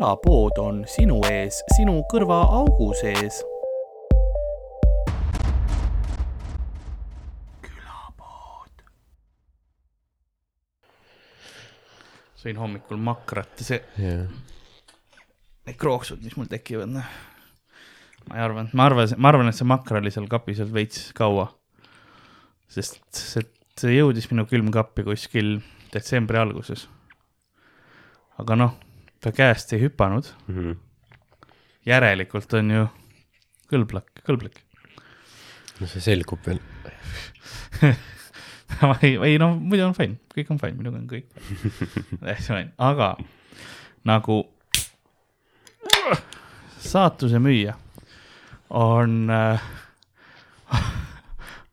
külapood on sinu ees, sinu kõrvaaugu sees. külapood. sõin hommikul makrat ja see jah, need krooksud, mis mul tekivad, noh. ma ei arva, ma arvan, ma arvan, et see makra oli seal kapis veel veits kaua. sest see, see jõudis minu külmkappi kuskil detsembri alguses. aga noh, ta käest ei hüpanud, Mhm. järelikult on ju kõlblak, kõlblik. no see selgub veel. ei, ei no muidu on fine, kõik on fine, minuga on kõik täitsa fine, aga nagu saatuse müüja on äh,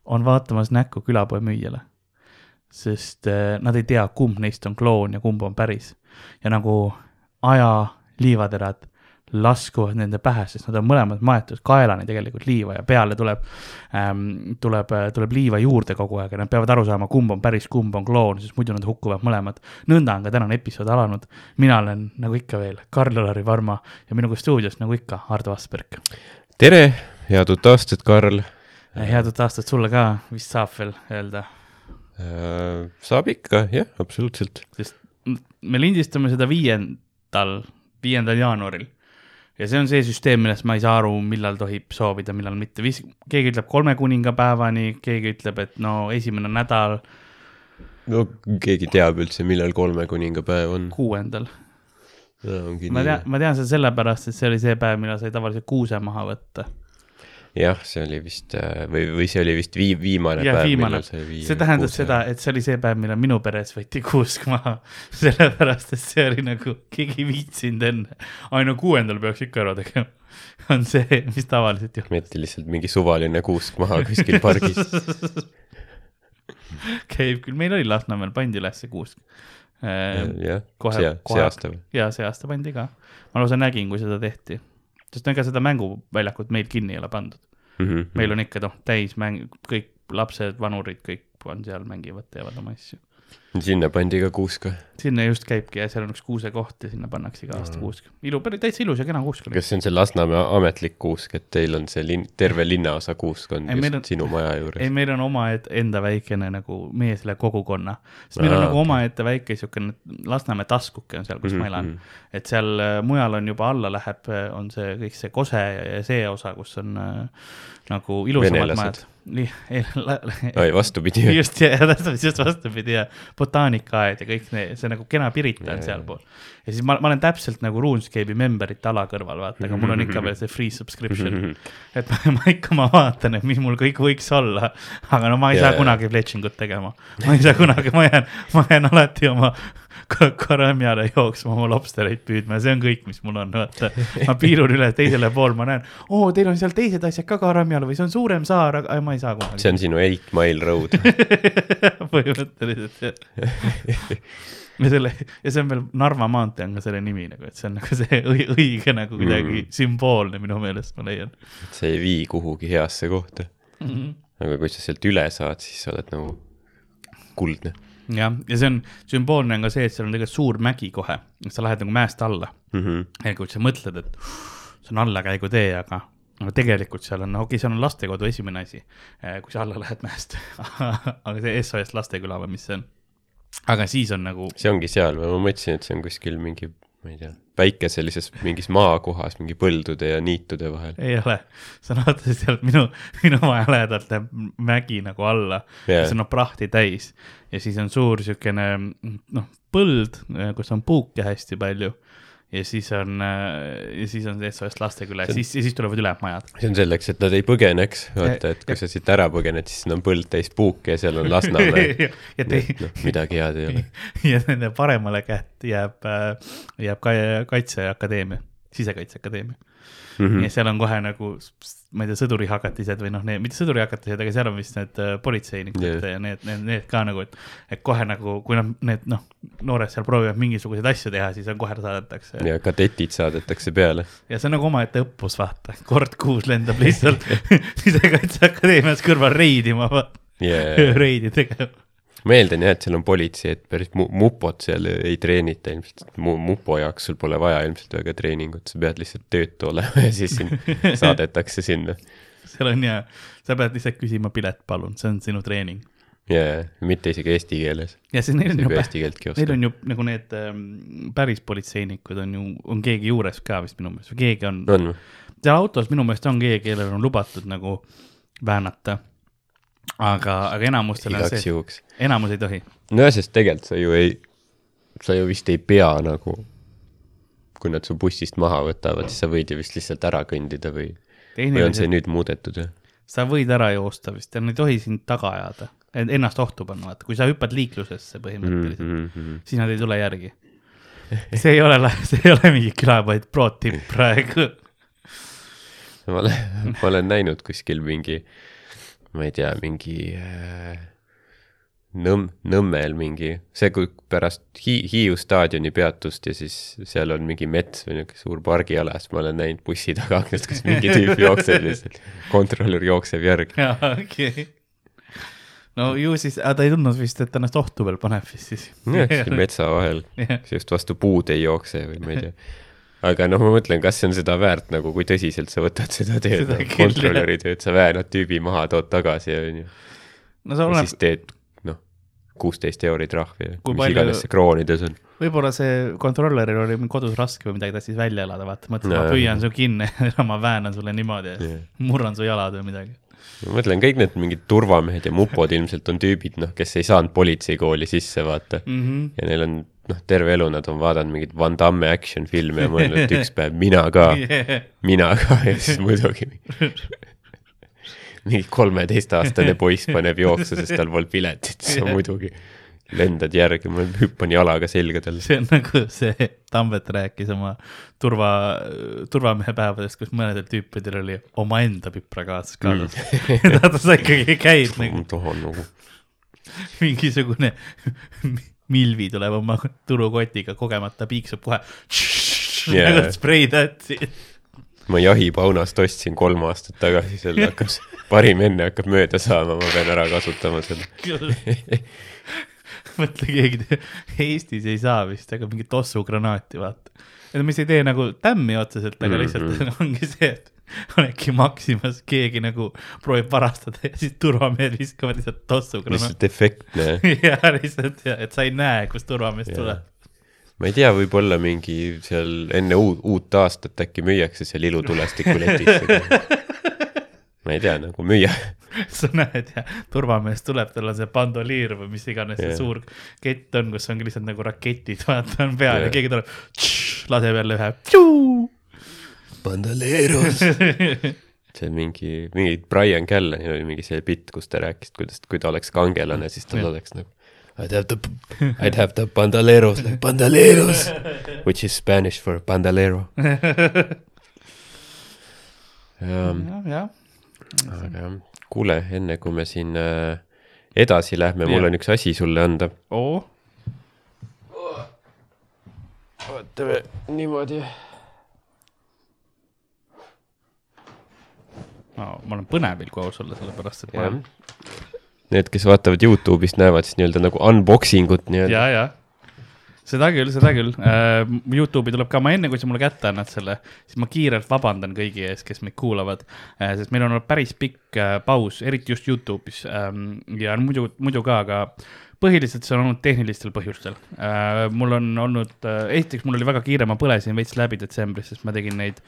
on vaatamas näkku külapoe müüjale. sest äh, nad ei tea, kumb neist on kloon ja kumb on päris ja nagu aja liivaterad laskuvad nende pähe, sest nad on mõlemad maetud kaelani tegelikult liiva ja peale tuleb ähm,, tuleb, tuleb liiva juurde kogu aeg ja nad peavad aru saama, kumb on päris, kumb on kloon, sest muidu nad hukkuvad mõlemad. nõnda on ka tänane episood alanud. mina olen nagu ikka veel Karl-Alari Varma ja minuga stuudios nagu ikka Ardo Asperg. tere, head uut aastat, Karl. head uut aastat sulle ka, vist saab veel öelda, Äh, saab ikka, jah, absoluutselt. sest me lindistame seda viiendal, viiendal jaanuaril ja see on see süsteem, millest ma ei saa aru, millal tohib soovida, millal mitte, keegi ütleb kolme kuningapäevani, keegi ütleb, et no esimene nädal no keegi teab üldse, millal kolme kuningapäev on? kuuendal. ongi ma tean,. ma tean seda sellepärast, et see oli see päev, millal sai tavaliselt kuuse maha võtta. jah, see oli vist äh, või, või see oli vist vii-, viimane ja päev, millal, sai viia. see tähendas seda, et see oli see päev, millal minu peres võeti kuusk maha, sellepärast et see oli nagu, keegi ei viitsinud enne. ai no kuuendal peaks ikka ära tegema, on see, mis tavaliselt juhtub. võeti lihtsalt mingi suvaline kuusk maha kuskil pargis. käib küll, meil oli Lasnamäel, pandi üles see kuusk. jah, kohe- see, see aasta või? ja see aasta pandi ka, ma lausa nägin, kui seda tehti, sest ega seda mänguväljakut meil kinni ei ole pandud, Mhm. meil on ikka noh, täismäng, kõik lapsed, vanurid, kõik on seal, mängivad, teevad oma asju. Sinna pandi ka kuusk või? sinna just käibki ja seal on üks kuusekoht ja sinna pannakse iga aasta kuusk. ilu, täitsa ilus ja kena kuusk oli. kas see on see Lasnamäe ametlik kuusk, et teil on see linn, terve linnaosa kuusk on Ei, just on- sinu maja ei, juures? meil on omaenda väikene nagu meie selle kogukonna, sest meil on Aa, nagu okei. omaette väike siukene Lasnamäe taskuke on seal, kus Mhm, ma elan mhm.. et seal äh, mujal on juba alla läheb, on see kõik see Kose ja, see osa, kus on äh, nagu ilusamad majad ei, oi, vastupidi. just täpselt just vastupidi ja botaanikaaed ja kõik need, see nagu kena Pirita on sealpool. ja siis ma, ma olen täpselt nagu RuneScape'i memberite ala kõrval, vaata, aga mul on ikka veel see free subscription. et ma, ma ikka, ma vaatan, et mis mul kõik võiks olla, aga no ma ei Ja, saa kunagi fletšingut tegema. ma ei saa kunagi, ma jään, ma jään alati oma karamjale jooksma oma lobstereid püüdma ja see on kõik, mis mul on, vaata. ma piirun üle teisele pool, ma näen, oo, teil on seal teised asjad ka karamjal või see on suurem saar, aga ma ei saa kunagi. see on sinu eight mile road. põhimõtteliselt jah. ja selle ja see on veel Narva maantee on ka selle nimi nagu, et see on nagu see õi- õige nagu kuidagi mm. sümboolne minu meelest, ma leian see ei vii kuhugi heasse kohta. mm. -hmm. aga kui sa sealt üle saad, siis sa oled nagu kuldne jah, ja see on sümboolne on ka see, et seal on tegelikult suur mägi kohe, sa lähed nagu mäest alla mm. -hmm. ja kui sa mõtled, et see on allakäigutee, aga aga tegelikult seal on, okei okay,, seal on lastekodu esimene asi, kui sa alla lähed mäest aga see SOS Lasteküla või mis see on? aga siis on nagu see ongi seal või ma mõtlesin, et see on kuskil mingi, ma ei tea, väike sellises mingis maakohas mingi põldude ja niitude vahel. ei ole, sa vaatasid sealt minu, minu maja lähedalt läheb mägi nagu alla. Yeah., see on noh prahti täis. Ja siis on suur siukene noh, põld, kus on puuke hästi palju ja siis on, ja siis on SOS Lasteküla ja siis, ja siis tulevad ülejäänud majad. see on selleks, et nad ei põgeneks, vaata, et Ja- kui sa siit ära põgened, siis on põld täis puuke ja seal on Lasnamäe. ja noh, midagi head ei ole. ja nende paremale kätt jääb, jääb ka Kaitseakadeemia, Sisekaitseakadeemia mm. -hmm. ja seal on kohe nagu, ma ei tea, sõdurihakatised või noh, need, mitte sõdurihakatised, aga seal on vist need äh, politseinikud yeah. ja need, need, need ka nagu, et, et kohe nagu, kui nad, need noh, noored seal proovivad mingisuguseid asju teha, siis on kohe saadetakse ja. ja kadetid saadetakse peale. ja see on nagu omaette õppus, vaata, kord kuus lendab lihtsalt Sisekaitseakadeemias kõrval reidima, Yeah. reidi tegema. Ma eeldan jah, et seal on politsei, et päris mu-, mupot seal ei treenita ilmselt, mu-, mupo jaoks sul pole vaja ilmselt väga treeningut, sa pead lihtsalt töötu olema ja siis sind saadetakse sinna. seal on ja, sa pead lihtsalt küsima pilet, palun, see on sinu treening. ja, ja mitte isegi eesti keeles, ja siis neil on ju neil on ju nagu need ähm, päris politseinikud on ju, on keegi juures ka vist minu meelest või keegi on on, seal autos minu meelest on keegi, kellel on lubatud nagu väänata. aga, aga enamustel on see, enamus ei tohi. nojah, sest tegelikult sa ju ei, sa ju vist ei pea nagu, kui nad su bussist maha võtavad, siis sa võid ju vist lihtsalt ära kõndida või, või on see nüüd muudetud või? sa võid ära joosta vist ja nad ei tohi sind taga ajada, ennast ohtu panna, vaata, kui sa hüppad liiklusesse põhimõtteliselt mm, Mm -hmm. siis nad ei tule järgi. see ei ole, see ei ole mingi külapood pro tipp praegu. ma olen, ma olen näinud kuskil mingi, ma ei tea, mingi äh, Nõmm, Nõmmel mingi, see, kui pärast Hi-, Hiiu staadioni peatust ja siis seal on mingi mets või niisugune suur pargiala, siis ma olen näinud bussi taga aknast, kus mingi tüüp jookseb lihtsalt, kontrolör jookseb järgi. jaa, okei okay.. no ju siis, ta ei tundnud vist, et ennast ohtu veel paneb vist siis. jah, kuskil metsa vahel, just vastu puud ei jookse või ma ei tea. aga noh, ma mõtlen, kas see on seda väärt nagu, kui tõsiselt sa võtad seda tööd kontrolöri tööd, sa väänad tüübi maha, tood tagasi ja onju. no see oleneb siis, teed noh, kuusteist euri trahvi mis palju- iganes see kroonides on. võib-olla see kontrolöril oli kodus raske või midagi, ta siis välja elada, vaata, mõtles, No, ma püüan su kinni ja ma väänan sulle niimoodi ja Jah. murran su jalad või midagi. Ma mõtlen, kõik need mingid turvamehed ja mupod ilmselt on tüübid, noh, kes ei saanud politseikooli sisse, vaata. mm. -hmm. ja neil on, noh, terve elu nad on vaadanud mingeid Van Damme action filme ja mõelnud, et üks päev mina ka, Yeah. mina ka ja siis muidugi mingi kolmeteistaastane poiss paneb jooksu, sest tal polnud piletit, siis sa muidugi lendad järgi, ma hüppan jalaga selga talle. see on nagu see Tambet rääkis oma turva, turvamehe päevadest, kus mõnedel tüüpidel oli omaenda piprakaas kaasas mm.. ta, ta ikkagi käib nagu tahan nagu, mingisugune Milvi tuleb oma turukotiga kogemata piiksub kohe Jaa. nagu spreitätsi. ma jahipaunast ostsin kolm aastat tagasi, selle hakkas, parim enne hakkab mööda saama, ma pean ära kasutama seda. mõtle, keegi Eestis ei saa vist, aga mingit tossugranaati, vaata. et mis ei tee nagu tämmi otseselt, aga lihtsalt ongi see, et oledki Maximas, keegi nagu proovib varastada ja siis turvamehed viskavad lihtsalt tossugranaati. lihtsalt efektne. ja lihtsalt ja, et sa ei näe, kust turvamees tuleb. ma ei tea, võib-olla mingi seal enne uut, uut aastat äkki müüakse seal ilutulestiku letis. ma ei tea, nagu müüa. sa näed ja turvamees tuleb, tal on see bandoliir või mis iganes see Jah. suur kett on, kus ongi lihtsalt nagu raketid, vaata on peal ja Jah. keegi tuleb, laseb jälle ühe. Bandaleros. see on mingi, mingi Brian Callanil oli mingi see bitt, kus ta rääkis, kuidas, kui ta oleks kangelane, siis tal Jah. oleks nagu I'd have the, I'd have the bandaleros like bandaleros, which is Spanish for bandalero. jah, jah. aga jah, kuule, enne kui me siin äh, edasi lähme, mul on üks asi sulle anda. oo, vaatame niimoodi. ma olen põnevil, kui aus olla, sellepärast et ma olen. Need, kes vaatavad Youtube'ist, näevad siis nii-öelda nagu unboxing ut nii-öelda. ja, ja seda küll, seda küll uh,. Youtube'i tuleb ka, ma enne, kui sa mulle kätte annad selle, siis ma kiirelt vabandan kõigi ees, kes meid kuulavad uh,. sest meil on olnud päris pikk uh, paus, eriti just Youtube'is um, ja muidu, muidu ka, aga põhiliselt see on olnud tehnilistel põhjustel uh,. mul on olnud uh,, esiteks mul oli väga kiire, ma põlesin veits läbi detsembris, sest ma tegin neid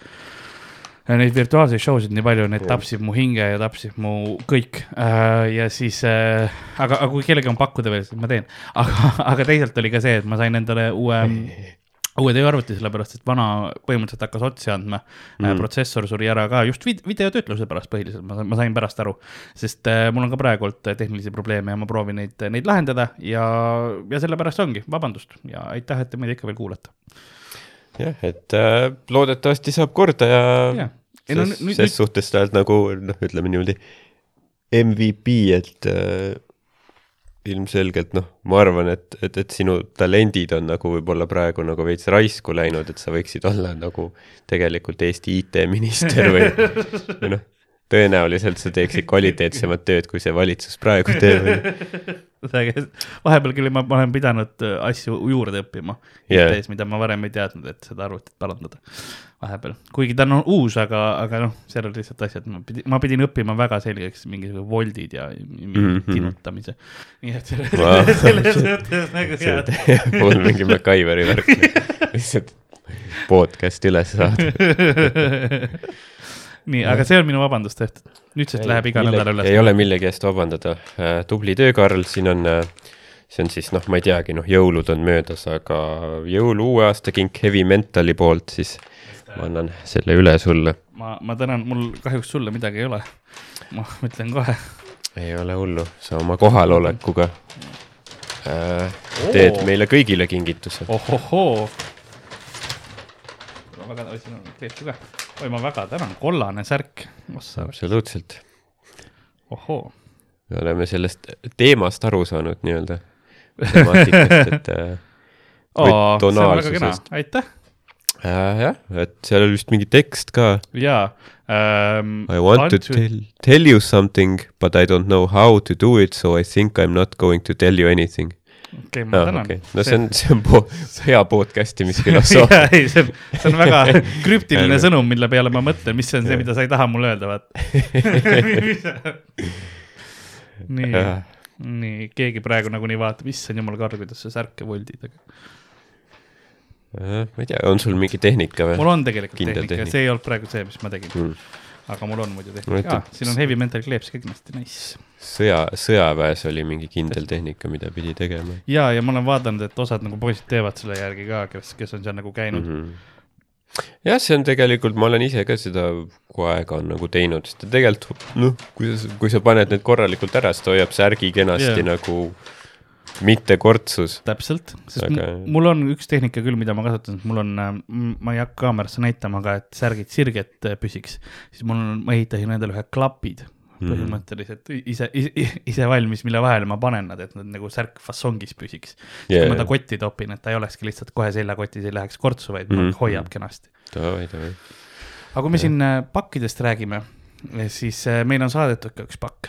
Neid virtuaalseid show sid nii palju, need tapsid mu hinge ja tapsid mu kõik äh, ja siis äh,, aga, aga kui kellelgi on pakkuda veel, siis ma teen. aga, aga teisalt oli ka see, et ma sain endale uue, uue tööarvuti, sellepärast et vana põhimõtteliselt hakkas otsi andma mm. Mm.. protsessor suri ära ka just vid videotöötluse pärast põhiliselt, ma, ma sain pärast aru. sest äh, mul on ka praegu olnud tehnilisi probleeme ja ma proovin neid, neid lahendada ja, ja sellepärast ongi, vabandust ja aitäh, et te meid ikka veel kuulate. jah, et äh, loodetavasti saab korda ja Jah. Ei no ses, nüüd- ses nüüd- suhtes oled nagu noh, ütleme niimoodi MVP, et äh, ilmselgelt noh, ma arvan, et, et, et sinu talendid on nagu võib-olla praegu nagu veits raisku läinud, et sa võiksid olla nagu tegelikult Eesti IT-minister või, või noh, tõenäoliselt sa teeksid kvaliteetsemat tööd, kui see valitsus praegu teeb. vahepeal küll ma olen pidanud äh, asju juurde õppima. IT-s, mida ma varem ei teadnud, et seda arvutit parandada vahepeal, kuigi ta on uus, aga, aga noh, seal on lihtsalt asjad, ma pidin, ma pidin õppima väga selgeks mingisugused voldid ja mm Mhm. -hmm. tinutamise. nii et selle, Vau. selles mõttes nagu head. mul mingi MacGyveri värk, lihtsalt podcast üles saada. nii, aga see on minu vabandus tehtud, nüüdsest läheb iga nädal üles. ei ole millegi eest vabandada. tubli töö, Karl, siin on, see on siis noh, ma ei teagi, noh, jõulud on möödas, aga jõulu uue aasta kink Heavy Mentali poolt, siis ma annan selle üle sulle. ma, ma tänan, mul kahjuks sulle midagi ei ole. ma ütlen kohe. ei ole hullu, sa oma kohalolekuga äh, teed meile kõigile kingituse. ohohoo. ma väga, siin on kleepsu ka. oi, ma väga tänan, kollane särk. absoluutselt, ohoo. me oleme sellest teemast aru saanud nii-öelda, temaatikast, et äh, see on väga kena aitäh. äh, jah, et seal oli vist mingi tekst ka jaa ähm,. I want to tell, tell you something, but I don't know how to do it, so I think I am not going to tell you anything. okei, ma Ah, tänan okay.. no see on, see on po hea podcast imisfilosoofia. ei, see on, see on väga krüptiline sõnum, mille peale ma mõtlen, mis on see, mida sa ei taha mulle öelda, vaat. nii, nii, keegi praegu nagunii vaatab, issand jumal, Karl, kuidas sa särke voldid, aga Äh, ma ei tea, on sul mingi tehnika või? mul on tegelikult Kindel tehnika, tehnika. see ei olnud praegu see, mis ma tegin, Mm. Aga mul on muidu ütlen- ah,, siin on heavy mental kleeps ka kindlasti, nice. sõja, sõjaväes oli mingi kindel tehnika, mida pidi tegema ja, ja ma olen vaadanud, et osad nagu poisid teevad selle järgi ka, kes, kes on seal nagu käinud mm. mm. -hmm. jah, see on tegelikult, ma olen ise ka seda kuu aega on nagu teinud, sest tegelikult noh, kui sa, kui sa paned need korralikult ära, siis ta hoiab särgi kenasti yeah. nagu mitte kortsus. täpselt, sest Aga- mul on üks tehnika küll, mida ma kasutan, mul on, ma ei hakka kaamerasse näitama, aga et särgid sirged äh, püsiks, siis mul on, ma ehitasin endale ühe klapid Mhm. põhimõtteliselt ise, ise, ise valmis, mille vahele ma panen nad, et nad nagu särk fassongis püsiks. siis Jaa, kui ma ta kotti topin, et ta ei olekski lihtsalt kohe seljakotis, ei läheks kortsu, vaid mm Mhm. -hmm. hoiab kenasti. davai, davai. aga kui me siin äh, pakkidest räägime, siis äh, meile on saadetud ka üks pakk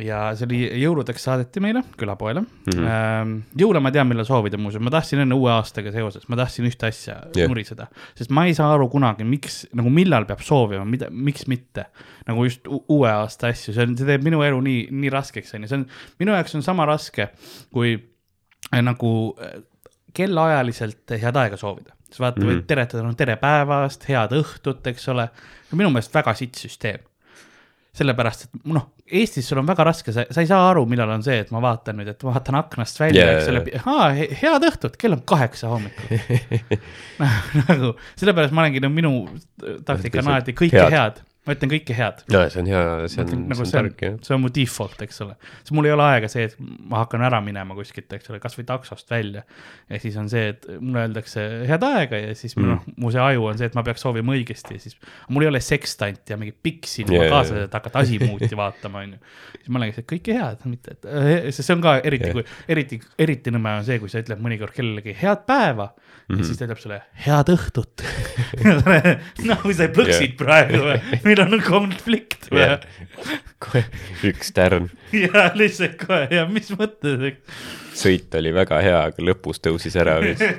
ja see oli jõuludeks saadeti meile külapoele mm. -hmm. jõule ma tean, millal soovida muuseas, ma tahtsin enne uue aastaga seoses, ma tahtsin ühte asja yeah. nuriseda, sest ma ei saa aru kunagi, miks nagu millal peab soovima, mida, miks mitte. nagu just uue aasta asju, see on, see teeb minu elu nii, nii raskeks, onju, see on minu jaoks on sama raske kui äh, nagu äh, kellaajaliselt head aega soovida. siis vaata mm, -hmm. Võid teretada, no tere päevast, head õhtut, eks ole. minu meelest väga sitt süsteem. sellepärast, et noh, Eestis sul on väga raske, sa, sa ei saa aru, millal on see, et ma vaatan nüüd, et vaatan aknast välja yeah,, eks ole, head õhtut, kell on kaheksa hommikul. nagu sellepärast ma olengi, no minu taktika on alati kõike head, head., ma ütlen kõike head no see on hea, see on, nagu see on on tark jah., see on mu default, eks ole. siis mul ei ole aega see, et ma hakkan ära minema kuskilt, eks ole, kasvõi taksost välja. ja siis on see, et mulle öeldakse head aega ja siis mm. noh, mu see aju on see, et ma peaks soovima õigesti ja siis. mul ei ole sekstanti ja mingit piksi Jaa, yeah, jaa, kaasa jaa., et hakata asimuuti vaatama, onju. siis ma olengi et kõike head, mitte, et äh, sest see on ka eriti yeah., kui eriti, eriti nõme on see, kui sa ütled mõnikord kellelegi head päeva mm Mhm. -hmm. ja siis ta ütleb sulle head õhtut. no kui sa plõksid yeah. praegu või, meil on konflikt või kohe üks tärn, ja lihtsalt kohe ja mis mõttes, sõit oli väga hea, aga lõpus tõusis ära vist.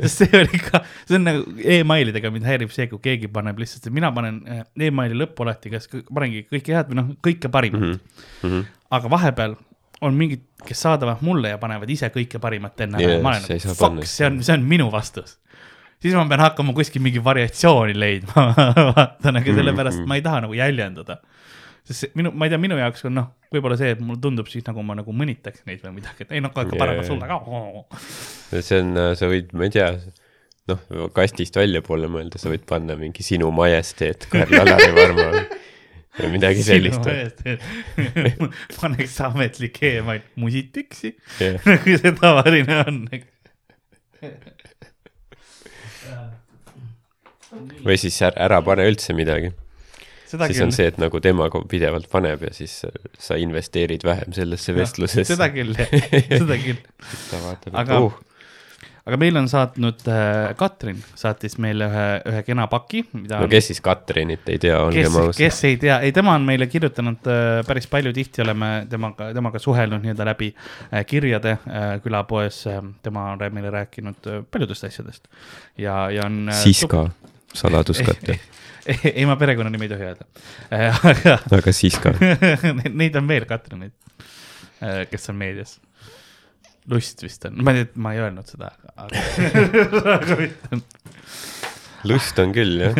sest see oli ka, see on nagu emailidega mind häirib see, kui keegi paneb lihtsalt, mina panen eh, emaili lõppu alati, kas panengi kõike head või noh, kõike parimat mm. -hmm. aga vahepeal on mingid, kes saadavad mulle ja panevad ise kõike parimat enne ja ma olen nagu fuck, see on, see on minu vastus. Siis ma pean hakkama kuskil mingi variatsiooni leidma, vaatan, aga sellepärast ma ei taha nagu jäljendada. sest see minu, ma ei tea, minu jaoks on noh, võib-olla see, et mulle tundub siis nagu ma nagu mõnitaks neid või midagi, et ei noh, paremat jaa. sulle ka. see on, sa võid, ma ei tea, noh, kastist väljapoole mõelda, sa võid panna mingi sinu majesteet Karl-Alari Varma või midagi sellist. paneks ametlik email musitiksi, jah, nagu see tavaline on. Või siis ära, ära pane üldse midagi. seda siis on küll, see, et nagu tema pidevalt paneb ja siis sa investeerid vähem sellesse vestlusesse. seda küll, seda küll. ta vaatab, et Aga- uh, aga meil on saatnud äh, Katrin saatis meile ühe, ühe kena paki, mida no kes siis Katrinit ei tea, olgem, ausad. kes ei tea, ei tema on meile kirjutanud äh, päris palju, tihti oleme temaga, temaga suhelnud nii-öelda läbi äh, kirjade äh, külapoes äh,. tema on meile rääkinud äh, paljudest asjadest ja, ja on. Siska, saladuskatte, ei, ma perekonnanimi ei tohi öelda. aga aga Siska. neid on veel, Katrineid, kes on meedias. lust vist on, ma ei tea, ma ei öelnud seda, aga lust on küll jah.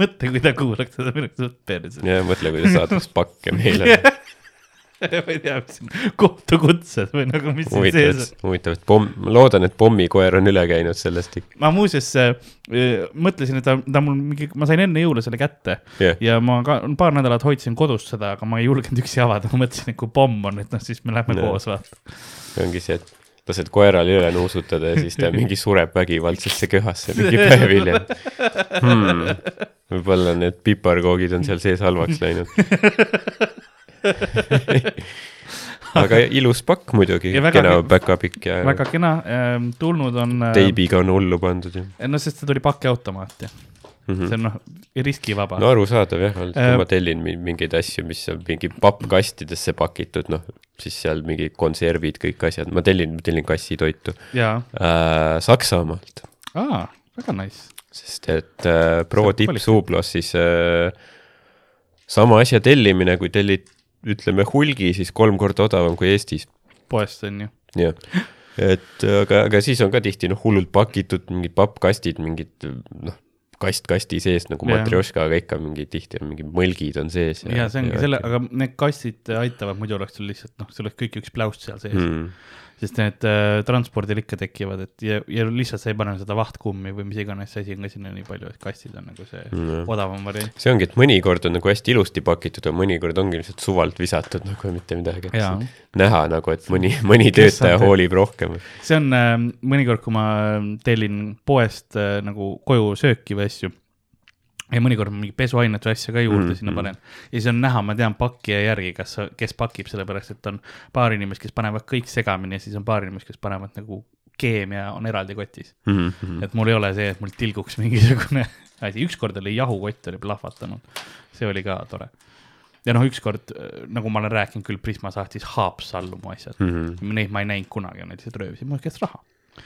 mõtle, kui ta kuulaks seda minu suht perse. ja mõtle, kui ta saadaks pakke meile. ma ei tea, mis on kohtukutsed või nagu, mis siin sees et, huvitav, et pomm, ma loodan, et pommikoer on üle käinud sellest ikka. ma muuseas äh, mõtlesin, et ta, ta mul mingi, ma sain enne jõule selle kätte jah, ja ma ka paar nädalat hoidsin kodus seda, aga ma ei julgenud üksi avada, ma mõtlesin, et kui pomm on, et noh, siis me lähme Jah. koos vaata. ongi see, et lased koeral üle nuusutada ja siis ta mingi sureb vägivaldsesse köhasse mingi päev hiljem hmm.. võib-olla need piparkoogid on seal sees halvaks läinud. aga ilus pakk muidugi kena päkapikk ja väga kena, tulnud on. teibiga on hullu pandud ju no sest see tuli pakiautomaat ja mm. -hmm. see on noh, riskivaba no arusaadav jah, Äh, ma tellin mi- mingeid asju, mis on mingi pappkastidesse pakitud, noh, siis seal mingi konservid, kõik asjad, ma tellin, tellin kassitoitu äh, Saksamaalt, aa, väga nice. sest et äh, Pro tipp Suublos siis äh, sama asja tellimine, kui tellid, ütleme hulgi, siis kolm korda odavam kui Eestis, poest on ju. jah. et aga, aga siis on ka tihti noh, hullult pakitud mingid pappkastid, mingid noh, kast kasti sees nagu matrjoška, aga ikka mingi tihti on mingid mõlgid on sees. ja see ongi selle, aga need kastid aitavad, muidu oleks sul lihtsalt noh, sul oleks kõik üks pläust seal sees mm., sest need äh, transpordil ikka tekivad, et ja, ja lihtsalt sa ei pane seda vahtkummi või mis iganes asi on ka sinna nii palju, et kastid on nagu see mm. Odavam variant. see ongi, et mõnikord on nagu hästi ilusti pakitud, aga mõnikord ongi lihtsalt suvalt visatud nagu mitte midagi. Jaa. näha nagu, et mõni, mõni töötaja hoolib rohkem. see on äh, mõnikord, kui ma tellin poest äh, nagu koju sööki või asju. ja mõnikord ma mingi pesuainet või asja ka juurde mm. -hmm. sinna panen ja siis on näha, ma tean pakkija järgi, kas, kes pakib, sellepärast et on paar inimest, kes panevad kõik segamini ja siis on paar inimest, kes panevad nagu keemia on eraldi kotis Mm mm. -hmm. et mul ei ole see, et mul tilguks mingisugune asi, ükskord oli jahukott oli plahvatanud, see oli ka tore. ja noh, ükskord nagu ma olen rääkinud küll, Prisma saatis Haapsallu mu asjad mm. Mm -hmm. Neid ma ei näinud kunagi, nad lihtsalt röövisid mu käest raha ah,.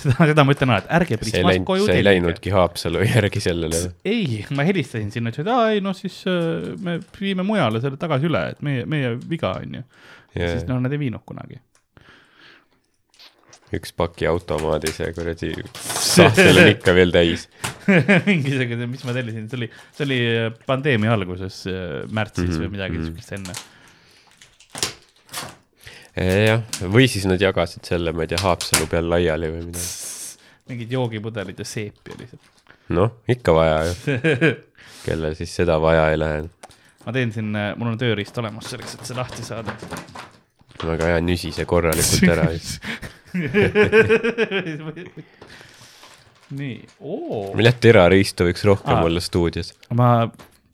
Seda, seda ma ütlen alati, ärge ei Prismast koju see ei tellige. läinudki Haapsalu järgi sellele. ei, ma helistasin sinna, ütlesin, et aa ei noh, siis äh, me viime mujale selle tagasi üle, et meie, meie viga on ju. Ja- siis no nad ei viinud kunagi. üks paki automaadi see kuradi sahtel on ikka veel täis. mingisugune, mis ma tellisin, see oli, see oli äh, pandeemia alguses äh, märtsis mm -hmm, või midagi mhm. siukest enne. jah, või siis nad jagasid selle, ma ei tea, Haapsalu peal laiali või midagi. mingid joogipudelid ja seepi lihtsalt. noh, ikka vaja ju, kellel siis seda vaja ei lähe. ma teen siin, mul on tööriist olemas selleks, et see lahti saada. väga hea, nüsise korralikult ära. nii, oo. mille terariistu võiks rohkem Aa. olla stuudios. ma,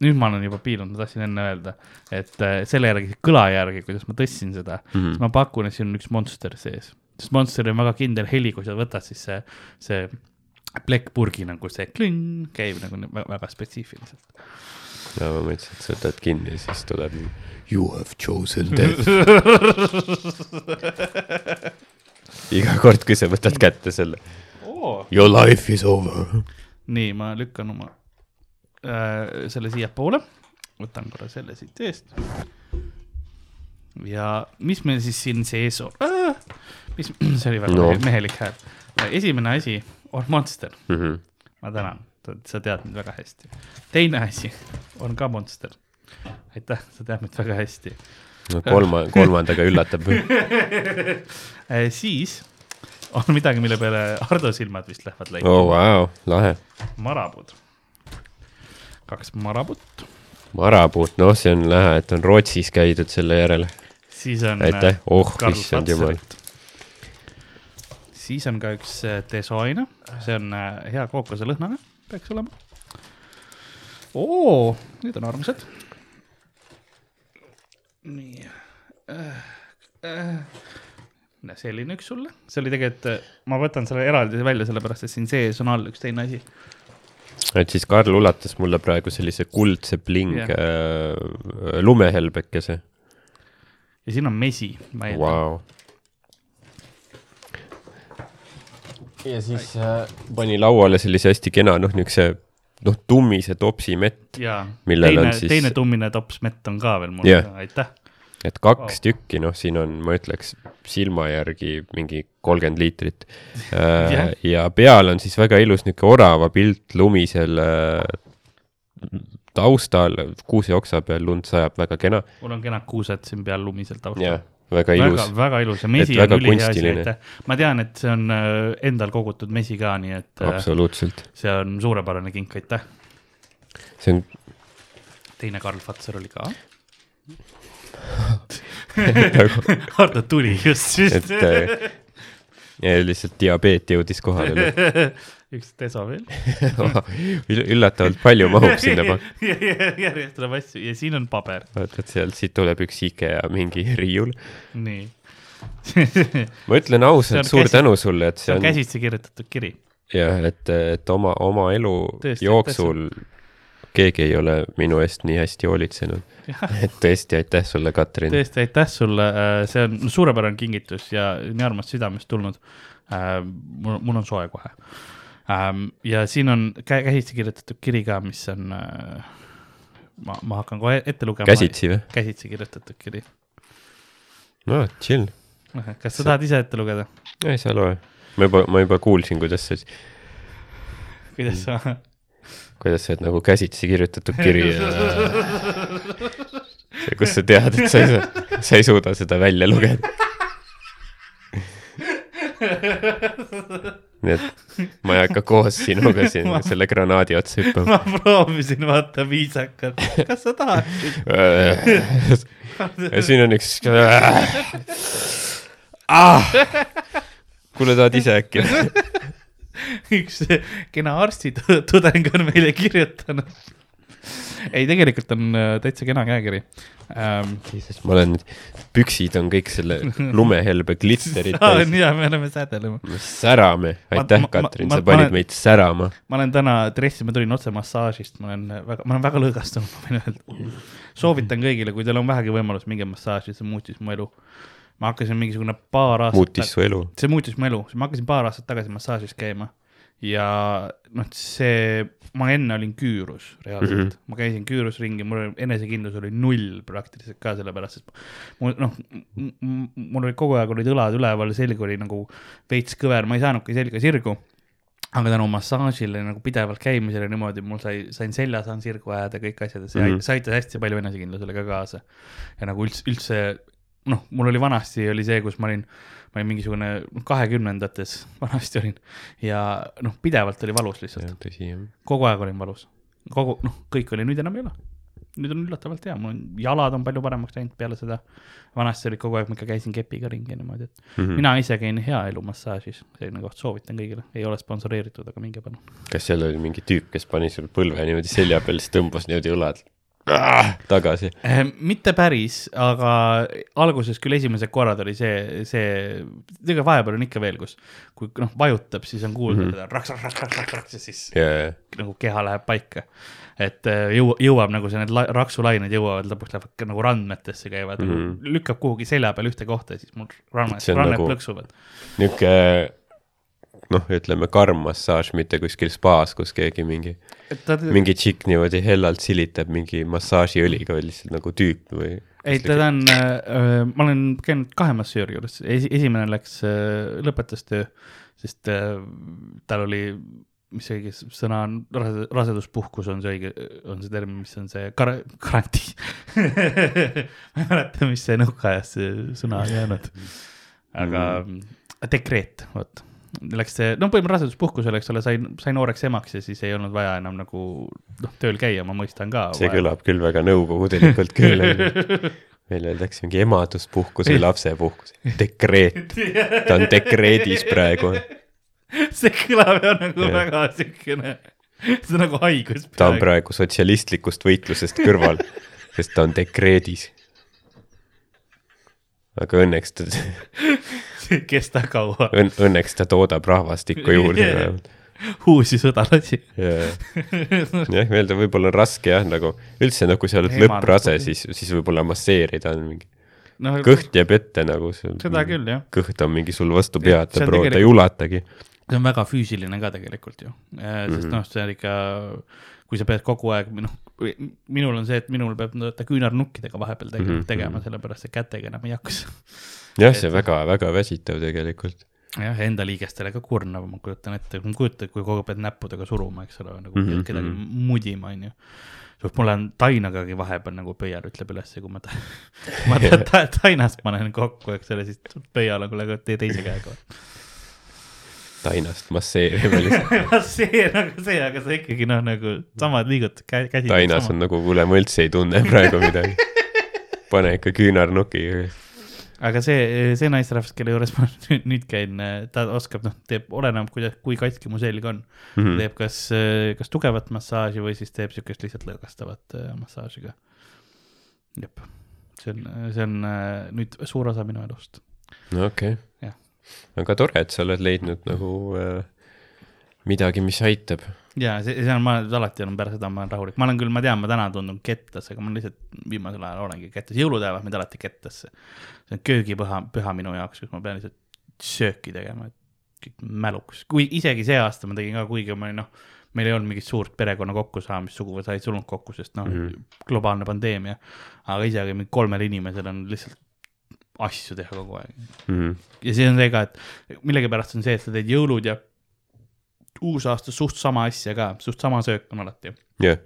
nüüd ma olen juba piilunud, ma tahtsin enne öelda, et äh, selle järgi, kõla järgi, kuidas ma tõstsin seda mm. -hmm. siis ma pakun, et siin on üks monster sees. sest monsteril on väga kindel heli, kui sa võtad, siis see, see plekkpurgi nagu see klõng käib nagu väga, spetsiifiliselt. ja ma mõtlesin, et sa võtad kinni ja siis tuleb. You have chosen death. iga kord, kui sa võtad kätte selle. oo, Your life is over. nii, ma lükkan oma selle siiapoole, võtan korra selle siit eest. ja mis meil siis siin sees on äh,? mis, see oli väga No. mehelik hääl. esimene asi on Monster, Mhm. ma tänan, sa tead mind väga hästi. teine asi on ka Monster. aitäh, sa tead mind väga hästi no kolma, kolmandaga üllatab. äh,. siis on midagi, mille peale Hardo silmad vist lähevad läbi oh, vau, lahe. marabud. Kaks marabut, marapuut, noh, see on näha, et on Rootsis käidud selle järele. siis on. aitäh, oh, issand jumal. siis on ka üks äh, desoaine, see on äh, hea kookoselõhnane, peaks olema. oo, need on armsad. nii äh,. Äh, selline üks sulle, see oli tegelikult, ma võtan selle eraldi välja, sellepärast et siin sees on all üks teine asi. Et siis Karl ulatas mulle praegu sellise kuldse bling Jah. äh, lumehelbekese ja siin on mesi, ma eeldan wow.. wow.. ja siis äh, pani lauale sellise hästi kena, noh, niisuguse noh, tummise topsi mett, ja Millel teine on, siis- teine tummine tops mett on ka veel mul yeah., aitäh. Et kaks wow. tükki, noh, siin on, ma ütleks silma järgi mingi kolmkümmend liitrit äh, Jah. ja peal on siis väga ilus niisugune orava pilt lumisel äh, taustal, kuuse oksa peal lund sajab, väga kena mul on kenad kuused siin peal lumisel taustal ja. väga ilus,, väga ilus ja mesi Et on ülihea asi, aitäh. ma tean, et see on äh, endal kogutud mesi ka, nii et äh, absoluutselt. see on suurepärane kink, aitäh. see on teine Karl Fatser oli ka. Hardo tuli just, et just. äh, ja lihtsalt diabeet jõudis kohale. üks deso veel. üllatavalt palju mahub sinna pakki. järjest tuleb asju ja siin on paber, vaata, et seal, siit tuleb üks IKEA mingi riiul. nii. ma ütlen ausalt suur käsi- tänu sulle, et see on käsitsi kirjutatud kiri. jah, et, et oma, oma elu Tõesti, jooksul keegi ei ole minu eest nii hästi hoolitsenud. et tõesti aitäh sulle, Katrin. tõesti, aitäh sulle, see on suurepärane kingitus ja nii armast südamest tulnud. mul, mul on soe kohe. ja siin on kä- käsitsi kirjutatud kiri ka, mis on, ma, ma hakkan kohe ette lugema. käsitsi või? käsitsi kirjutatud kiri. no chill, kas sa tahad ise ette lugeda? ei sa loe. ma juba, ma juba kuulsin, kuidas sa, kuidas sa, kuidas sa oled nagu käsitsi kirjutatud kiri ja see, kus sa tead, et sa ei saa, sa ei suuda seda välja lugeda. nii et ma ei hakka koos sinuga siin Ma- selle granaadi otsa hüppama. ma proovisin vaata viisakalt, kas sa tahaksid? ja siin on üks ah!. kuule, tahad ise äkki? üks kena arstitudeng on meile kirjutanud. ei, tegelikult on äh, täitsa kena käekiri ähm,. ma olen, püksid on kõik selle lumehelbe glitterit täis. ja me oleme sädele. me särame, aitäh Ma-, ma- Katrin, ma- sa ma panid olen- meid särama. ma olen täna dressi, ma tulin otse massaažist, ma olen väga, ma olen väga lõõgastunud, ma võin öelda. soovitan kõigile, kui teil on vähegi võimalus, minge massaaži, see muutis mu elu. Ma hakkasin mingisugune paar aastat. muutis su elu. see muutis mu elu, ma hakkasin paar aastat tagasi massaažis käima ja noh, see, ma enne olin küürus reaalselt mm. -hmm. ma käisin küürus ringi, mul enesekindlus oli null praktiliselt ka sellepärast, et mul noh, mul olid kogu aeg olid õlad üleval, selg oli nagu veits kõver, ma ei saanudki selga sirgu aga tänu massaažile nagu pidevalt käimisele niimoodi mul sai, sain selja saan sirgu ajada ja kõik asjad ja see mm. -hmm. aitas hästi palju enesekindlusele ka kaasa. ja nagu üldse, üldse noh, mul oli vanasti oli see, kus ma olin, ma olin mingisugune kahekümnendates, vanasti olin ja noh, pidevalt oli valus lihtsalt, kogu aeg olin valus, kogu noh, kõik oli, nüüd enam ei ole. nüüd on üllatavalt hea, mul on jalad on palju paremaks läinud peale seda. vanasti oli kogu aeg, ma ikka käisin kepiga ringi niimoodi, et mm. mina ise käin hea elu massaažis, selline koht soovitan kõigile, ei ole sponsoreeritud, aga minge palun. kas seal oli mingi tüüp, kes pani sul põlve niimoodi selja peal, siis tõmbas niimoodi õlad tagasi? Eh, mitte päris, aga alguses küll esimesed korrad oli see, see, ega vahepeal on ikka veel, kus, kui noh, vajutab, siis on kuulda mm -hmm. raks, raks, raks, raks, raks ja siis ja, ja, nagu keha läheb paika. et eh, jõu-, jõuab nagu see, need la- raksulained jõuavad lõpuks lähevad nagu randmetesse käivad mm. -hmm. lükkab kuhugi selja peal ühte kohta ja siis mul rannad, ranned nagu- plõksuvad. niisugune noh, ütleme karm massaaž, mitte kuskil spaas, kus keegi mingi, ta, mingi tšikk niimoodi hellalt silitab mingi massaažiõliga või lihtsalt nagu tüüp või? ei, teda on äh,, ma olen käinud kahe massööri juures, esimene läks äh,, lõpetas töö, sest äh, tal oli, mis see õige sõna on, rase-, raseduspuhkus on see õige, on see termin, mis on see kar-, garantii ma ei mäleta, mis see nõukaajas see sõna on jäänud. aga mm. dekreet, vot läks see, no põhimõtteliselt raseduspuhkusel, eks ole, sain, sain nooreks emaks ja siis ei olnud vaja enam nagu noh, tööl käia, ma mõistan ka. see kõlab küll väga nõukogudelikult küll. meil öeldakse mingi emaduspuhkus või lapsepuhkus, dekreet, ta on dekreedis praegu, see kõlab ju nagu Jah. väga siukene, see on nagu haigus. ta on praegu sotsialistlikust võitlusest kõrval, sest ta on dekreedis. aga õnneks ta, ei kesta kaua. Õn-, õnneks ta toodab rahvastikku juurde vähemalt. uusi sõdalasi. jah, öelda võib-olla on raske jah, nagu üldse nagu sa oled lõpprase, siis, siis võib-olla masseerida on mingi, noh, kõht jääb ette nagu seda küll jah, kõht on mingi sul vastu pead, ta proovib, ta ei ulatagi. see on väga füüsiline ka tegelikult ju, sest Mhm. noh, see on ikka, kui sa pead kogu aeg, noh, minul on see, et minul peab vaata küünarnukkidega vahepeal tegema Mhm, mm, -hmm. tegema sellepärast et kätega enam ei jaksa. jah, see väga-väga väsitav tegelikult. jah, enda liigestele ka kurnav, ma kujutan ette, ma kujutan, kui kogu aeg pead näppudega suruma, eks ole, nagu mm -hmm. kedagi mhm. mudima, onju. mul on tainagagi vahepeal nagu pöial ütleb ülesse, kui ma ta, ma ta, ta, tainast panen kokku, eks ole, siis pöial on kohe tee teise käega. tainast masseerima lihtsalt. see nagu see, aga sa ikkagi noh, nagu samad liigutused, käsi. tainas on nagu, kuule, üldse ei tunne praegu midagi. pane ikka küünarnukiga. Aga see, see naisterahvas, kelle juures ma nüüd, nüüd käin, ta oskab, noh, teeb, oleneb, kuidas, kui katki mu selg on mm. -hmm. teeb kas, kas tugevat massaaži või siis teeb siukest lihtsalt lõõgastavat äh, massaaži ka. jep, see on, see on äh, nüüd suur osa minu elust. no okei okay.. väga tore, et sa oled leidnud nagu äh, midagi, mis aitab. Ja see, see on, ma alati olen pärast seda, ma olen rahulik, ma olen küll, ma tean, ma täna tundun kettas, aga ma lihtsalt viimasel ajal olengi kettas, jõulud jäävad mind alati kettasse. see on köögipüha, püha minu jaoks, kus ma pean lihtsalt sööki tegema, et kõik mäluks, kui isegi see aasta ma tegin ka, kuigi ma olin noh, meil ei olnud mingit suurt perekonna kokkusaamist, suguvõsa ei tulnud kokku, sest noh mm. -hmm., globaalne pandeemia. aga isegi mingi kolmel inimesel on lihtsalt asju teha kogu aeg Mhm. ja see on see ka, et millegipärast on see, et sa teed jõulud ja uusaasta suht sama asja ka, suht sama söök on alati. jah,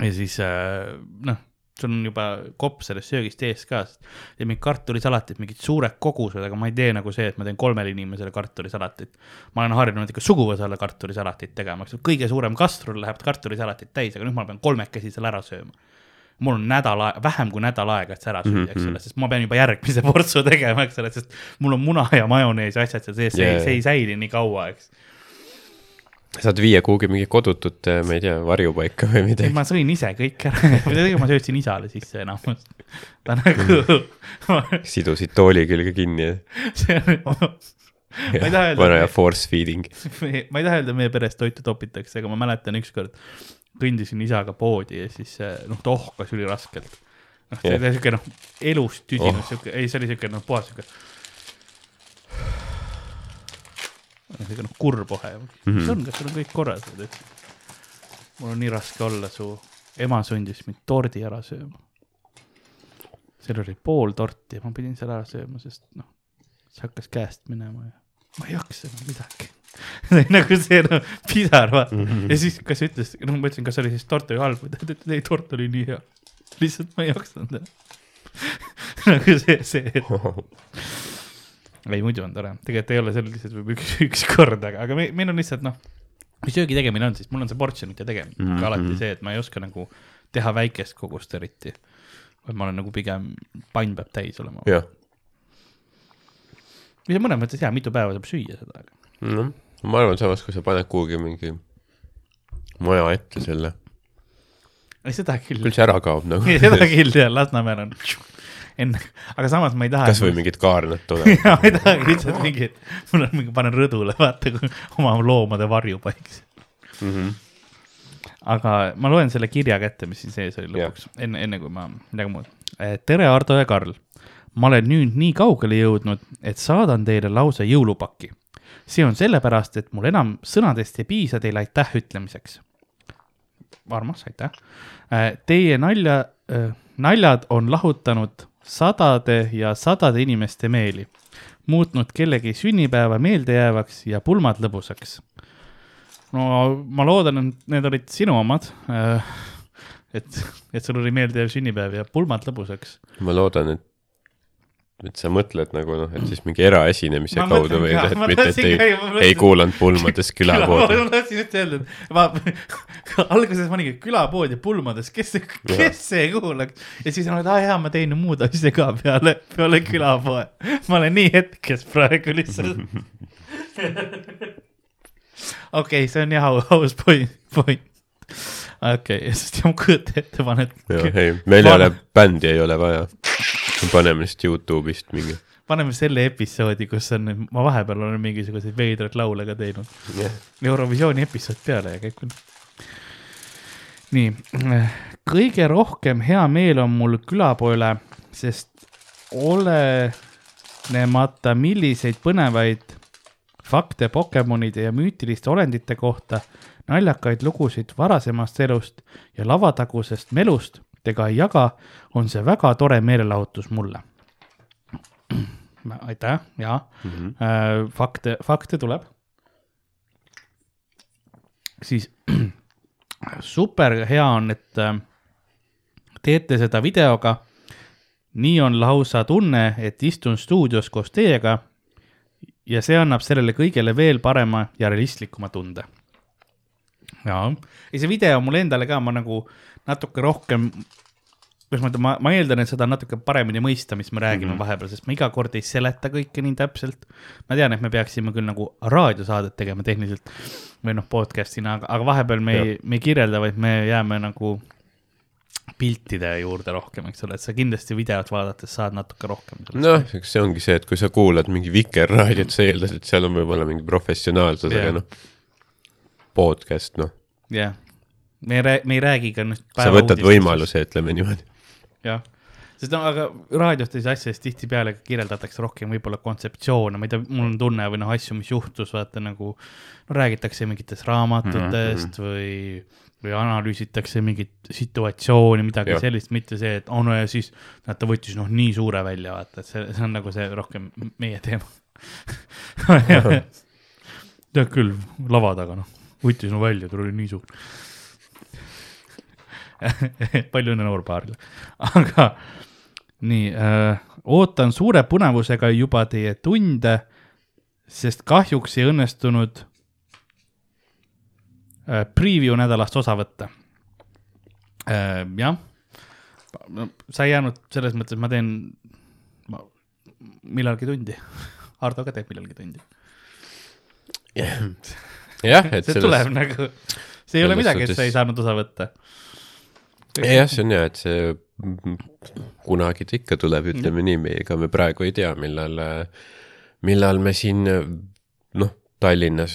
ja siis äh, noh, sul on juba kopp sellest söögist ees ka, ja mingid kartulisalatit, mingid suured kogused, aga ma ei tee nagu see, et ma teen kolmele inimesele kartulisalatit. ma olen harjunud ikka suguvõsale kartulisalatit tegema, eks ole, kõige suurem kastrul läheb kartulisalatit täis, aga nüüd ma pean kolmekesi selle ära sööma mul on nädal, vähem kui nädal aega, et see ära süüa, eks Mhm, ole, sest ma pean juba järgmise portsu tegema, eks ole, sest mul on muna ja majonees ja asjad seal sees, yeah., see ei säili nii kaua, eks. Saad viia kuhugi mingi kodutut, ma ei tea, varjupaika või midagi. ma sõin ise kõik ära, tegelikult ma söötsin isale sisse enamus. ta nagu, sidusid tooli külge kinni ja see on, Ma ei taha öelda, vana ja force feeding. ma ei taha öelda, meie peres toitu topitakse, aga ma mäletan ükskord kõndisin isaga poodi ja siis eh, noh, ta ohkas üliraskelt. noh, see Jah. oli siuke noh, elust tüdinud Oh. siuke, ei, see oli siuke noh, puhas siuke. Siuke noh, kurb ohe mm. -hmm. see on, kas sul on kõik korras? mul on nii raske olla, su ema sundis mind tordi ära sööma. seal oli pool torti ja ma pidin selle ära sööma, sest noh, see hakkas käest minema ja ma ei jaksa enam midagi. nagu see no, pisar, vaata mm. -hmm. ja siis, kas ütles, noh, ma ütlesin, kas oli siis tort oli halb või ta ütles, et ei, tort oli nii hea. lihtsalt ma ei jaksanud enam. nagu see, see, et ei muidu on tore, tegelikult ei ole, see oli lihtsalt võib üks, üks kord, aga, aga me- meil on lihtsalt noh, kui söögi tegemine on, siis mul on see portsjonite tegemine mm, Mhm. -hmm. alati see, et ma ei oska nagu teha väikest kogust eriti. vaid ma olen nagu pigem, pann peab täis olema. jah, mis on mõnes mõttes hea, mitu päeva saab süüa seda, noh, ma arvan samas, kui sa paned kuhugi mingi maja ette selle, ei seda küll küll, see ära kaob nagu. seda küll jah, Lasnamäel on enne, aga samas ma ei taha. kasvõi mingit kaarnat tuleb. ja ma ei tahagi lihtsalt mingi, mul on mingi, panen rõdule, vaata kui oma loomade varjupaik. Mhm. aga ma loen selle kirja kätte, mis siin sees oli lõpuks, enne, enne kui ma midagi muud. tere, Ardo ja Karl. ma olen nüüd nii kaugele jõudnud, et saadan teile lausa jõulupaki. see on sellepärast, et mul enam sõnadest ei piisa teile aitäh ütlemiseks. armas, aitäh. Teie nalja, naljad on lahutanud sadade ja sadade inimeste meeli, muutnud kellegi sünnipäeva meeldejäävaks ja pulmad lõbusaks no ma loodan, et need olid sinu omad. et, et sul oli meeldejääv sünnipäev ja pulmad lõbusaks. ma loodan, et, et sa mõtled nagu noh, et siis mingi eraesinemise Ma kaudu või ka, et ma mitte, et ei mõelda., ei kuulanud pulmades külapoodi. ma tahtsin just öelda, et ma alguses ma olin külapood ja pulmades, kes kes see kuulaks ja siis ma olin, aa jaa, ma teen muud asja ka peale, peale külapoe. ma olen nii hetkes praegu lihtsalt. okei, see on jah au- aus point, point. okei okay,, sest ma kujutan ette, paned. ei, meil ei ole, bändi ei ole vaja. Me paneme lihtsalt Youtube'ist mingi. paneme selle episoodi, kus on, ma vahepeal olen mingisuguseid veidraid laule ka teinud. Eurovisiooni episood peale ja kõik nii, kõige rohkem hea meel on mul külapoole, sest olenemata, milliseid põnevaid fakte Pokemonide ja müütiliste olendite kohta, naljakaid lugusid varasemast elust ja lavatagusest melust te ka ei jaga, on see väga tore meelelahutus mulle. aitäh, jaa mm, -hmm. fakte, fakte tuleb. siis super hea on, et äh, teete seda videoga. nii on lausa tunne, et istun stuudios koos teiega ja see annab sellele kõigele veel parema ja realistlikuma tunde. jaa, ei see video mulle endale ka, ma nagu natuke rohkem, kuidas ma ütlen, ma, ma eeldan, et seda on natuke paremini mõista, mis me räägime mm -hmm. vahepeal, sest ma iga kord ei seleta kõike nii täpselt. ma tean, et me peaksime küll nagu raadiosaadet tegema tehniliselt või noh, podcast'ina, aga, aga vahepeal me ei, me ei kirjelda, vaid me jääme nagu piltide juurde rohkem, eks ole, et sa kindlasti videot vaadates saad natuke rohkem. noh, eks see ongi see, et kui sa kuulad mingi Vikerraadiot, sa eeldad, et seal on võib-olla mingi professionaalsus yeah., aga noh, podcast, noh, jah, me ei räägi, me ei räägi ka nüüd. sa võtad. võimaluse, ütleme niimoodi. jah, sest no aga raadiostes asjades tihtipeale kirjeldatakse rohkem võib-olla kontseptsioone, ma ei tea, mul on tunne või noh, asju, mis juhtus, vaata nagu no räägitakse mingitest raamatutest mm -hmm. või, või analüüsitakse mingit situatsiooni, midagi Jah. sellist, mitte see, et oh no ja siis näed, ta võttis noh, nii suure välja, vaata, et see, see on nagu see rohkem meie teema. tead küll, lava taga noh, võttis no välja, tal oli nii suur. palju õnne noorpaarile, aga nii äh,, ootan suure põnevusega juba teie tunde, sest kahjuks ei õnnestunud äh, preview nädalast osa võtta äh,. jah, sa ei jäänud selles mõttes, ma teen ma, millalgi tundi. Hardo ka teeb millalgi tundi. jah, et see selles tuleb, nagu, see ei ole selles midagi, et sa ei saanud osa võtta. jah, see on hea, et see kunagi ta ikka tuleb, ütleme nii, ega me praegu ei tea, millal, millal me siin noh, Tallinnas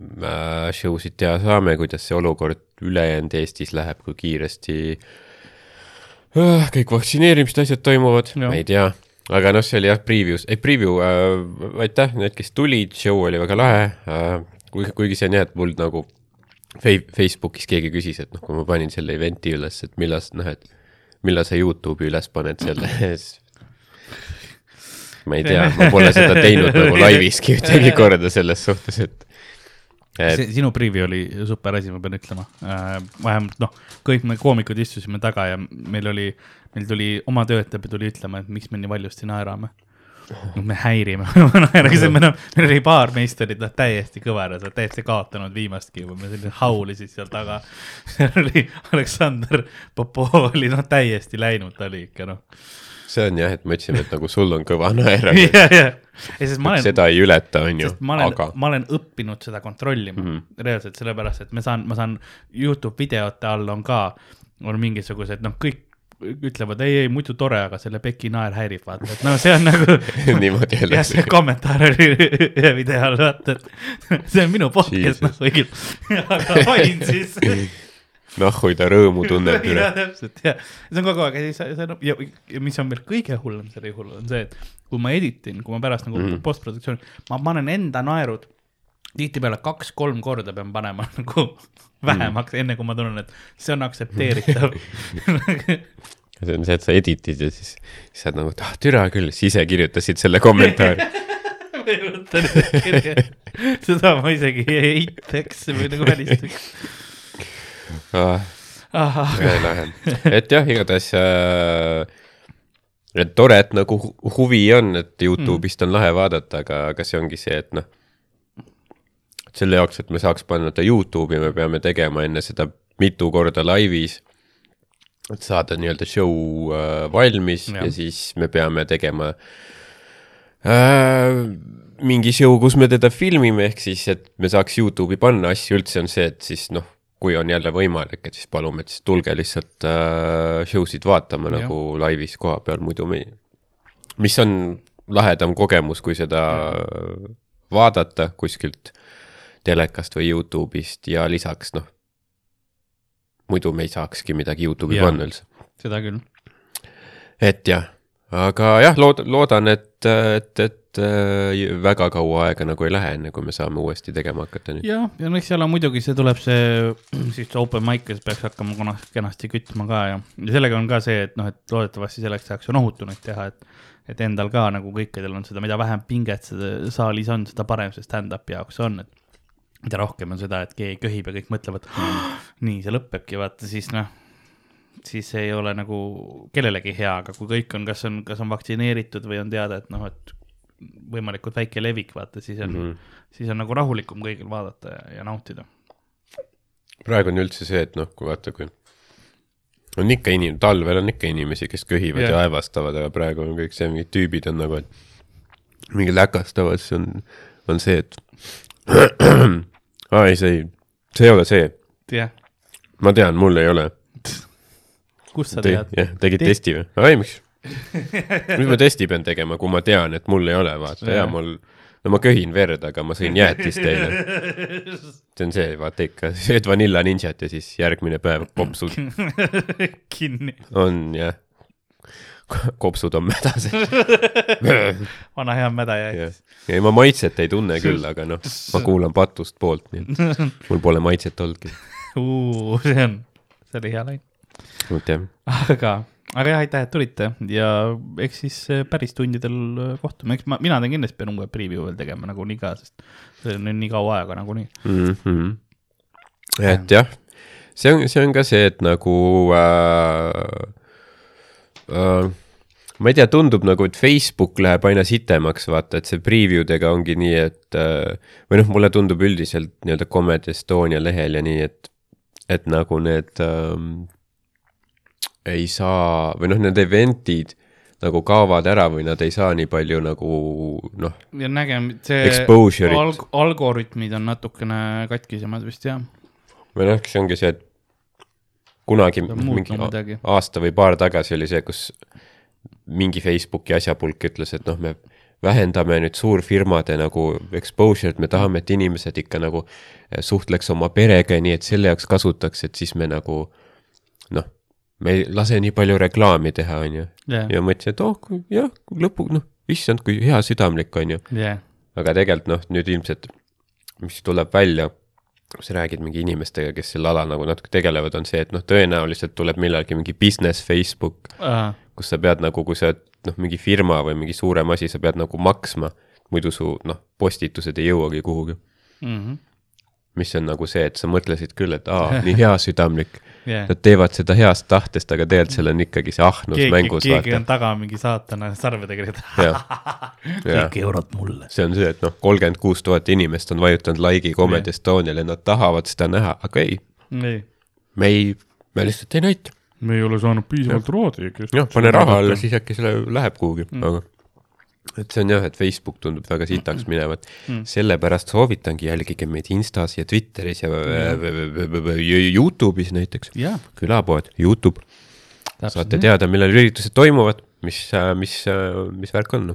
äh, show sid teha saame, kuidas see olukord ülejäänud Eestis läheb, kui kiiresti äh, kõik vaktsineerimised, asjad toimuvad, ma ei tea. aga noh, see oli jah, preview's, ei preview äh,, aitäh, need, kes tulid, show oli väga lahe äh,, kuigi, kuigi see on jah, et mul nagu Facebookis keegi küsis, et noh, kui ma panin selle event'i üles, et millal, noh, et millal sa Youtube'i üles paned selle siis ma ei tea, ma pole seda teinud nagu laiviski ühtegi korda selles suhtes, et et sinu preview oli super asi, ma pean ütlema äh,. vähemalt noh, kõik me koomikud istusime taga ja meil oli, meil tuli oma töötaja tuli ütlema, et miks me nii valjusti naerame. Me häirime naeramise, me noh, meil oli paar meist olid noh täiesti kõveras, täiesti kaotanud viimastki juba, me selline haulisid seal taga. seal oli Aleksandr Popov oli noh täiesti läinud, ta oli ikka noh. see on jah, et me ütlesime, et nagu sul on kõva naer, sest ma olen, seda ei ületa, on ju sest, aga, ma olen õppinud seda kontrollima mm. -hmm. reaalselt sellepärast, et ma saan, ma saan Youtube videote all on ka, on mingisugused noh, kõik ütlevad ei, ei muidu tore, aga selle Beki naer häirib, vaata, et noh, see on nagu niimoodi jah, see öeldakse. kommentaar oli ühe video all, vaata, et see on minu podcast, noh, kõigil, aga panin siis. Nahhu ta rõõmu tunneb üle täpselt ja see on kogu aeg siis see on ja, ja mis on veel kõige hullem selle juhul on see, et kui ma editin, kui ma pärast nagu mm. postproduktsiooni, ma panen enda naerud tihtipeale kaks-kolm korda pean panema nagu vähemaks mm, enne kui ma tunnen, et see on aktsepteeritav. See on see, et sa editid ja siis, siis sa oled nagu, et ah türa küll, siis ise kirjutasid selle kommentaari. seda ma isegi ei eitaks või nagu välistaks. Ah, lahe, et jah, igatahes äh, et tore, et nagu hu- huvi on, et Youtube'ist on lahe vaadata, aga, aga see ongi see, et noh, selle jaoks, et me saaks panna ta Youtube'i, me peame tegema enne seda mitu korda laivis, et saada nii-öelda show äh, valmis ja. Ja siis me peame tegema äh, mingi show, kus me teda filmime, ehk siis, et me saaks Youtube'i panna asju üldse on see, et siis noh, kui on jälle võimalik, et siis palume, et siis tulge lihtsalt äh, show sid vaatama Jah. nagu laivis koha peal, muidu me, mis on lahedam kogemus, kui seda vaadata kuskilt telekast või Youtube'ist ja lisaks noh, muidu me ei saakski midagi Youtube'i panna üldse. seda küll. et jah, aga jah, lood-, loodan, et, et, et äh, väga kaua aega nagu ei lähe, enne kui me saame uuesti tegema hakata nüüd. ja, ja noh, seal on muidugi, see tuleb see, siis see open mic, kes peaks hakkama kuna- kenasti kütma ka ja, ja sellega on ka see, et noh, et loodetavasti selleks tehakse nohutunuid teha, et et endal ka nagu kõikidel on seda, mida vähem pinget seda saalis on, seda parem see stand-up'i jaoks on, et mida rohkem on seda, et keegi köhib ja kõik mõtlevad, nii see lõpebki, vaata siis noh, siis ei ole nagu kellelegi hea, aga kui kõik on, kas on, kas on vaktsineeritud või on teada, et noh, et võimalikult väike levik, vaata siis on mm. -hmm. siis on nagu rahulikum kõigil vaadata ja, ja nautida. praegu on üldse see, et noh, kui vaata, kui on ikka inim-, talvel on ikka inimesi, kes köhivad yeah. ja aevastavad, aga praegu on kõik see, mingid tüübid on nagu, et mingi läkastavad, siis on, on see, et aa ei, see ei, see ei ole see, jah, ma tean, mul ei ole. kust sa Te, tead? jah, tegid Te- testi või? ei, miks? mis ma testi pean tegema, kui ma tean, et mul ei ole, vaata ja mul, no ma köhin verd, aga ma sõin jäätist eile. see on see, vaata ikka, sööd Vanilla Ninjat ja siis järgmine päev kopsud kinni, on jah, kopsud on mädased. vana hea mäda jäätis., ei ma maitset ei tunne küll, aga noh, ma kuulan patust poolt, nii et mul pole maitset olnudki. see on, see oli hea lain. vot jah, aga, aga jah, aitäh, et tulite ja eks siis eh, päris tundidel eh, kohtume, eks ma, mina teen kindlasti pean uue preview veel tegema nagunii ka, sest see on nii kaua aega nagunii. mm. -hmm. et jah, see on, see on ka see, et nagu äh, äh, ma ei tea, tundub nagu, et Facebook läheb aina sitemaks, vaata, et see preview dega ongi nii, et äh, või noh, mulle tundub üldiselt nii-öelda Comedy Estonia lehel ja nii, et, et nagu need ähm, ei saa või noh, need event'id nagu kaovad ära või nad ei saa nii palju nagu noh, ja nägem, see alg- algoritmid on natukene katkisemad vist jah. või noh, see ongi see, et kunagi mingi midagi. aasta või paar tagasi oli see, kus mingi Facebooki asjapulk ütles, et noh, me vähendame nüüd suurfirmade nagu exposure'it, me tahame, et inimesed ikka nagu eh, suhtleks oma perega ja nii, et selle jaoks kasutaks, et siis me nagu noh, me ei lase nii palju reklaami teha, on ju. ja mõtlesin, et oh, jah, lõpu, noh, issand, kui hea südamlik, on ju. jah, aga tegelikult noh, nüüd ilmselt, mis tuleb välja, kui sa räägid mingi inimestega, kes selle ala nagu natuke tegelevad, on see, et noh, tõenäoliselt tuleb millalgi mingi business Facebook, kus sa pead nagu, kui sa oled noh, mingi firma või mingi suurem asi, sa pead nagu maksma, muidu su noh, postitused ei jõuagi kuhugi. Mhm. Mis on nagu see, et sa mõtlesid küll, et aa, nii heasüdamlik, jah. nad teevad seda heast tahtest, aga tegelikult seal on ikkagi see ahnus keegi, mängus, keegi vaata on. taga mingi saatana sarvedega, jah kõik eurod mulle. see on see, et noh, kolmkümmend kuus tuhat inimest on vajutanud like'i Comedy Estoniale, nad tahavad seda näha, aga ei, ei, me ei, me lihtsalt ei näita. me ei ole saanud piisavalt raadi, jah, pane raha alla, siis äkki selle läheb kuhugi mm., aga et see on jah, et Facebook tundub väga sitaks minevat mm., sellepärast soovitangi jälgige meid Instas ja Twitteris ja mm. Youtube'is näiteks, külapood, Youtube, saate teada, millal üritused toimuvad, mis, mis, mis värk on.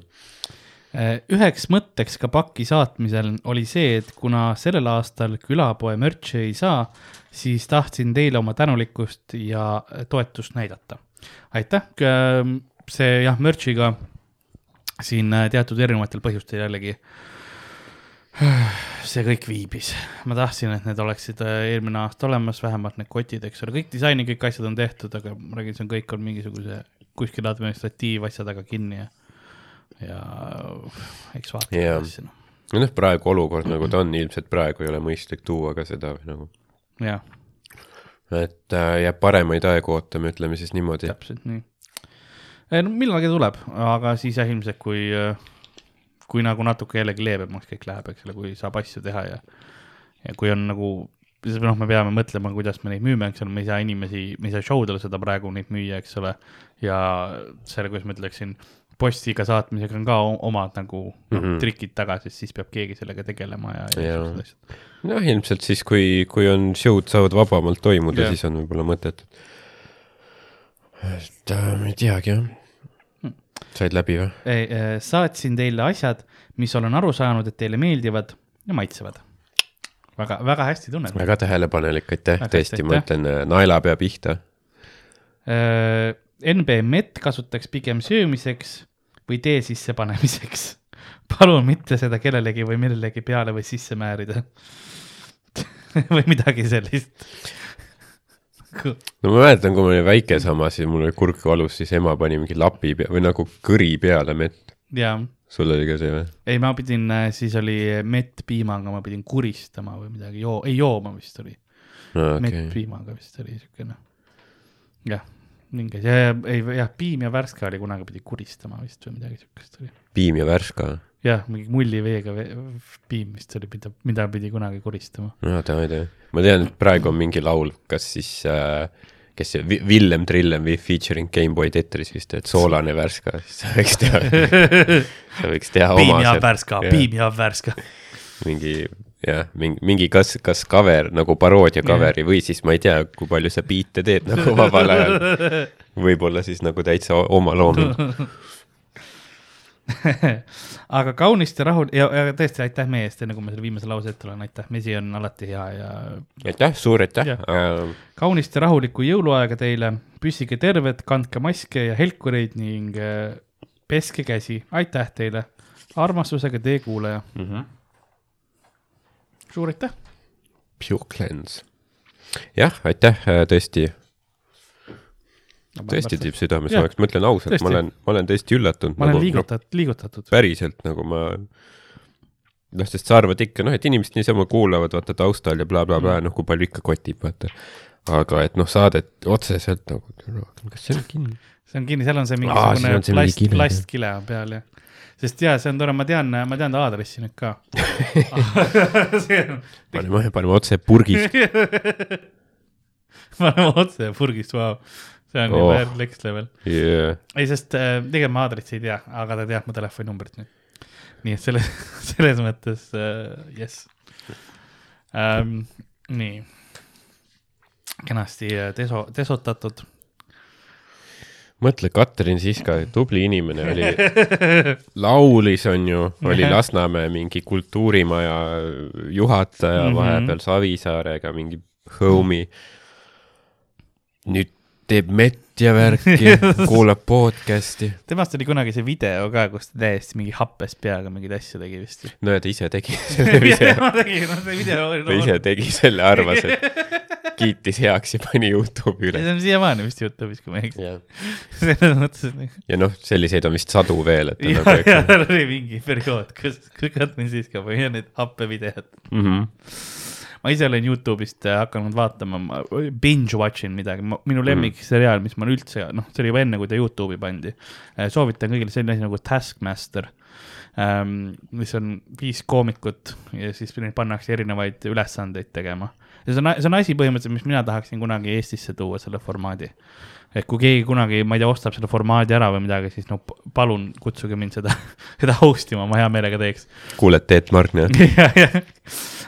Äh, üheks mõtteks ka paki saatmisel oli see, et kuna sellel aastal külapoe mürtsi ei saa, siis tahtsin teile oma tänulikkust ja toetust näidata. aitäh, see jah, mürtsiga siin äh, teatud erinevatel põhjustel jällegi see kõik viibis, ma tahtsin, et need oleksid äh, eelmine aasta olemas, vähemalt need kotid, eks ole, kõik disaini, kõik asjad on tehtud, aga ma räägin, see on kõik on mingisuguse kuskil administratiivasja taga kinni ja, ja eks vaatame Jaa. edasi noh, noh, praegu olukord nagu ta on, ilmselt praegu ei ole mõistlik tuua ka seda nagu, jah, et äh, jääb paremaid aegu ootama, ütleme siis niimoodi. täpselt nii. No millalgi tuleb, aga siis jah, ilmselt kui, kui nagu natuke jällegi leebemaks kõik läheb, eks ole, kui saab asju teha ja, ja kui on nagu, noh, me peame mõtlema, kuidas me neid müüme, eks ole, me ei saa inimesi, me ei saa show del seda praegu neid müüa, eks ole. ja selle, kuidas ma ütleksin, postiga saatmisega on ka omad nagu mm. -hmm. trikid taga, sest siis peab keegi sellega tegelema ja, ja Jaa. siuksed asjad. noh, ilmselt siis, kui, kui on show'd saavad vabamalt toimuda siis on võib-olla mõtet. et äh, ei teagi jah. Said läbi või? saatsin teile asjad, mis olen aru saanud, et teile meeldivad ja maitsevad. väga, väga hästi tunned. väga tähelepanelik, aitäh, tõesti, ma ütlen äh, naelapea pihta. NBMet kasutaks pigem söömiseks või tee sisse panemiseks. palun mitte seda kellelegi või millelegi peale või sisse määrida. või midagi sellist. No ma mäletan, kui ma olin väike samas ja mul oli kurk valus, siis ema pani mingi lapi pea- või nagu kõri peale mett. sul oli ka see või? ei, ma pidin, siis oli mett piimaga, ma pidin kuristama või midagi, joo-, ei jooma vist oli no okay., mett piimaga vist oli siukene. jah, mingi, ja, ei jah, piim ja värske oli kunagi pidi kuristama vist või midagi siukest oli. piim ja värska. jah, mingi mulliveega ve piim vist oli, mida, mida pidi kunagi kuristama. no davai, davai. ma tean, et praegu on mingi laul, kas siis äh, kes see, Villem Trillem või featuring Gameboy Tetris vist, et soolane värska, siis sa võiks teha, sa võiks teha piim oma ja see- värska, piim ja värska. mingi jah, mingi, mingi kas, kas cover nagu paroodia cover'i või siis ma ei tea, kui palju sa biite teed nagu vabal ajal. võib-olla siis nagu täitsa oma looming. aga kaunist ja rahul ja, ja tõesti aitäh meie eest, enne kui ma selle viimase lause ette loen, aitäh, mesi on alati hea ja aitäh, suur aitäh Jah. äh,. kaunist ja rahulikku jõuluaega teile, püsige terved, kandke maske ja helkureid ning äh, peske käsi, aitäh teile, armastusega teie kuulaja, Mm -hmm. suur aitäh. Pure Cleanse. jah, aitäh, tõesti, tõesti teeb südamesoojaks, ma ütlen ausalt, ma olen, ma olen tõesti üllatunud. ma olen liigutatud, liigutatud. päriselt nagu ma, noh, sest sa arvad ikka, noh, et inimesed niisama kuulavad, vaata taustal ja blablabla bla,, Mm. noh, kui palju ikka kotib, vaata. aga et noh, saadet otseselt nagu, kas see on kinni? see on kinni, seal on see Aa, mingisugune on see mingi plast, kile, plastkile on peal jah. sest jaa, see on tore, ma tean, ma tean ta aadressi nüüd ka. on, paneme, paneme otse purgist. paneme otse purgist, vau. See on Oh. juba oh. next level. Yeah. ei, sest äh, tegelikult ma aadressi ei tea, aga ta teab mu telefoninumbrit nüüd. nii et selles, selles mõttes äh, jess ähm,. nii, kenasti äh, deso, desotatud. mõtle, Katrin Siska, tubli inimene oli, laulis, on ju, oli Lasnamäe mingi kultuurimaja juhataja mm. -hmm. vahepeal Savisaarega, mingi homie. nüüd teeb mett ja värki, kuulab podcast'i. temast oli kunagi see video ka, kus ta täiesti mingi happes peaga mingeid asju tegi vist. no ja ta ise tegi selle video, ma tegin, no see video oli ta ise tegi selle, arvas, et kiitis heaks ja pani Youtube'i ja üles. see on siiamaani vist Youtube'is, kui ma ei eksi. selles mõttes, et nagu- ja noh, selliseid on vist sadu veel, et ja, ja tal oli mingi periood, kus, kus Katrin Siiska pani need happevideod. mm. -hmm. Ma ise olen Youtube'ist äh, hakanud vaatama, ma binge watch in midagi, minu lemmikseriaal, mis ma üldse, noh, see oli juba enne, kui ta Youtube'i pandi. soovitan kõigile selline asi nagu Taskmaster, mis on viis koomikut ja siis neid pannakse erinevaid ülesandeid tegema. Ja see on, see on asi põhimõtteliselt, mis mina tahaksin kunagi Eestisse tuua, selle formaadi. et kui keegi kunagi, ma ei tea, ostab selle formaadi ära või midagi, siis no palun kutsuge mind seda, seda host ima, ma hea meelega teeks. kuuled Teet Margna?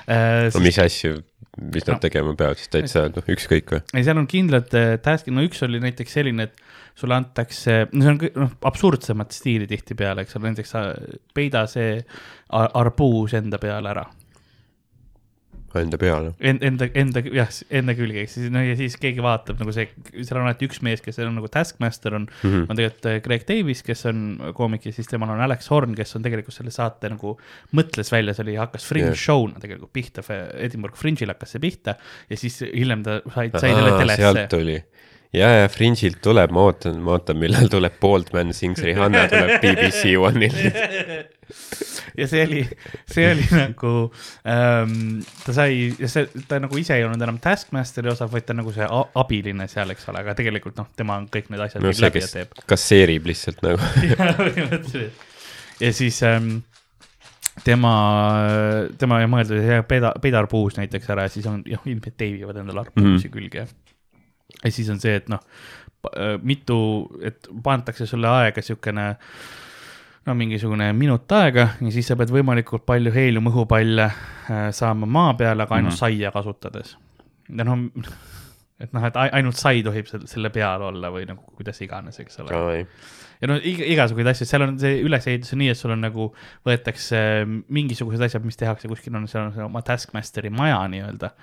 Äh, no mis asju, mis nad No. tegema siis täitsa noh, ükskõik või. ei, seal on kindlad äh, task'id, no üks oli näiteks selline, et sulle antakse, no see on noh, absurdsemat stiili tihtipeale, eks ole, näiteks sa peida see ar- arbuus enda peale ära. Enda peale. Enda, enda, jah, enda külge, ehk siis no ja siis keegi vaatab nagu see, seal on alati üks mees, kes on nagu taskmaster on mm. -hmm. on tegelikult äh, Greg Davis, kes on koomik ja siis temal on Alex Horn, kes on tegelikult selle saate nagu mõtles välja, see oli, hakkas Fringe yeah. show'na tegelikult pihta, Edinburgh Fringe'il hakkas see pihta ja siis hiljem ta sai, sai selle telesse sealt. tuli. ja, ja Fringe'ilt tuleb, ma ootan, ma ootan, millal tuleb Boldman Sings Rihanna tuleb BBC One'il. ja see oli, see oli nagu ähm,, ta sai, see, ta nagu ise ei olnud enam Taskmasteri osa, vaid ta nagu see abiline seal, eks ole, aga tegelikult noh, tema on kõik need asjad no see, kes kasseerib lihtsalt nagu. ja siis ähm, tema, tema ei mõeldud, et peda-, pedarpuus näiteks ära ja siis on, jah, ilmselt teibivad endale arpuusi mm. külge. Ja siis on see, et noh, mitu, et pannakse sulle aega siukene no mingisugune minut aega ja siis sa pead võimalikult palju heeliumõhupalle äh, saama maa peale, aga ainult mm. -hmm. saia kasutades. ja noh, et noh, et ai- ainult sai tohib selle, selle peal olla või nagu kuidas iganes, eks ole. Davai. ja no iga, igasuguseid asju, seal on see ülesehitus nii, et sul on nagu võetakse mingisugused asjad, mis tehakse kuskil on seal on see oma Taskmasteri maja nii-öelda,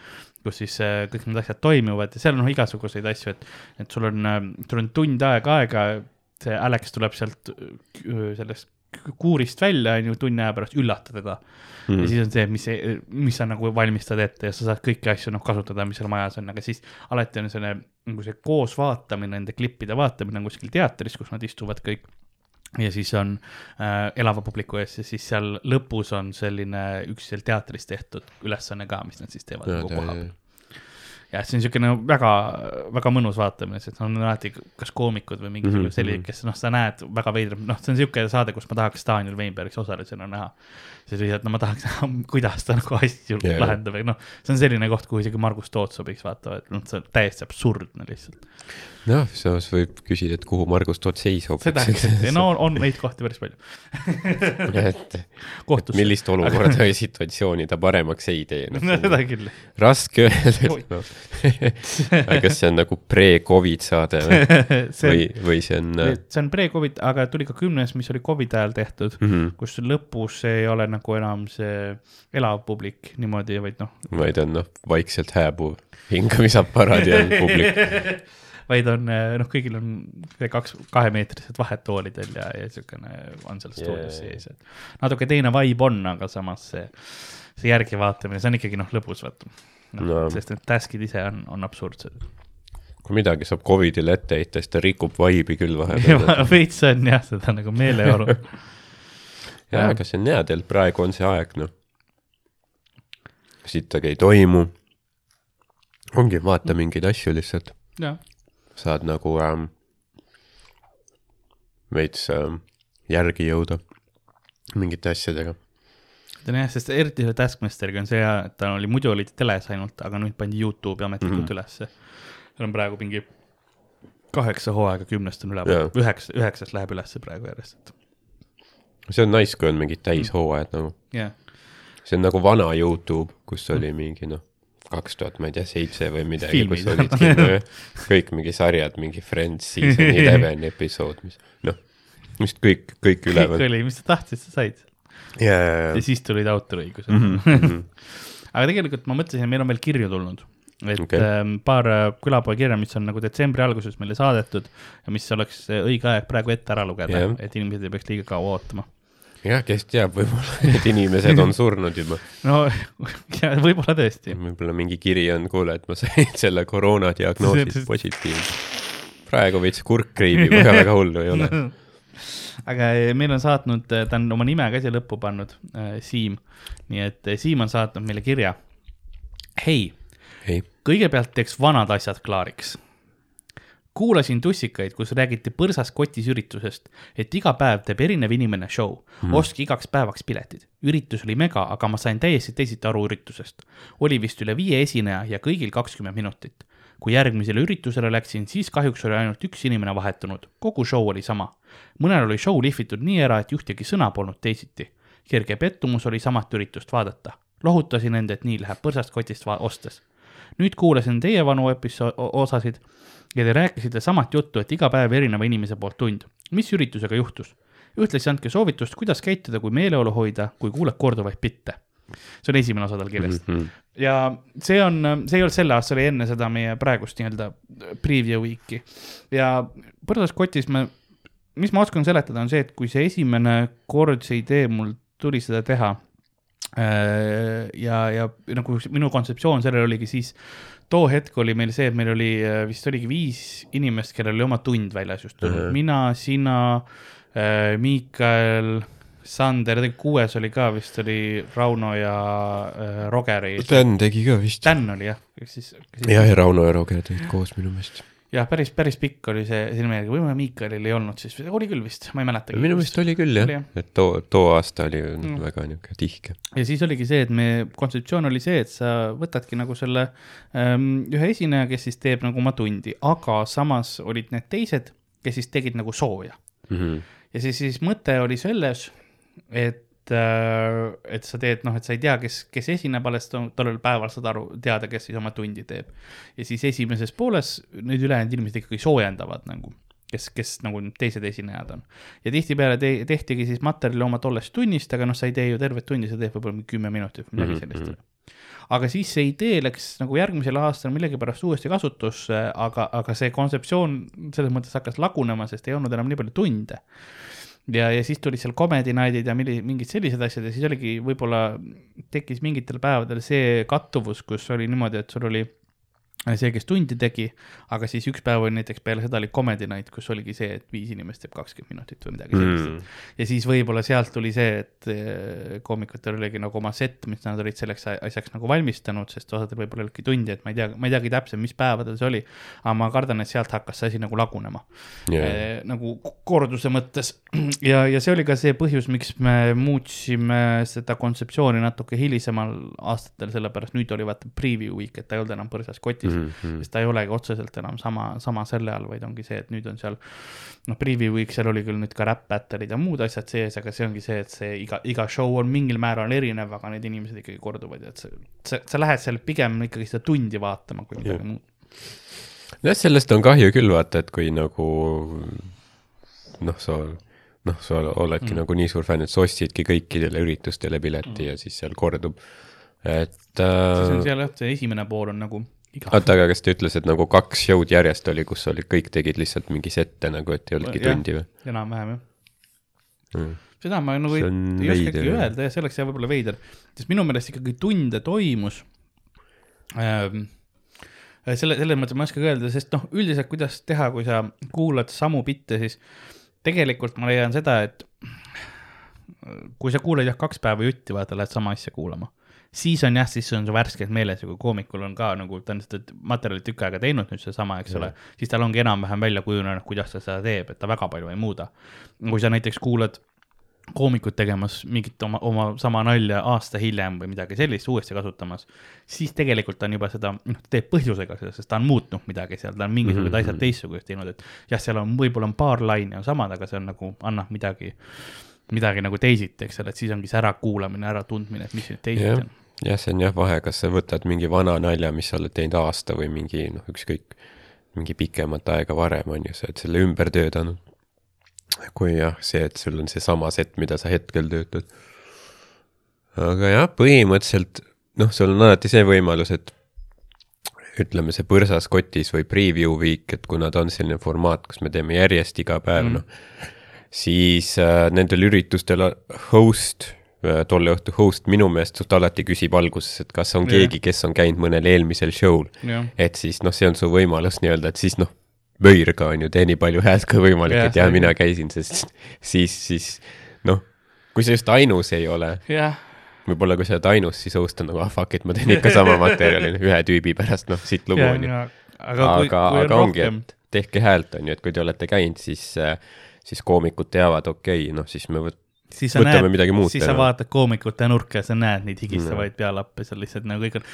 kus siis äh, kõik need asjad toimuvad ja seal on noh, igasuguseid asju, et, et sul on, sul on tund aega aega, see Alex tuleb sealt äh, sellest kuurist välja, on ju, tunni aja pärast üllata teda mm.. ja siis on see, mis, mis sa nagu valmistad ette ja sa saad kõiki asju noh kasutada, mis seal majas on, aga siis alati on selline nagu see koos vaatamine, nende klippide vaatamine on kuskil teatris, kus nad istuvad kõik. Ja siis on äh, elava publiku ees ja siis seal lõpus on selline üks seal teatris tehtud ülesanne ka, mis nad siis teevad nagu koha peal. jah, see on niisugune väga, väga mõnus vaatamine, sest on alati kas koomikud või mingisugused Mhm, sellised, mhm. kes noh, sa näed väga veidrad, noh, see on niisugune saade, kus ma tahaks Daniel Weinbergis osalisena näha. Siis lihtsalt, no ma tahaks näha, kuidas ta nagu asju jaa. lahendab noh, see on selline koht, kuhu isegi Margus Toots sobiks vaata, et noh, see on täiesti absurdne lihtsalt. noh, samas võib küsida, et kuhu Margus Toots ei sobi. seda, no on, neid kohti päris palju. et kohtus. millist olukorda või situatsiooni ta paremaks ei tee no no,. seda küll. raske öelda, et noh, kas see on nagu pre-Covid saade või, see või, või see on äh, see on pre-Covid, aga tuli ka kümnes, mis oli Covidi ajal tehtud mm, -hmm, kus lõpus ei ole nagu enam see elav publik niimoodi, vaid noh, vaid on noh, vaikselt hääbuv hingamisaparaadi all publik. vaid on noh, kõigil on kaks, kahemeetrised vahed toolidel ja, ja niisugune on seal stuudios Jaa. sees, et natuke teine vibe on, aga samas see, see järgivaatamine, see on ikkagi noh, lõbus vaata no, No. sest need task'id ise on, on absurdsed. kui midagi saab Covidile ette heita, siis ta rikub vibe'i küll vahepeal. veits on jah, seda nagu meeleolu. jaa, aga see on hea teil, praegu on see aeg, noh. sittagi ei toimu. ongi, vaata mingeid asju lihtsalt, saad nagu ähm, veits ähm, järgi jõuda mingite asjadega. ta on jah, sest eriti selle Taskmasteriga on see hea, et ta oli, muidu oli teles ainult, aga nüüd pandi Youtube'i ametlikult mm. -hmm. ülesse. seal on praegu mingi kaheksa hooaega kümnest on üleval, üheksa, üheksast läheb ülesse praegu järjest, et see on nice, kui on mingid täishooajad nagu, jah. see on nagu vana Youtube, kus oli mingi noh, kaks tuhat, ma ei tea, seitse või midagi, kus olid kinno, kõik mingi sarjad, mingi Friends season eleven episood, mis noh, vist kõik, kõik kõik üleval. oli, mis sa tahtsid, sa said. ja, ja, ja siis tulid autoriõigused mm. -hmm. aga tegelikult ma mõtlesin, meil on veel kirju tulnud. Et okay. paar äh, külapoe kirja, mis on nagu detsembri alguses meile saadetud ja mis oleks äh, õige aeg praegu ette ära lugeda Jah. et inimesed ei peaks liiga kaua ootama. jah, kes teab, võib-olla need inimesed on surnud juba. no ja võib-olla tõesti. võib-olla mingi kiri on, kuule, et ma sain selle koroonadiagnoosi See- positiivne. praegu veits kurk kriibib, aga väga hullu ei ole. aga eh, meil on saatnud, ta on oma nime ka siia lõppu pannud, Siim. nii et Siim on saatnud meile kirja. hei, ei, kõigepealt teeks vanad asjad klaariks. kuulasin tussikaid, kus räägiti põrsas kotis üritusest, et iga päev teeb erinev inimene show mm., ostke igaks päevaks piletid. üritus oli mega, aga ma sain täiesti teisiti aru üritusest. oli vist üle viie esineja ja kõigil kakskümmend minutit. kui järgmisele üritusele läksin, siis kahjuks oli ainult üks inimene vahetunud, kogu show oli sama. mõnel oli show lihvitud nii ära, et ühtegi sõna polnud teisiti. kerge pettumus oli samat üritust vaadata. lohutasin end, et nii läheb põrsast kotist ostes nüüd kuulasin teie vanu episood, osasid ja te rääkisite samat juttu, et iga päev erineva inimese poolt tund. mis üritusega juhtus? ühtlasi andke soovitust, kuidas käituda, kui meeleolu hoida, kui kuuled korduvaid bitte. see on esimene osa tal kirjast mm. -hmm. ja see on, see ei olnud selle aasta, see oli enne seda meie praegust nii-öelda preview week'i ja põrsas kotis me, mis ma oskan seletada, on see, et kui see esimene kord see idee mul tuli seda teha ja, ja nagu minu kontseptsioon sellel oligi siis, too hetk oli meil see, et meil oli äh, vist oligi viis inimest, kellel oli oma tund väljas just tulnud Mhm. -huh. mina, sina, Miikael, Sander, kuues oli ka vist oli Rauno ja äh, Rogeri. Dan tegi ka vist. Dan oli jah, ehk siis. jah, ja Rauno ja Roger tegid koos minu meelest. jah, päris, päris pikk oli see, see nimekiri, võib-olla Miikalil ei olnud siis, oli küll vist, ma ei mäletagi. minu meelest oli küll jah jah., et too, too aasta oli Mm. väga niisugune tihke. ja siis oligi see, et me kontseptsioon oli see, et sa võtadki nagu selle ähm, ühe esineja, kes siis teeb nagu oma tundi, aga samas olid need teised, kes siis tegid nagu sooja. Mhm. ja siis, siis mõte oli selles, et et, et sa teed, noh, et sa ei tea, kes, kes esineb alles to- tollel päeval, saad aru, teada, kes siis oma tundi teeb. ja siis esimeses pooles need ülejäänud inimesed ikkagi soojendavad nagu, kes, kes nagu teised esinejad on. ja tihtipeale te tehtigi siis materjali oma tollest tunnist, aga noh, sa ei tee ju tervet tundi, sa teed võib-olla mingi kümme minutit või midagi Mhm, sellist mhm. aga siis see idee läks nagu järgmisel aastal millegipärast uuesti kasutusse, aga, aga see kontseptsioon selles mõttes hakkas lagunema, sest ei olnud enam nii palju tunde. ja, ja siis tulid seal comedy night'id ja milli- mingid sellised asjad ja siis oligi võib-olla tekkis mingitel päevadel see kattuvus, kus oli niimoodi, et sul oli see, kes tundi tegi, aga siis üks päev oli näiteks peale seda oli comedy night, kus oligi see, et viis inimest teeb kakskümmend minutit või midagi sellist mm.. ja siis võib-olla sealt tuli see, et eh, koomikutel oligi nagu oma set, mis nad olid selleks asjaks nagu valmistanud, sest osadel võib-olla ei olnudki tundi, et ma ei tea, ma ei teagi täpselt, mis päevadel see oli. aga ma kardan, et sealt hakkas see asi nagu lagunema yeah., nagu korduse mõttes ja, ja see oli ka see põhjus, miks me muutsime seda kontseptsiooni natuke hilisemal aastatel, sellepärast nüüd oli vaata preview week, et ta ei olnud enam põrsas kotis mm. -hmm. sest ta ei olegi otseselt enam sama, sama selle all, vaid ongi see, et nüüd on seal noh, preview week, seal oli küll nüüd ka rap battle'id ja muud asjad sees, aga see ongi see, et see iga, iga show on mingil määral erinev, aga need inimesed ikkagi korduvad ja et sa, sa, sa lähed seal pigem ikkagi seda tundi vaatama kui midagi muud. jah, sellest on kahju küll vaata, et kui nagu noh, sa noh, sa oledki mm. nagu nii suur fänn, et sa ostsidki kõikidele üritustele pileti mm. ja siis seal kordub. et siis on äh, seal jah, see esimene pool on nagu. oota, aga kas ta ütles, et nagu kaks show'd järjest oli, kus olid, kõik tegid lihtsalt mingi sette nagu, et ei olnudki tundi või enam-vähem jah. mm.? seda ma nagu ei, ei oskagi öelda ja see oleks jah võib-olla veider, sest minu meelest ikkagi tunde toimus ähm,. selle, selles mõttes ma ei oskagi öelda, sest noh, üldiselt kuidas teha, kui sa kuulad samu bitte, siis tegelikult ma leian seda, et kui sa kuulad jah kaks päeva jutti, vaata, lähed sama asja kuulama, siis on jah, siis on see värskelt meeles ja kui koomikul on ka nagu, ta on seda materjali tükk aega teinud nüüd sedasama, eks ole, siis tal ongi enam-vähem välja kujunenud, kuidas ta seda teeb, et ta väga palju ei muuda. kui sa näiteks kuulad koomikut tegemas mingit oma, oma sama nalja aasta hiljem või midagi sellist uuesti kasutamas, siis tegelikult ta on juba seda, noh, teeb põhjusega seda, sest ta on muutnud midagi seal, ta on mingisugused Mhm, asjad teistsugused teinud, et jah, seal on, võib-olla on paar laine on samad, aga see on nagu, annab midagi, midagi nagu teisiti, eks ole, et siis ongi see ärakuulamine, äratundmine, et mis nüüd teisiti jah on., jah, see on jah vahe, kas sa võtad mingi vana nalja, mis sa oled teinud aasta või mingi noh, ükskõik, mingi pikemat aega varem on ju, sa oled selle ümber töötanud. kui jah, see, et sul on seesama set, mida sa hetkel töötad. aga jah, põhimõtteliselt noh, sul on alati see võimalus, et ütleme, see põrsas kotis või preview week, et kuna ta on selline formaat, kus me teeme järjest iga päev mm., noh, siis äh, nendel üritustel host äh, tolle õhtu host minu meelest suht alati küsib alguses, et kas on Jah. keegi, kes on käinud mõnel eelmisel show'l. jah, et siis noh, see on su võimalus nii-öelda, et siis noh, vöirga on ju, tee nii palju häält kui võimalik Jah, et jah, mina käisin, sest siis, siis noh, kui sa just ainus ei ole, jah, võib-olla kui sa oled ainus, siis host on nagu ah fuck it, ma teen ikka sama materjali ühe tüübi pärast, noh siit lugu on ju. aga kui, aga, kui on aga ongi, rohkem, et tehke häält, on ju, et kui te olete käinud, siis, siis koomikud teavad, okei okay,, noh siis me võt-, siis sa võtame näed, midagi muud siis sa teha. vaatad koomikute nurka ja sa näed neid higistavaid pealappe seal lihtsalt nagu kõik on,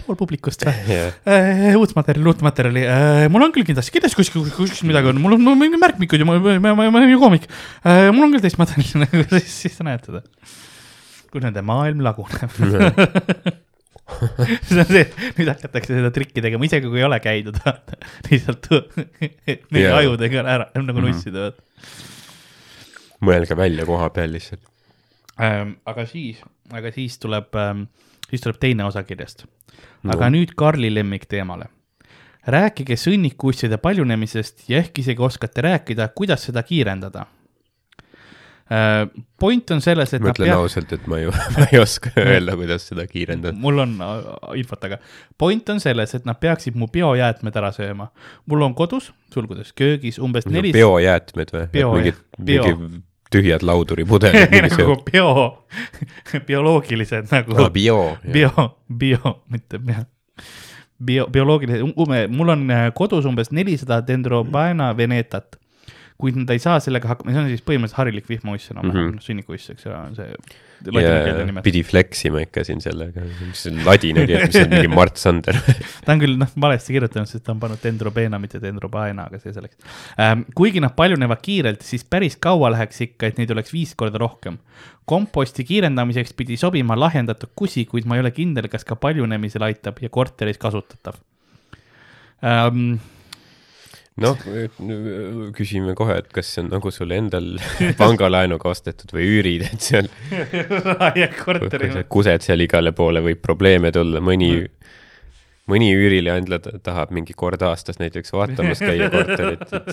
pool publikust või jah, äh,? uut materjali, uut materjali äh,, mul on küll kindlasti, kindlasti kuskil, kuskil midagi on, mul on, mingi märkmikud ja ma, ma, ma, ma olen ju koomik äh,. mul on küll teist materjali nagu siis, siis sa näed seda. kui nende maailm laguneb. see on see, nüüd hakatakse seda trikki tegema, isegi kui ei ole käidud, vaata. lihtsalt nende Jaa. ajudega on ära, nagu Mhm. nussida, vaata. Mõelge välja koha peal lihtsalt. Ähm, aga siis, aga siis tuleb ähm,, siis tuleb teine osa kirjast. No. aga nüüd Karli lemmikteemale. rääkige sõnnikuusside paljunemisest ja ehk isegi oskate rääkida, kuidas seda kiirendada. Point on selles, et ma ütlen pea- ausalt, et ma ju, ma ei oska öelda, kuidas seda kiirendada. mul on äh, infot, aga point on selles, et nad peaksid mu biojäätmed ära sööma. mul on kodus, sulgudes köögis umbes neli. biojäätmed või mingid, bio. mingi tühjad lauduripudelid. nagu bio, bioloogilised nagu aa, bio. bio, bio, mitte bio, bio, bioloogilised, mul on äh, kodus umbes nelisada dendrobaena venetat. Kuid nad ei saa sellega hakkama, see on siis põhimõtteliselt harilik vihmauss enam-vähem mm -hmm. sünnikuiss, eks ole, on see ja nimetus. pidi flex ima ikka siin sellega, mis see ladin oli, et mis on mingi Mart Sander. ta on küll noh, valesti kirjutanud, sest ta on pannud dendrobeena, mitte dendrobaena, aga see selleks ähm,. kuigi nad paljunevad kiirelt, siis päris kaua läheks ikka, et neid oleks viis korda rohkem. komposti kiirendamiseks pidi sobima lahjendatud kusi, kuid ma ei ole kindel, kas ka paljunemisel aitab ja korteris kasutatav ähm,. noh, küsime kohe, et kas see on nagu sul endal pangalaenuga ostetud või üürid, et seal kused seal igale poole, võib probleeme tulla, mõni, mõni üürileandja ta- tahab mingi kord aastas näiteks vaatamas käia korterit, et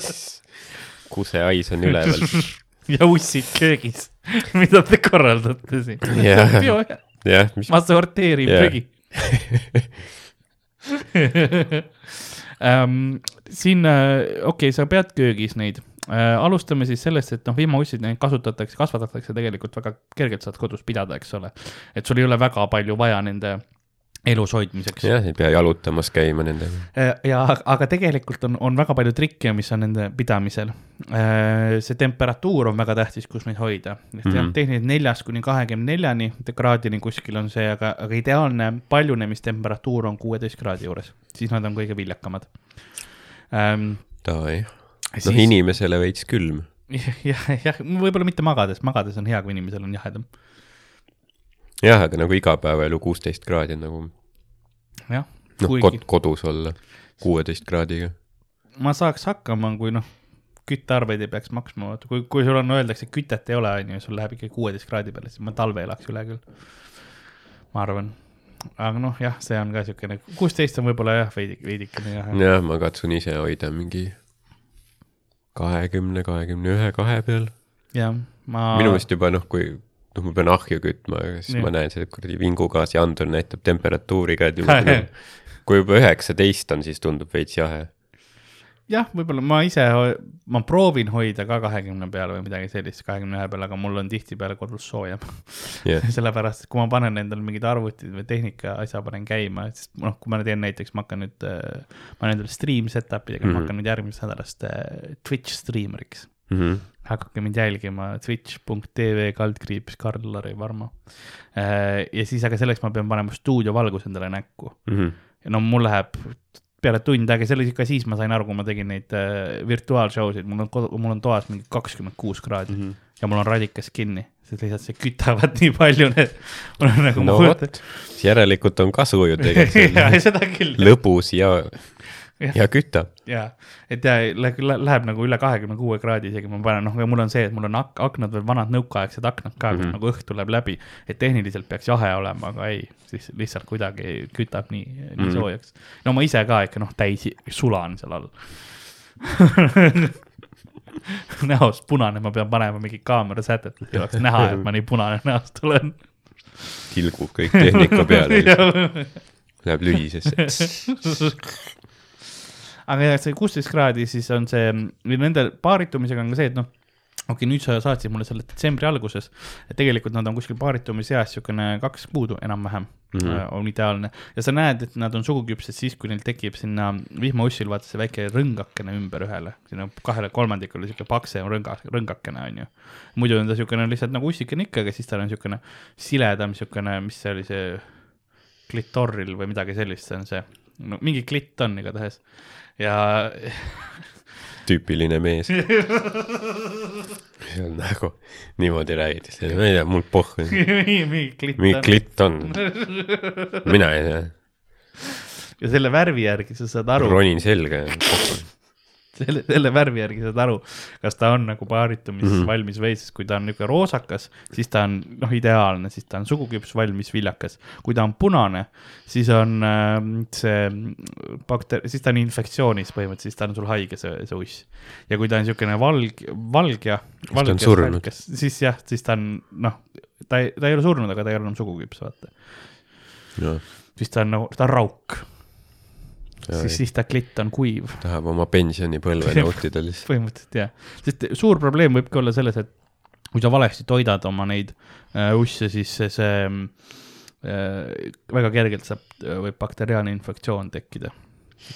kusehais on üleval. ja ussid köögis, mida te korraldate siin? Jah. jah, mis, ma sorteerin Jah. prügi ähm,. siin, okei okay,, sa pead köögis neid äh,. alustame siis sellest, et noh, vihmaussid neid kasutatakse, kasvatatakse tegelikult väga kergelt saad kodus pidada, eks ole. et sul ei ole väga palju vaja nende elus hoidmiseks. jah, ei pea jalutamas käima nendega. Äh, ja, aga tegelikult on, on väga palju trikke, mis on nende pidamisel. see temperatuur on väga tähtis, kus neid hoida. Tehniliselt mm -hmm. neljast kuni kahekümne neljani kraadini kuskil on see, aga, aga ideaalne paljunemistemperatuur on kuueteist kraadi juures, siis nad on kõige viljakamad ähm,. Davai, noh inimesele veits külm. jah, jah, võib-olla mitte magades, magades on hea, kui inimesel on jahedam. jah, aga nagu igapäevaelu kuusteist kraadi on nagu jah, noh, kod-, kodus olla kuueteist kraadiga. ma saaks hakkama, kui noh, küttearveid ei peaks maksma, vaata kui, kui sul on, öeldakse, kütet ei ole, on ju, sul läheb ikka kuueteist kraadi peale, siis ma talve elaks üle küll. ma arvan, aga noh, jah, see on ka siukene, kuusteist on võib-olla jah, veidi, veidikene jah. jah, ma katsun ise hoida mingi kahekümne, kahekümne ühe, kahe peal. jah, ma. minu meelest juba noh, kui noh, ma pean ahju kütma, siis Nii. ma näen, see kuradi vingugaasi andur näitab temperatuuri ka, et juba kui juba üheksateist on, siis tundub veits jahe. jah, võib-olla ma ise, ma proovin hoida ka kahekümne peale või midagi sellist, kahekümne ühe peale, aga mul on tihtipeale kodus soojem. jah, sellepärast, et kui ma panen endale mingid arvutid või tehnika asja panen käima, siis noh, kui ma teen näiteks, ma hakkan nüüd, ma olen endale stream setup'i tegema mm, -hmm. ma Mhm. hakkan nüüd järgmisest nädalast äh, Twitch striimeriks. Mhm. hakake mind jälgima twitch.tv kaldkriips Karl-Lari Varma. ja siis, aga selleks ma pean panema stuudiovalguse endale näkku Mhm. ja no mul läheb peale tund aega, see oli ka siis, ma sain aru, kui ma tegin neid äh, virtuaalshow sid, mul on, mul on toas mingi kakskümmend kuus kraadi mm. -hmm. ja mul on radikas kinni, sest lihtsalt see kütavad nii palju need. mul on nagu no järelikult on kasu ju tegelikult seda küll, lõbus ja, ja kütab. ja, et ja läheb, läheb nagu üle kahekümne kuue kraadi isegi ma panen, noh, mul on see, et mul on ak aknad veel vanad nõukaaegsed aknad ka mm, -hmm. Kus nagu õhk tuleb läbi, et tehniliselt peaks jahe olema, aga ei, siis lihtsalt kuidagi kütab nii, nii mm. -hmm. soojaks. no ma ise ka ikka noh, täis sulan seal all näost punane, ma pean panema mingi kaamera sätet, et ei oleks näha, et ma nii punane näost olen. tilgub kõik tehnika peale, läheb lühisesse. aga see kuusteist kraadi, siis on see, või nende paaritumisega on ka see, et noh, okei okay,, nüüd sa saatsid mulle selle detsembri alguses, et tegelikult nad on kuskil paaritumise eas niisugune kaks kuud enam-vähem mm. -hmm. on ideaalne ja sa näed, et nad on suguküpsed siis, kui neil tekib sinna vihmaussil vaata see väike rõngakene ümber ühele, sinna kahele kolmandikule niisugune paksem rõnga, rõngakene on ju. muidu on ta niisugune lihtsalt nagu ussikene ikka, aga siis tal on niisugune siledam niisugune, mis see oli see klitoril või midagi sellist, see on see, no mingi klitt on igatahes ja tüüpiline mees. see on nagu niimoodi räägid, ma ei tea, mul pohhu, mingi on klitt on, mina ei tea, ja selle värvi järgi sa saad aru, ronin selga ja pohhu. selle, selle värvi järgi saad aru, kas ta on nagu paaritumiseks mm Mhm. -hmm. valmis või, sest kui ta on niisugune roosakas, siis ta on noh, ideaalne, siis ta on suguküps, valmis, viljakas. kui ta on punane, siis on äh, see bakter-, siis ta on infektsioonis põhimõtteliselt, siis ta on sul haige, see, see uss. ja kui ta on niisugune valg, valg ja. ta on surnud. siis jah, siis ta on noh, ta ei, ta ei ole surnud, aga ta ei ole enam suguküps, vaata. noh, siis ta on nagu, ta on rauk, siis, siis ta klitt on kuiv tahab oma pensionipõlve nautida lihtsalt. põhimõtteliselt jah, sest suur probleem võibki olla selles, et kui sa valesti toidad oma neid äh, usse, siis see, see äh, väga kergelt saab, võib bakteriaalne infektsioon tekkida.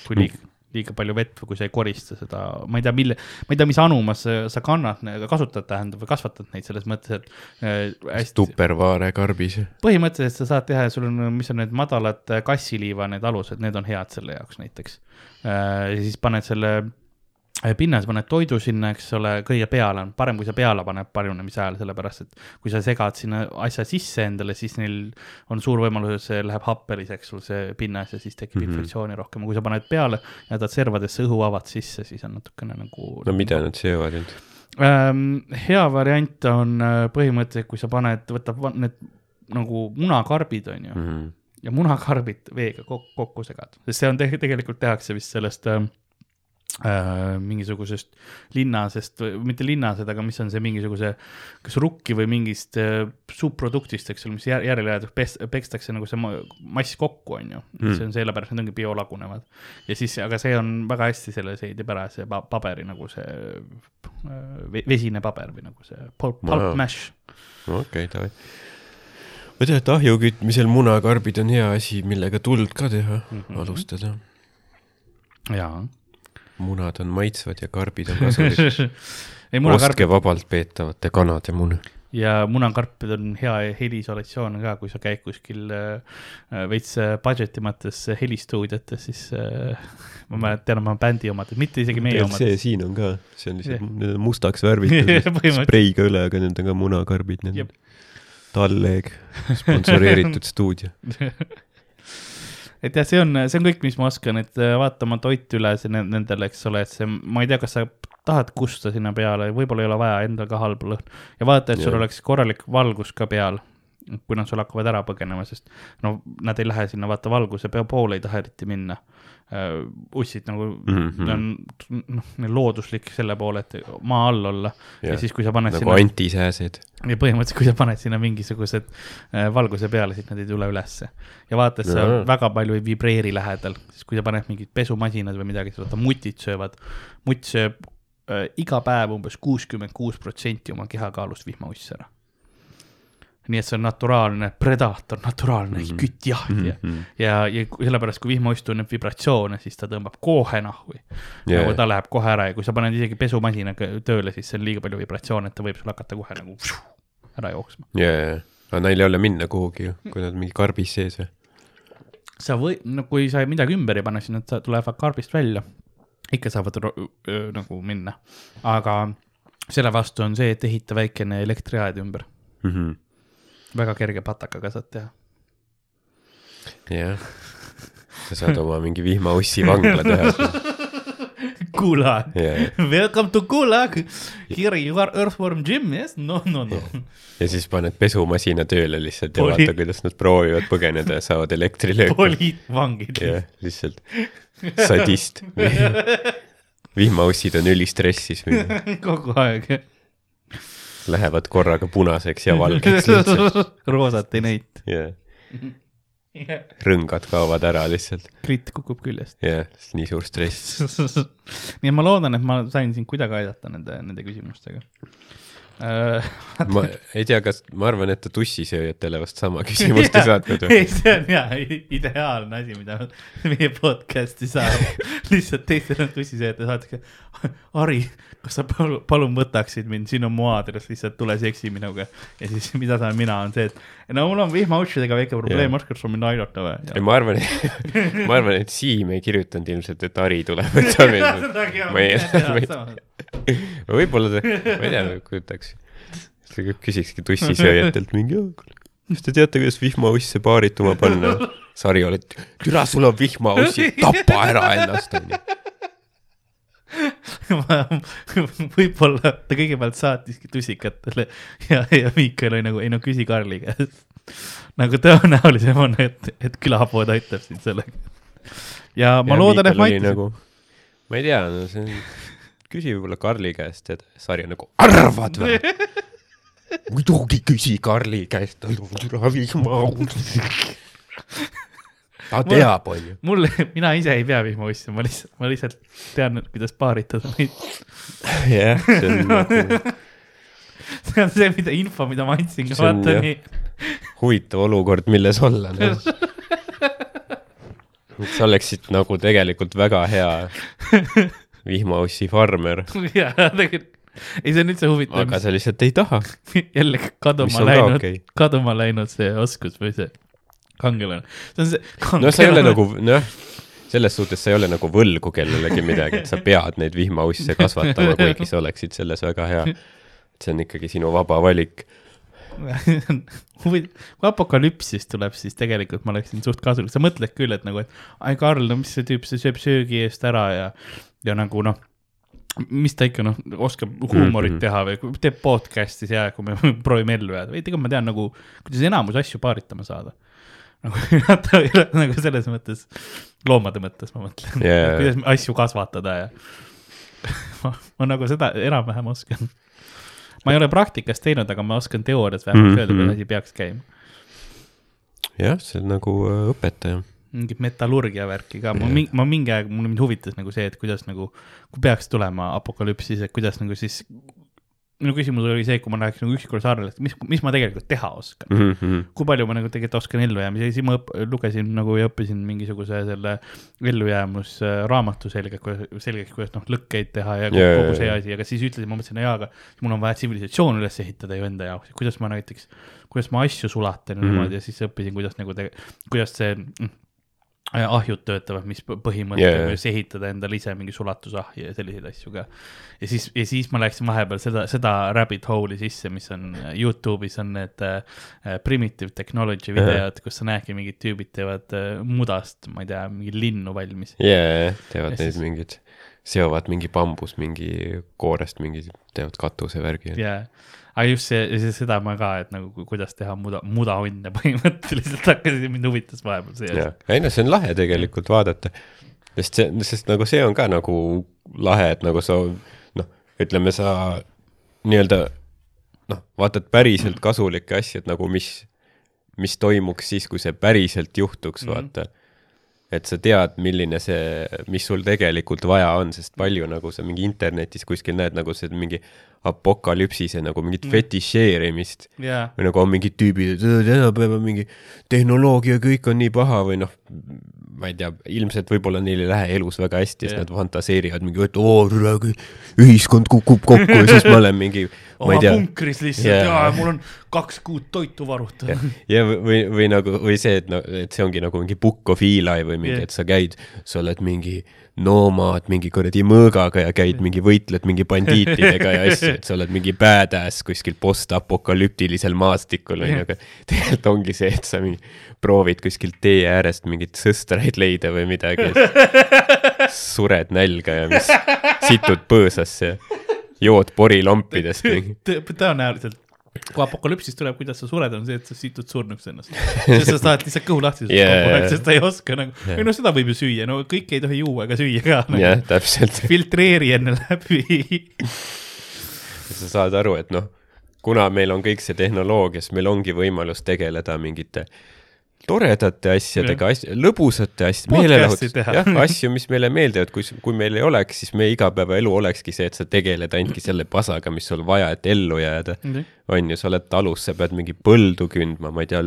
kui liig-, liiga palju vett või kui sa ei korista seda, ma ei tea, mille, ma ei tea, mis anumas sa, kannad, kasutad, tähendab, või kasvatad neid selles mõttes, et äh, hästi, Tupperware karbis. põhimõtteliselt sa saad teha, sul on, mis on need madalad äh, kassiliiva need alused, need on head selle jaoks näiteks. ja siis paned selle äh, pinnase, paned toidu sinna, eks ole, kõige peale on parem, kui sa peale paned parunemise ajal, sellepärast et kui sa segad sinna asja sisse endale, siis neil on suur võimalus, et see läheb happeliseks sul see pinnas ja siis tekib mm. -hmm. infektsiooni rohkem, kui sa paned peale, jätad servadesse õhu avad sisse, siis on natukene nagu. no mida nad söövad nüüd? ähm,? hea variant on äh, põhimõtteliselt, kui sa paned, võtab need nagu munakarbid, on ju mm. -hmm. ja munakarbid veega kokku, kokku segad, sest see on te tegelikult tehakse vist sellest äh, mingisugusest linnasest mitte linnased, aga mis on see mingisuguse, kas rukki või mingist äh, subproduktist, eks ole, mis jär, järele jäädub, pekstakse nagu see ma- mass kokku, on ju Mm. see on sellepärast, need ongi biolagunevad. ja siis, aga see on väga hästi selle seedib ära, see pa- paberi nagu see äh, ve- vesine paber või nagu see pulp, pulp mash. okei, davai. ma tean, et ahju kütmisel munakarbid on hea asi, millega tuld ka teha mm. -hmm. alustada. jaa. Munad on maitsvad ja karbid on kasulikud. ostke vabalt peetavate kanade mune. ja munakarpid on hea heliisolatsioon ka, kui sa käid kuskil äh, veits äh, budget imates helistuudiotes, siis äh, ma mäletan oma bändi omad, mitte isegi meie omad. see siin on ka, see on lihtsalt need on mustaks värvitud spreiga üle, aga need on ka munakarbid, need on Talleg, sponsoreeritud stuudio. Et jah, see on, see on kõik, mis ma oskan, et äh, vaata oma toit üle nendele, eks ole, et see, ma ei tea, kas sa tahad kusta sinna peale, võib-olla ei ole vaja, endal ka halb lõhn. ja vaata, et sul Jah. oleks korralik valgus ka peal, kui nad sul hakkavad ära põgenema, sest no nad ei lähe sinna, vaata valguse poole ei taha eriti minna. Ussid nagu mm, Mhm. -hmm. on noh, looduslik selle poole, et maa all olla ja, ja siis, kui sa paned nagu sinna antisääsed. ja põhimõtteliselt, kui sa paned sinna mingisugused äh, valguse peale, siis nad ei tule ülesse. ja vaata, et sa Jaa. väga palju ei vibreeri lähedal, siis kui sa paned mingid pesumasinad või midagi, siis vaata mutid söövad, mutt sööb äh, iga päev umbes kuuskümmend kuus protsenti oma kehakaalust vihmaussi ära. Nii et see on naturaalne predaator, naturaalne mm. -hmm. küttjahtija mm. -hmm. ja, ja sellepärast, kui vihmauss tunneb vibratsioone, siis ta tõmbab kohe nahku yeah. nagu ta läheb kohe ära ja kui sa paned isegi pesumasinaga tööle, siis see on liiga palju vibratsioone, et ta võib sul hakata kohe nagu ära jooksma. ja, aga neil ei ole minna kuhugi ju, kui nad mingi karbis sees või? sa või, no kui sa midagi ümber ei pane, siis nad tulevad karbist välja. ikka saavad öö, nagu minna, aga selle vastu on see, et ehita väikene elektriaed ümber. Väga kerge patakaga saad teha. jah, sa saad oma mingi vihmaussi vangla teha. Gulag ja, Welcome to Gulag. Here you are earthworm Jim, yes? no, no, no. ja siis paned pesumasina tööle lihtsalt ja Poli- vaata, kuidas nad proovivad põgeneda ja saavad elektrilööki. poliitvangid. jah, lihtsalt sadist. vihmaussid on ülistressis kogu aeg. Lähevad korraga punaseks ja valgeks lihtsalt. roosat ei näita. jah, rõngad kaovad ära lihtsalt. kritt kukub küljest. jah, nii suur stress. nii et ma loodan, et ma sain sind kuidagi aidata nende, nende küsimustega. Ma ei tea, kas, ma arvan, et ta tussisööjatele vast sama küsimust ei saatnud ei, see on jaa, ideaalne asi, mida meie podcast'i saab. lihtsalt teistele tussisööjatele saadakse. Ari, kas sa palun, palun võtaksid mind, siin on mu aadress, lihtsalt tule seksi minuga. ja siis, mida saan mina, on see, et no mul on vihmaussudega väike probleem, oskad sa mind aidata ei, või? ma arvan, ma arvan, et Siim ei kirjutanud ilmselt, et Ari tuleb, võtab mind. ma ei, ma ei, võib-olla ta, ma ei tea, kujutaks. küsikski tussisööjatelt mingi, kas te teate, kuidas vihmausse paarituma panna? Sari oled, türa, sul on vihmaussi, tapa ära ennast, onju. võib-olla ta kõigepealt saatiski tussikatele ja, ja Miikal oli nagu, ei no küsi Karli käest. nagu tõenäolisem on, et, et külapood aitab sind sellega. ja ma ja loodan, et ma aitasin nagu.... ma ei tea, no see on, küsi võib-olla Karli käest ja Sari on nagu, arvad või? muidugi küsi Karli käest, tal on türa vihmaus. ta teab, onju. mul, mina ise ei pea vihmaussi, ma lihtsalt, ma lihtsalt tean, kuidas paaritada neid. jah, see on nagu see on see, mida info, mida ma andsin, vaata jah. nii. huvitav olukord, milles olla no.. sa oleksid nagu tegelikult väga hea vihmaussi farmer, jaa, tegelikult, ei see on üldse huvitav aga, sa lihtsalt ei taha, jälle kaduma läinud okay.. kaduma läinud see oskus või see kangelane. see on see. no sa ei ole nagu, noh, selles suhtes sa ei ole nagu võlgu kellelegi midagi, et sa pead neid vihmausse kasvatama, kuigi sa oleksid selles väga hea. see on ikkagi sinu vaba valik. kui apokalüpsis tuleb, siis tegelikult ma oleksin suht kasulik, sa mõtled küll, et nagu, et ai Karl, no mis see tüüp, see sööb söögi eest ära ja, ja nagu noh, mis ta ikka noh, oskab huumorit mm Mhm. -hmm. teha või teeb podcast'i seal, kui me proovime ellu jääda või tegelikult ma tean nagu, kuidas enamus asju paaritama saada. nagu nagu selles mõttes, loomade mõttes ma mõtlen Jaa. kuidas asju kasvatada ja ma, ma nagu seda enam-vähem oskan. ma ei ole praktikas teinud, aga ma oskan teoorias vähemalt Mhm. öelda, kuidas asi peaks käima. jah, see on nagu äh, õpetaja. Mingit metallurgia värki ka, ma Jah. mingi, ma mingi aeg, mulle mind huvitas nagu see, et kuidas nagu, kui peaks tulema apokalüpsis, et kuidas nagu siis. minu küsimus oli see, kui ma läheks nagu ükskord saarele, et mis, mis ma tegelikult teha oskan. Mhm, kui palju ma nagu tegelikult oskan ellujäämisi siis ma õpp, lugesin nagu ja õppisin mingisuguse selle ellujäämusraamatu selge, selgeks, kuidas noh, lõkkeid teha ja kogu, jaa, kogu see asi, aga siis ütlesin, ma mõtlesin, jaa, aga mul on vaja tsivilisatsioon üles ehitada ju enda jaoks, kuidas ma näiteks, kuidas ma asju sulatan ja Mhm. niimoodi ja siis õppisin, kuidas nagu kuidas see mm, ahjud töötavad, mis põhimõttega Jaa, yeah, ehitada endale ise mingi sulatusahju ja selliseid asju ka. ja siis, ja siis ma läksin vahepeal seda, seda rabbit hole'i sisse, mis on Youtube'is on need äh, primitive technology videod, kus sa näedki, mingid tüübid teevad äh, mudast, ma ei tea, mingi linnu valmis. jaa, teevad Ja neid siis- mingid, seovad mingi bambus mingi koorest mingi, teevad katusevärgi. jaa, aga just see, see, seda ma ka, et nagu ku- kuidas teha muda, mudaonne põhimõtteliselt hakkasin, mind huvitas vahepeal see jah, ei no see on lahe tegelikult vaadata, sest see, sest nagu see on ka nagu lahe, et nagu sa noh, ütleme sa nii-öelda noh, vaatad päriselt kasulikke asju, et nagu mis, mis toimuks siis, kui see päriselt juhtuks mm. -hmm. vaata. Et sa tead, milline see, mis sul tegelikult vaja on, sest palju nagu sa mingi internetis kuskil näed nagu see mingi apokalüpsise nagu mingit Mm. fetišeerimist jaa, või nagu on mingid tüübid, et "Õ, tänapäeval mingi tehnoloogia, kõik on nii paha või noh, ma ei tea, ilmselt võib-olla neil ei lähe elus väga hästi, siis Jah. nad fantaseerivad mingi, et oo, ühiskond kukub kokku ja siis ma olen mingi, oma tea, punkris lihtsalt yeah., jaa, mul on kaks kuud toitu varutud. ja või- või, või nagu, või see, et no, et see ongi nagu mingi Book of Eli või mingi yeah., et sa käid, sa oled mingi noomaad mingi kuradi mõõgaga ja käid mingi, võitled mingi bandiitidega ja asju, et sa oled mingi badass kuskil postapokalüptilisel maastikul onju, aga tegelikult ongi see, et sa mingi proovid kuskilt tee äärest mingit sõstraid leida või midagi ja sured nälga ja mis situd põõsasse ja jood porilompidest tõenäoliselt, kui apokalüpsis tuleb, kuidas sa sured, on see, et sa situd surnuks ennast. sest sa tahad lihtsalt kõhu lahti Yeah. yeah., sest sa ei oska nagu Yeah. yeah., või no seda võib ju süüa, no kõike ei tohi juua ega süüa ka nagu.. jah, täpselt. filtreeri enne läbi. sa saad aru, et noh, kuna meil on kõik see tehnoloogia, siis meil ongi võimalus tegeleda mingite toredate asjadega, asj-, lõbusate Podcast'i meelelahutus, jah, asju, mis meile meeldivad, kui, kui meil ei oleks, siis meie igapäevaelu olekski see, et sa tegeled ainult selle pasaga, mis sul vaja, et ellu jääda. on ju, sa oled talus, sa pead mingi põldu kündma, ma ei tea,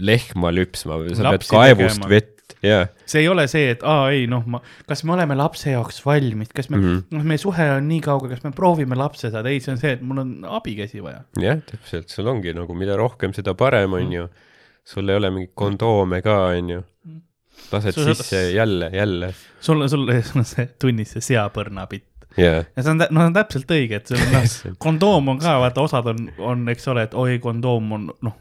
lehma lüpsma, sa Lapsi pead kaevust tegema. vett, jaa. see ei ole see, et aa ei noh, ma, kas me oleme lapse jaoks valmis, kas me mm, Mhm. -hmm. noh, meie suhe on nii kaugel, kas me proovime lapse saada, ei, see on see, et mul on abikäsi vaja. jah, täpselt, sul ongi nagu mida rohkem, seda parem, on ju. Sul ei ole mingeid kondoome ka, on ju. lased Sul- sisse jälle, jälle. sul, sul sul on see tunnis see seapõrnapitt jaa, ja see on, no see on täpselt õige, et see on noh, kondoom on ka, vaata, osad on, on, eks ole, et oi, kondoom on noh,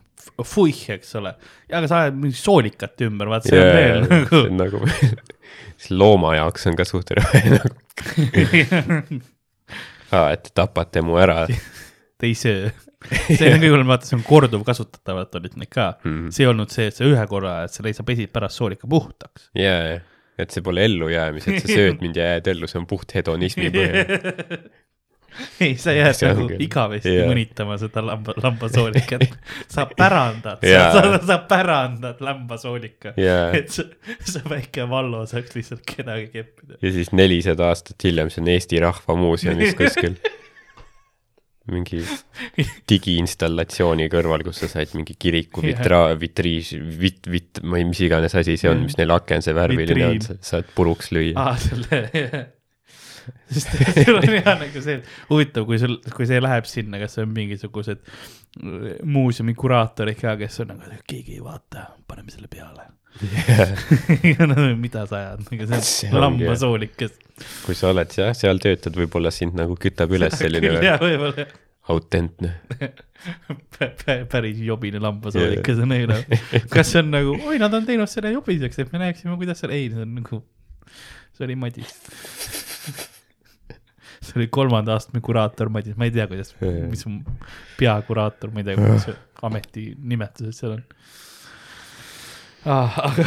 fuih, eks ole. aga sa ajad mingit soolikat ümber, vaata, see on veel see nagu on nagu, see looma jaoks on ka suht rõve nagu, et te tapate mu ära. te ei söö. see on kõige hullem, vaata, see on korduvkasutatavad olid need ka. Mhm. see ei olnud see, et sa ühe korra, et sa sa pesid pärast soolika puhtaks. jaa, jaa, et see pole ellujäämis, et sa sööd mind ja jääd ellu, see on puht hedonismi põhjal. ei, sa jääd nagu igavesti jaa. mõnitama seda lamba, lambasoolikat. sa pärandad, sa, Jaa. sa, sa pärandad lambasoolika. jaa, et see, see väike Vallo saaks lihtsalt kedagi keppida. ja siis nelisada aastat hiljem, see on Eesti Rahva Muuseumis kuskil. Mingi digiinstallatsiooni kõrval, kus sa said mingi kiriku Jah. vitra-, vitriis, vit-, vit-, ma ei, mis iganes asi see on, mis neil akence värviline on Vitriin., saad puruks lüüa. aa, selle, sest sul on hea nagu see, huvitav, kui sul, kui see läheb sinna, kas on mingisugused äh, muuseumi kuraatorid ka, kes on nagu, keegi ei vaata, paneme selle peale. mida sa ajad, nagu See lambasoolikas. kui sa oled jah, seal töötad, võib-olla sind nagu kütab üles selline võib-olla autentne. Pä- pä- päris jobine lambasoolikas on neil. kas see on nagu, oi, nad on teinud selle jobiseks, et me näeksime, kuidas see, ei, see on nagu, see oli Madis. see oli kolmanda astme kuraator Madis, ma ei tea, kuidas, mis on peakuraator, ma ei tea, kuidas see ameti nimetused seal on ah,. aga,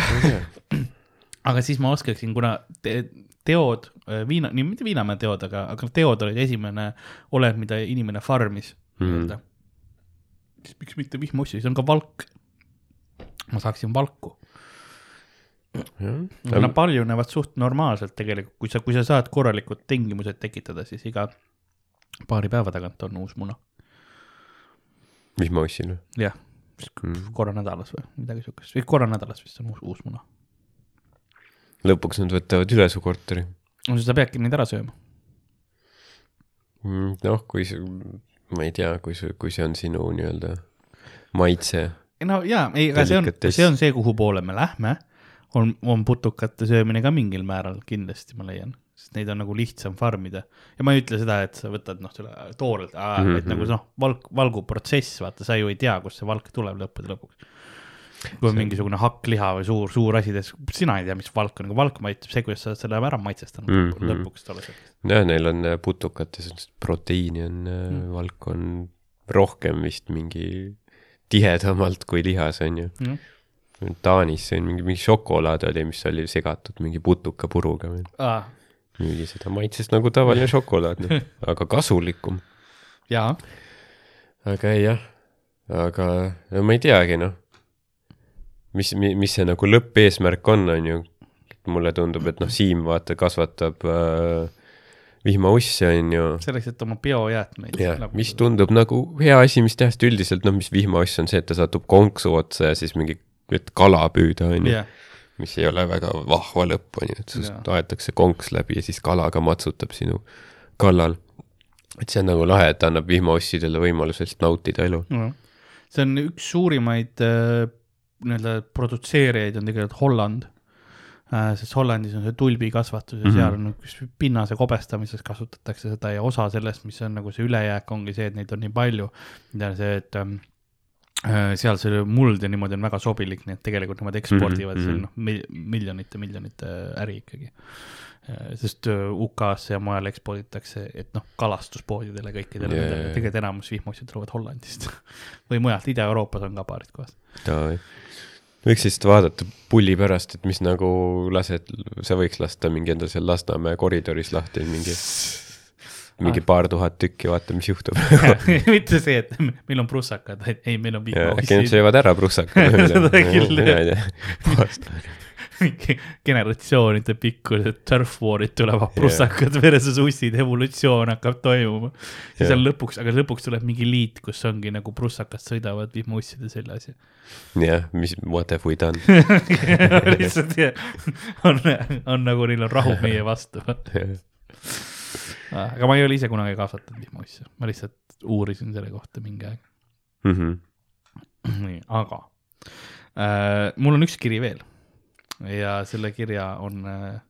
aga siis ma oskaksin, kuna te, teod, viina, nii mitte Viinamäe teod, aga, aga teod olid esimene olend, mida inimene farmis Mhm. nii-öelda mm.. siis miks mitte vihmaussi, see on ka valk. ma saaksin valku. aga nad paljunevad suht normaalselt tegelikult, kui sa, kui sa saad korralikud tingimused tekitada, siis iga paari päeva tagant on uus muna. vihmaussil või? jah, korra nädalas või midagi siukest, või korra nädalas vist on uus, uus muna. lõpuks nad võtavad üle su korteri. no siis sa peadki neid ära sööma. noh, kui see, ma ei tea, kui see, kui see on sinu nii-öelda maitse. no jaa, ei, aga see on, see on see, kuhu poole me lähme. on, on putukate söömine ka mingil määral kindlasti, ma leian, sest neid on nagu lihtsam farmida ja ma ei ütle seda, et sa võtad noh, selle toorelt mm, -hmm. Mhm. et nagu noh, valk, valguprotsess, vaata, sa ju ei tea, kust see valk tuleb lõppude lõpuks. kui on See- mingisugune hakkliha või suur, suur asi, sina ei tea, mis valk on, aga valk maitseb see, kuidas sa oled selle ära maitsestanud mm Mhm. -hmm. lõpuks tolle selleks. jah, neil on äh, putukates proteiini on mm., valk on rohkem vist mingi tihedamalt kui lihas on ju. Mm. Taanis see on mingi, mingi šokolaad oli, mis oli segatud mingi putukapuruga või Ah, müüdi seda maitses nagu tavaline šokolaad, noh, aga kasulikum. jaa, aga ei jah, aga no ma ei teagi noh, mis, mis see nagu lõppeesmärk on, on ju. mulle tundub, et noh, Siim vaata kasvatab äh, vihmausse, on ju. selleks, et oma biojäätmeid. jah, mis tundub nagu hea asi, mis teha, sest üldiselt noh, mis vihmauss on see, et ta satub konksu otsa ja siis mingi, et kala püüda, on ju. jah, mis ei ole väga vahva lõpp, on ju, et sinust aetakse konks läbi ja siis kala ka matsutab sinu kallal. et see on nagu lahe, et annab vihmaussidele võimaluse lihtsalt nautida elu. Noh, see on üks suurimaid äh, nii-öelda produtseerijaid on tegelikult Holland äh,. sest Hollandis on see tulbikasvatus ja mm. -hmm. seal on üks pinnase kobestamises kasutatakse seda ja osa sellest, mis on nagu see ülejääk, ongi see, et neid on nii palju. see, et ähm, äh, seal see muld ja niimoodi on väga sobilik, nii et tegelikult nemad ekspordivad mm -hmm. mhm. noh mil, miljonite, miljonite äri ikkagi. sest äh, UK-sse ja mujale eksporditakse, et noh, kalastuspoodidele kõikidele yeah. tegelikult enamus vihmaussid tulevad Hollandist või mujalt, Ida-Euroopas on ka paarid kohas. võiks lihtsalt vaadata pulli pärast, et mis nagu lased, sa võiks lasta mingi endal seal Lasnamäe koridoris lahti mingi, mingi paar tuhat tükki, vaata, mis juhtub. mitte see, et meil on prussakad, ei, meil on äkki nad söövad ära prussaka. Seda küll, tea. generatsioonide pikkused turf war'id tulevad, prussakad versus ussid, evolutsioon hakkab toimuma. siis Jah. on lõpuks, aga lõpuks tuleb mingi liit, kus ongi nagu prussakad sõidavad vihmausside seljas ja jah, mis, what have we done? lihtsalt jah, on, on nagu neil on rahu meie vastu. Aga ma ei ole ise kunagi kasvatanud vihmausse, ma lihtsalt uurisin selle kohta mingi aeg. Mhm. nii, aga äh, mul on üks kiri veel ja selle kirja on äh,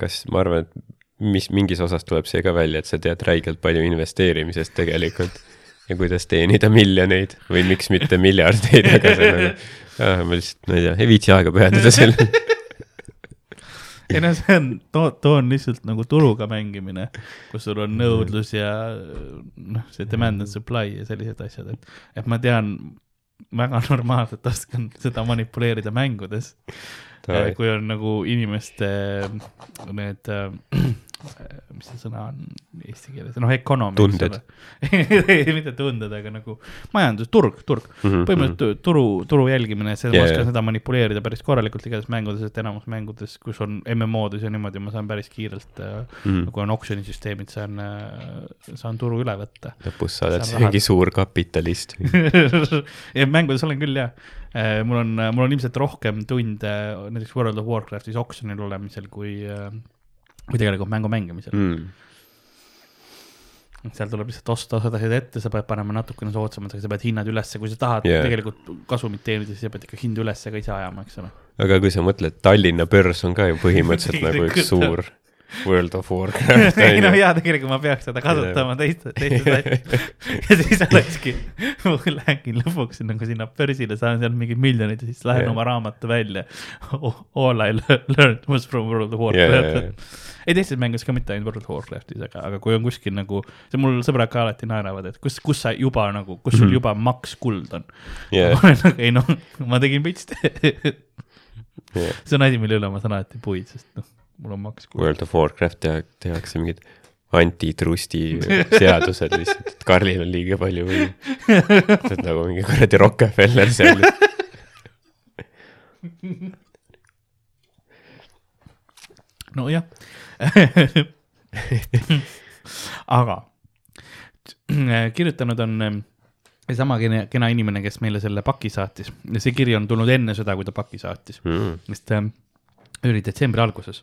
kas ma arvan, et mis mingis osas tuleb see ka välja, et sa tead räigelt palju investeerimisest tegelikult ja kuidas teenida miljoneid või miks mitte miljardeid, aga see on nagu, ma lihtsalt, ma ei tea, ei viitsi aega pühendada sellele. ei no see on, too, too on lihtsalt nagu turuga mängimine, kus sul on nõudlus ja noh, see demand and supply ja sellised asjad, et, et ma tean väga normaalselt oskan seda manipuleerida mängudes. Davai. kui on nagu inimeste need äh, mis see sõna on eesti keeles, noh economy. Tunded. mitte tunded, aga nagu majandus, turg, turg. Mhm, põhimõtteliselt turu, turu jälgimine, see yeah,, ma oskan seda manipuleerida päris korralikult igatahes mängudes, et enamus mängudes, kus on MMO-des ja niimoodi, ma saan päris kiirelt äh, Mhm. kui on oksjonisüsteemid, saan, saan turu üle võtta. lõpus sa oled mingi suur kapitalist. ja mängudes olen küll jah, mul on, mul on ilmselt rohkem tunde näiteks World of Warcraftis oksjonil olemisel kui, kui tegelikult mängu mängimisel mm.. Seal tuleb lihtsalt osta osad asjad ette, sa pead panema natukene soodsamalt, aga sa pead hinnad ülesse, kui sa tahad yeah. tegelikult kasumit teenida, siis sa pead ikka hindu ülesse ka ise ajama, eks ole. aga kui sa mõtled, Tallinna börs on ka ju põhimõtteliselt nagu üks suur World of Warcraft. ei no jaa, tegelikult ma peaks seda kasutama teiste, teistes asjades. ja siis olekski, ma lähen lõpuks nagu sinna börsile, saan sealt mingi miljonid ja siis lähen Jaa. oma raamatu välja. All I learned was from World of Warcraft jaa.. ei teistes mängudes ka mitte ainult World of Warcraftis, aga, aga kui on kuskil nagu, see mul sõbrad ka alati naeravad, et kus, kus sa juba nagu, kus sul Mhm. juba maks kuld on. Jaa. ma olen nagu, ei noh, ma tegin pits. Jaa. see on asi, mille üle ma saan alati puid, sest noh, mul on maks. World of Warcraft teha, tehakse mingid antitrusti seadused lihtsalt, et Karlil on liiga palju või sa oled nagu mingi kuradi Rockefeller seal. nojah. aga kirjutanud on ähm, seesama kena, kena inimene, kes meile selle paki saatis ja see kiri on tulnud enne seda, kui ta paki saatis, Mm. sest ähm, oli detsembri alguses.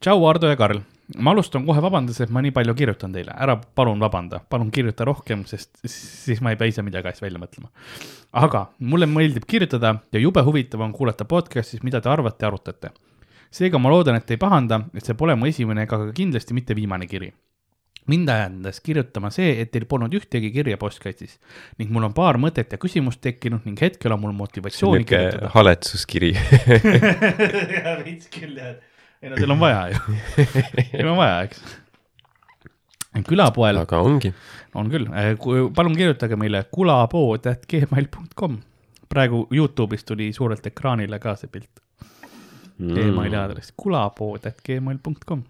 tšau, Ardo ja Karl, ma alustan kohe vabandades, et ma nii palju kirjutan teile, ära palun vabanda, palun kirjuta rohkem, sest siis ma ei pea ise midagi asja välja mõtlema. aga mulle meeldib kirjutada ja jube huvitav on kuulata podcast'is, mida te arvate ja arutate seega ma loodan, et ei pahanda, et see pole mu esimene ega ka kindlasti mitte viimane kiri. Mind ajendas kirjutama see, et teil polnud ühtegi kirja postkastis ning mul on paar mõtet ja küsimust tekkinud ning hetkel on mul motivatsiooni niisugune kirjutada. haletsuskiri. jaa, veits küll jah. ei no teil on vaja ju, teil on vaja, eks. külapoel aga ongi. on küll, palun kirjutage meile kulapood.gmail.com. praegu Youtube'is tuli suurelt ekraanile ka see pilt. Mm. emaili aadress kulapood.gmail.com.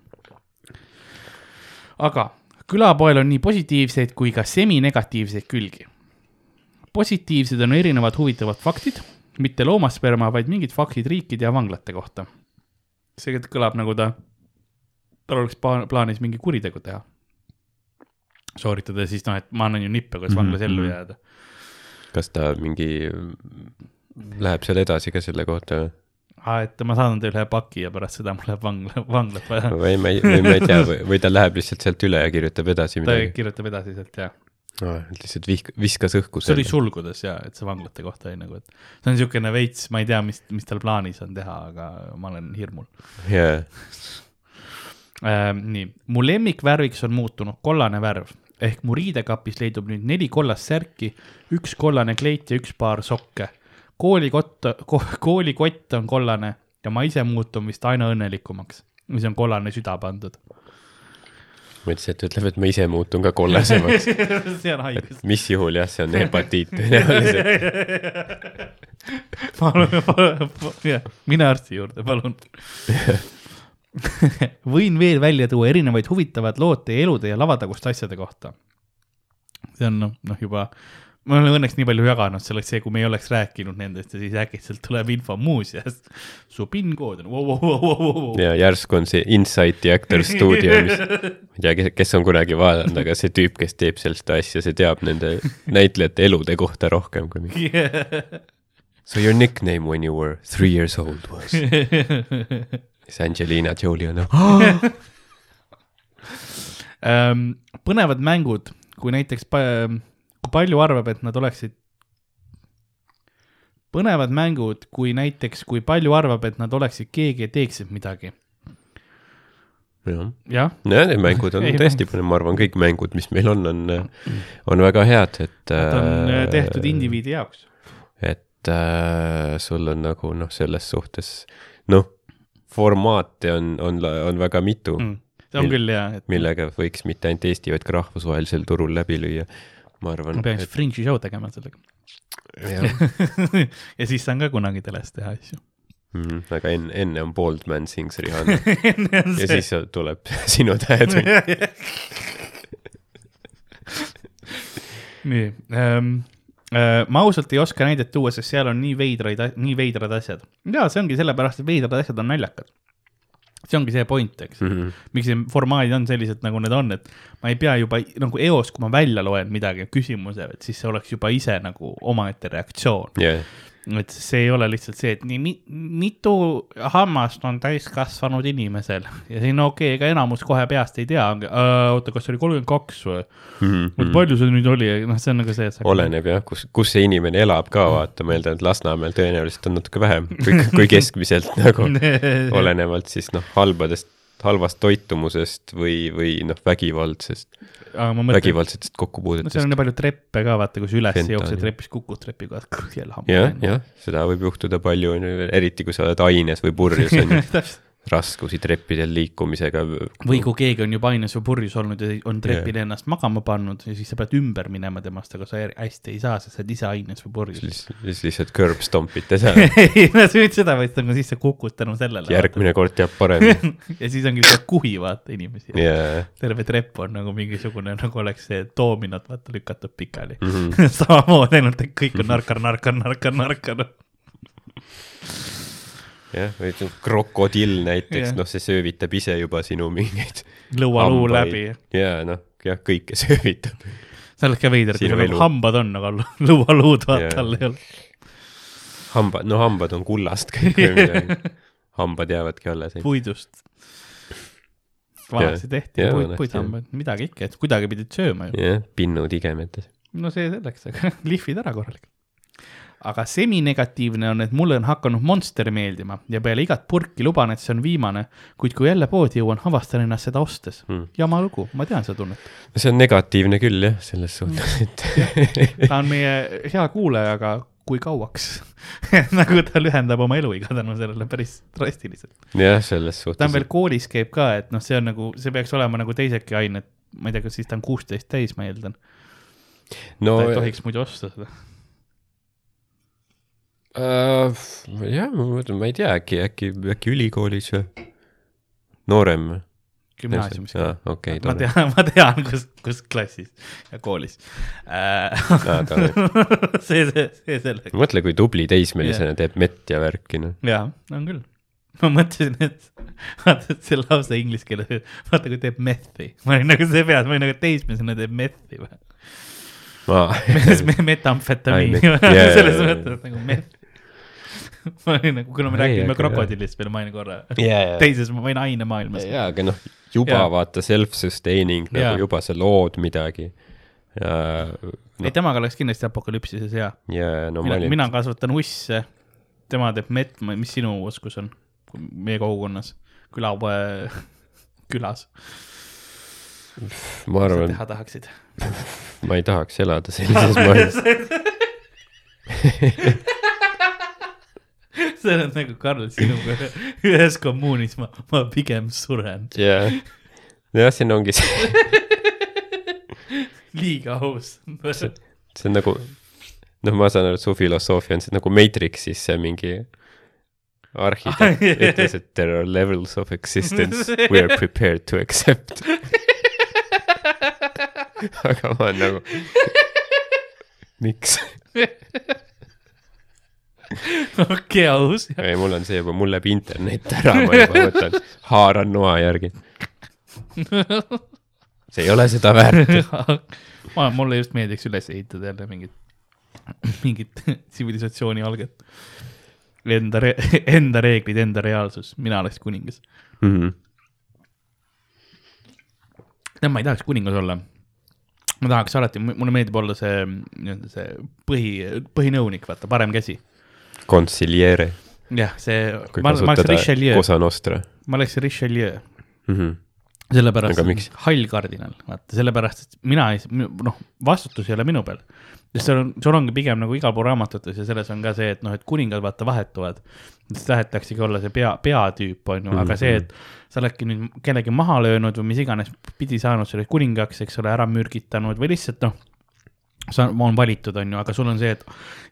aga külapoel on nii positiivseid kui ka seminegatiivseid külgi. positiivsed on erinevad huvitavad faktid, mitte loomasperma, vaid mingid faktid riikide ja vanglate kohta. see kõlab nagu ta, tal oleks pla- plaanis mingi kuritegu teha. sooritada siis noh, et ma annan ju nippe, kuidas vanglas ellu Mhm. jääda. kas ta mingi, läheb seal edasi ka selle kohta või? aa, et ma saadan teile ühe paki ja pärast seda mul läheb vangla, vanglat vaja. või ma ei, või ma ei tea, või, ta läheb lihtsalt sealt üle ja kirjutab edasi ta midagi. kirjutab edasi sealt ja lihtsalt vihk-, viskas õhku see oli. sulgudes ja, et see vanglate kohta oli nagu, et see on niisugune veits, ma ei tea, mis, mis tal plaanis on teha, aga ma olen hirmul jaa, äh,. nii, mu lemmikvärviks on muutunud kollane värv ehk mu riidekapis leidub nüüd neli kollast särki, üks kollane kleit ja üks paar sokke. Koolikott ko,, koolikott on kollane ja ma ise muutun vist aina õnnelikumaks, mis on kollane süda pandud. mõtlesin, et ütleb, et ma ise muutun ka kollasemaks. see on haigus. mis juhul jah, see on hepatiit tõenäoliselt. palun, mine arsti juurde, palun. võin veel välja tuua erinevaid huvitavaid lood teie elude ja lavataguste asjade kohta. see on noh, noh juba, me oleme õnneks nii palju jaganud, see oleks see, kui me ei oleks rääkinud nendest ja siis äkitselt tuleb info muuseas. su PIN kood on wow,, wow, wow, wow, wow. ja järsku on see Insighti Actor Studio, mis, ma ei tea, kes on kunagi vaadanud, aga see tüüp, kes teeb sellist asja, see teab nende näitlejate elude kohta rohkem kui mina. Yeah. So your nickname when you were three years old was? siis Angelina Jolie on nagu, põnevad mängud, kui näiteks, kui palju arvab, et nad oleksid. põnevad mängud, kui näiteks, kui palju arvab, et nad oleksid keegi ja teeksid midagi. jah. jah, Need mängud on Ei, tõesti ma arvan, kõik mängud, mis meil on, on, on väga head, et. nad on äh, tehtud indiviidi jaoks. et äh, sul on nagu noh, selles suhtes noh, formaate on, on, on väga mitu mm., see on küll hea, et millega võiks mitte ainult Eesti, vaid ka rahvusvahelisel turul läbi lüüa. Ma arvan ma, peaks Fringe'i show tegema sellega. ja siis saan ka kunagi teles teha asju. mm,. aga enne, enne on Bald Man Sings Rihanna ja siis tuleb Sinu tähed. nii ähm,. Äh, ma ausalt ei oska näidet tuua, sest seal on nii veidraid, nii veidrad asjad. ja see ongi sellepärast, et veidrad asjad on naljakad. See ongi see point, eks mm. -hmm. miks need formaadid on sellised, nagu need on, et ma ei pea juba nagu eos, kui ma välja loen midagi, küsimuse, et siis see oleks juba ise nagu omaette reaktsioon. jah, et see ei ole lihtsalt see, et nii mi, mitu hammast on täiskasvanud inimesel ja siin okei okay,, ega enamus kohe peast ei tea, oota, kas see oli kolmkümmend kaks või? oota, palju see nüüd oli, noh, see on nagu see, et sa. oleneb jah, kus, kus see inimene elab ka, vaata, ma eeldan, et Lasnamäel tõenäoliselt on natuke vähem kui, kui keskmiselt nagu, olenevalt siis noh, halbadest, halvast toitumusest või, või noh, vägivaldsest, vägivaldsetest no seal kokkupuudetest on. nii palju treppe ka, vaata, kui sa üles Fentanyl. jooksed trepist, kukud trepi kohal, jälle jah, hammas. jah, seda võib juhtuda palju, eriti kui sa oled aines või purjus, on ju, raskusi treppidel liikumisega. või kui keegi on juba aines või purjus olnud ja on trepil yeah. ennast magama pannud ja siis sa pead ümber minema temast, aga sa hästi ei saa, sest sa oled ise aines või purjus. siis lihtsalt curb stomp'ite seal, ei, no sa võid seda võtta, aga siis sa kukud tänu sellele. järgmine kord teab paremini. ja siis ongi see kuhi, vaata inimesi yeah.. terve trepp on nagu mingisugune, nagu oleks see doominot, vaata, lükatud pikali mm. -hmm. samamoodi, ainult et kõik on narkar, narkar, narkar, narkar. jah, või krokodill näiteks noh, see söövitab ise juba sinu mingeid lõualuu läbi. ja noh, jah, kõike söövitab. see oleks ka veider, kui sul hambad on, aga lõualuud vaata all ei ole. hambad, no hambad on kullast kõik või midagi. hambad jäävadki alles. puidust. vanasti tehti puid, vanasti, puidhambaid, midagi ikka, et kuidagi pidid sööma ju. jah, pinnud igemetes. no see selleks, aga lihvid ära korralikult. Aga seminegatiivne on, et mulle on hakanud Monster meeldima ja peale igat purki luban, et see on viimane, kuid kui jälle poodi jõuan, avastan ennast seda ostes Hmm. jama lugu, ma tean seda tunnet. see on negatiivne küll jah, selles suhtes, et ta on meie hea kuulaja, aga kui kauaks nagu ta lühendab oma eluiga tänu sellele päris drastiliselt. jah, selles ta on suhtes veel, koolis käib ka, et noh, see on nagu, see peaks olema nagu teisedki ained, ma ei tea, kas siis ta on kuusteist täis, ma eeldan no ta ei tohiks muidu osta seda. Äh, jah, ma mõtlen, ma ei tea, äkki, äkki, äkki ülikoolis või? noorem gümnaasiumis. aa, okei, ma tore. tean, ma tean, kus, kus klassis ja koolis äh,. see, see, see selleks. mõtle, kui tubli teismelisena teeb mett ja värki, noh. jaa, on küll. ma mõtlesin, et vaata, et see lause inglise keeles, vaata kui teeb methi. ma olin nagu see peas, ma olin nagu teismelisena teeb methi või. ma, metamfetamiini selles mõttes nagu meth. ma olin nagu, kuna me Ei, räägime aga- krokodillist veel mainin korra. jaa, teises, ma võin ainemaailmas. jaa, aga noh, juba Jaa. vaata self-sustaining Jaa. nagu juba sa lood midagi. ja, ei, temaga oleks kindlasti apokalüpsises hea ja no mina, olin, mina kasvatan usse, tema teeb mett, mis sinu oskus on meie kogukonnas, külapoe külas, ma arvan, teha tahaksid? ma ei tahaks elada sellises maailmas. see on nagu Karl sinuga ühes kommuunis, ma, ma pigem suren, jah, jah, siin ongi see, liiga aus. see on nagu, noh, ma saan aru, et su filosoofia on see nagu Matrixis see mingi arhitekt ütles, et there are levels of existence we are prepared to accept. aga ma olen nagu, miks? okei, aus. ei, mul on see juba, mul läheb internet ära, ma juba võtan, haaran noa järgi. see ei ole seda väärt. ma, mulle just meeldiks üles ehitada jälle mingit, mingit tsivilisatsiooni alget. Enda, enda reeglid, enda reaalsus, mina oleks kuningas. Mhm. tead, ma ei tahaks kuningas olla. ma tahaks alati, mulle meeldib olla see nii-öelda see põhi, põhinõunik, vaata, parem käsi. Consigliere, jah, see, ma, ma oleks Richelieu, Cosa Nostra ma oleks Richelieu, mm. -hmm. sellepärast hall kardinal, vaata, sellepärast, et mina ei, noh, vastutus ei ole minu peal. sest seal on, sul ongi pigem nagu igal pool raamatutes ja selles on ka see, et noh, et kuningad vaata vahetuvad. siis tahetaksegi olla see pea, peatüüp on ju mm, -hmm. aga see, et sa oledki nüüd kellegi maha löönud või mis iganes pidi saanud selle kuningaks, eks ole, ära mürgitanud või lihtsalt noh, sa, ma olen valitud, on ju, aga sul on see, et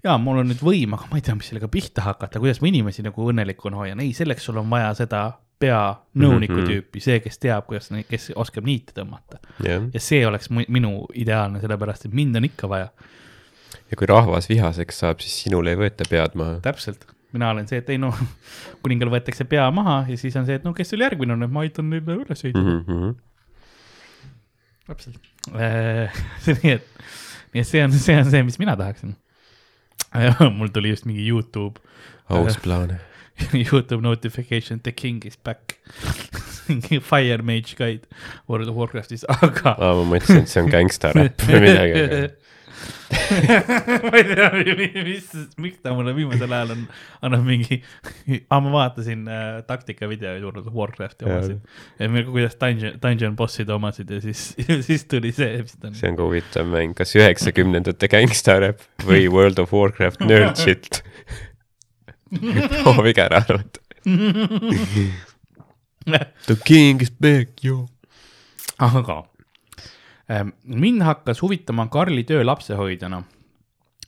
jaa, mul on nüüd võim, aga ma ei tea, mis sellega pihta hakata, kuidas ma inimesi nagu õnnelikuna hoian, ei, selleks sul on vaja seda peanõuniku mm. -hmm. tüüpi, see, kes teab, kuidas, kes oskab niite tõmmata. jah, ja see oleks minu ideaalne, sellepärast et mind on ikka vaja, ja kui rahvas vihaseks saab, siis sinul ei võeta pead maha. täpselt. mina olen see, et ei noh, kuningal võetakse pea maha ja siis on see, et no kes sul järgmine on, et ma aitan neile üles ehitada mm. -hmm. täpselt. nii et, nii et see on, see on see, mis mina tahaksin. mul tuli just mingi Youtube aus plaan. Youtube notification, the king is back. mingi Fire Mage Guide World of Warcraftis, aga aa, ma mõtlesin, et see on gängstaräpp või midagi. ma ei tea, mis, miks ta mulle viimasel ajal on, annab mingi, aa ma vaatasin äh, taktikavideoid World of Warcrafti omasid. ja kuidas dungeon, dungeon boss'ide omasid ja siis, siis tuli see, mis ta on. see on ka huvitav mäng, kas üheksakümnendate gängstaräpp või World of Warcraft nerd shit. proovige ära arvata. The king is back, joo. aga mind hakkas huvitama Karli töö lapsehoidjana.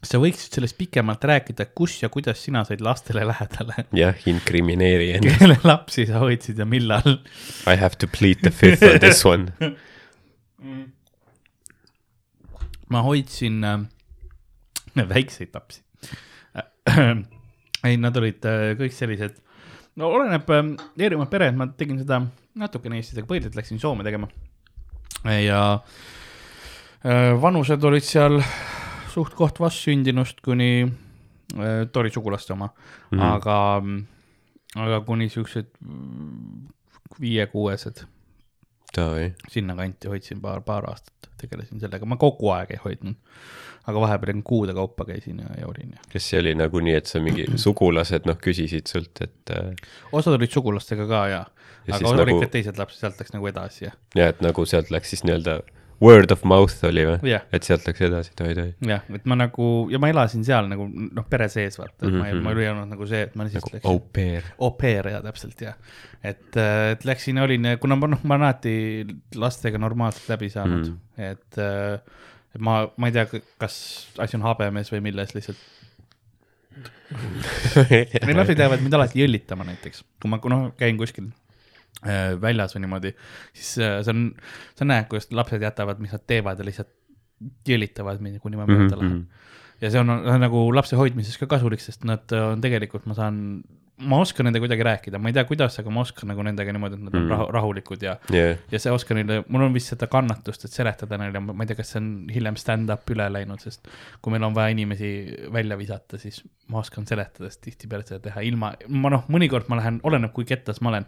sa võiksid sellest pikemalt rääkida, kus ja kuidas sina said lastele lähedale, jah, inkrimineeri ennast. kelle lapsi sa hoidsid ja millal I have to plead the fifth on this one. ma hoidsin äh, väikseid lapsi äh. ei, nad olid äh, kõik sellised, no oleneb äh, erinevad pered, ma tegin seda natukene Eestis, aga põhiliselt läksin Soome tegema. Ja äh, vanused olid seal suht-koht vastsündinust kuni äh, Tori sugulaste oma mm. -hmm. aga, aga kuni siuksed viie-kuuesed sinnakanti hoidsin paar, paar aastat, tegelesin sellega, ma kogu aeg ei hoidnud. aga vahepeal kuude kaupa käisin ja, ja olin ja. kas see oli nagu nii, et sa mingi sugulased noh küsisid sult, et äh, osad olid sugulastega ka ja, Ja aga olid nagu- ka teised lapsed, sealt läks nagu edasi ja, ja et nagu sealt läks siis nii-öelda word of mouth oli või? jah, et sealt läks edasi, toi, toi. jah, et ma nagu ja ma elasin seal nagu noh, pere sees vaata, et ma ei, Mhm. ma ei olnud nagu see, et ma lihtsalt nagu läksin au pair. au pair ja täpselt ja, et, et läksin olin, kuna ma noh, ma olen alati lastega normaalselt läbi saanud Mm. mm., et, et ma, ma ei tea, kas asi on habemes või milles lihtsalt. Need lapsed jäävad mind alati jõllitama näiteks, kui ma noh, käin kuskil äh, väljas või niimoodi, siis äh, see on, sa näed, kuidas lapsed jätavad, mis nad teevad ja lihtsalt jõllitavad mind, kuni ma Mhm, mööda lähen. Ja see on, on nagu lapse hoidmises ka kasulik, sest nad on tegelikult, ma saan, ma oskan nendega kuidagi rääkida, ma ei tea, kuidas, aga ma oskan nagu nendega niimoodi, et nad on Mm. rahu, rahulikud ja, jah, ja see oskan neile, mul on vist seda kannatust, et seletada neile, ma ei tea, kas see on hiljem stand-up üle läinud, sest kui meil on vaja inimesi välja visata, siis ma oskan seletada, sest tihtipeale seda teha ilma, ma noh, mõnikord ma lähen, oleneb kui kettas ma olen,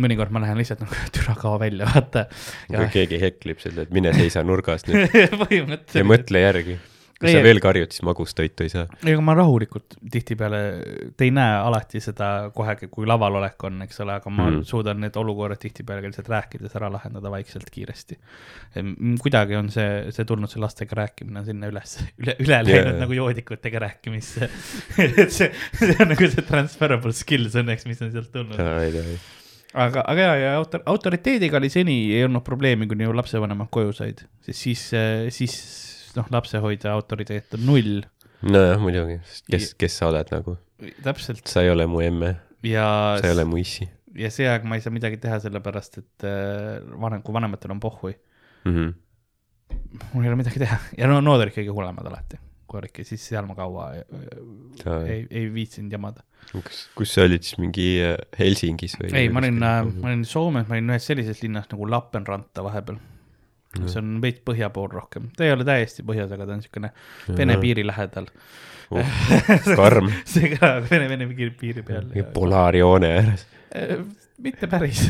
mõnikord ma lähen lihtsalt nagu türa kao välja, vaata. kui keegi heklib selle, et mine seisa nurgas nüüd ja mõtle järgi. Ei, sa veel karjud, siis magustoitu ei saa. ega ma rahulikult tihtipeale, te ei näe alati seda kohe, kui laval olek on, eks ole, aga ma mm. suudan need olukorrad tihtipeale ka lihtsalt rääkides ära lahendada vaikselt, kiiresti. kuidagi on see, see tulnud, see lastega rääkimine sinna üles, üle, üle läinud nagu joodikutega rääkimisse. et see, see on nagu see transferable skills õnneks, mis on sealt tulnud. ei tea, aga, aga ja, ja autor, autoriteediga oli seni ei olnud probleemi, kuni lapsevanemad koju said, sest siis, siis noh, lapsehoidja autoriteet on null, nojah, muidugi, kes, kes sa oled nagu, täpselt sa ei ole mu emme, ja sa ei ole mu issi ja see aeg ma ei saa midagi teha, sellepärast et äh, vanem, kui vanematel on pohhui, mm. -hmm. mul ei ole midagi teha ja no nood olid kõige hullemad alati, kui olidki, siis seal ma kaua ei, ei, ei viitsinud jamada. kus, kus sa olid siis mingi äh, Helsingis või? ei, ma olin, ma olin Soomes, ma olin ühes sellises linnas nagu Lappeenranta vahepeal, mis on veits põhja pool rohkem, ta ei ole täiesti põhjas, aga ta on niisugune Vene piiri lähedal. karm, see ka Vene, Vene piiri, peal. polaarjoone ääres. Äh, mitte päris.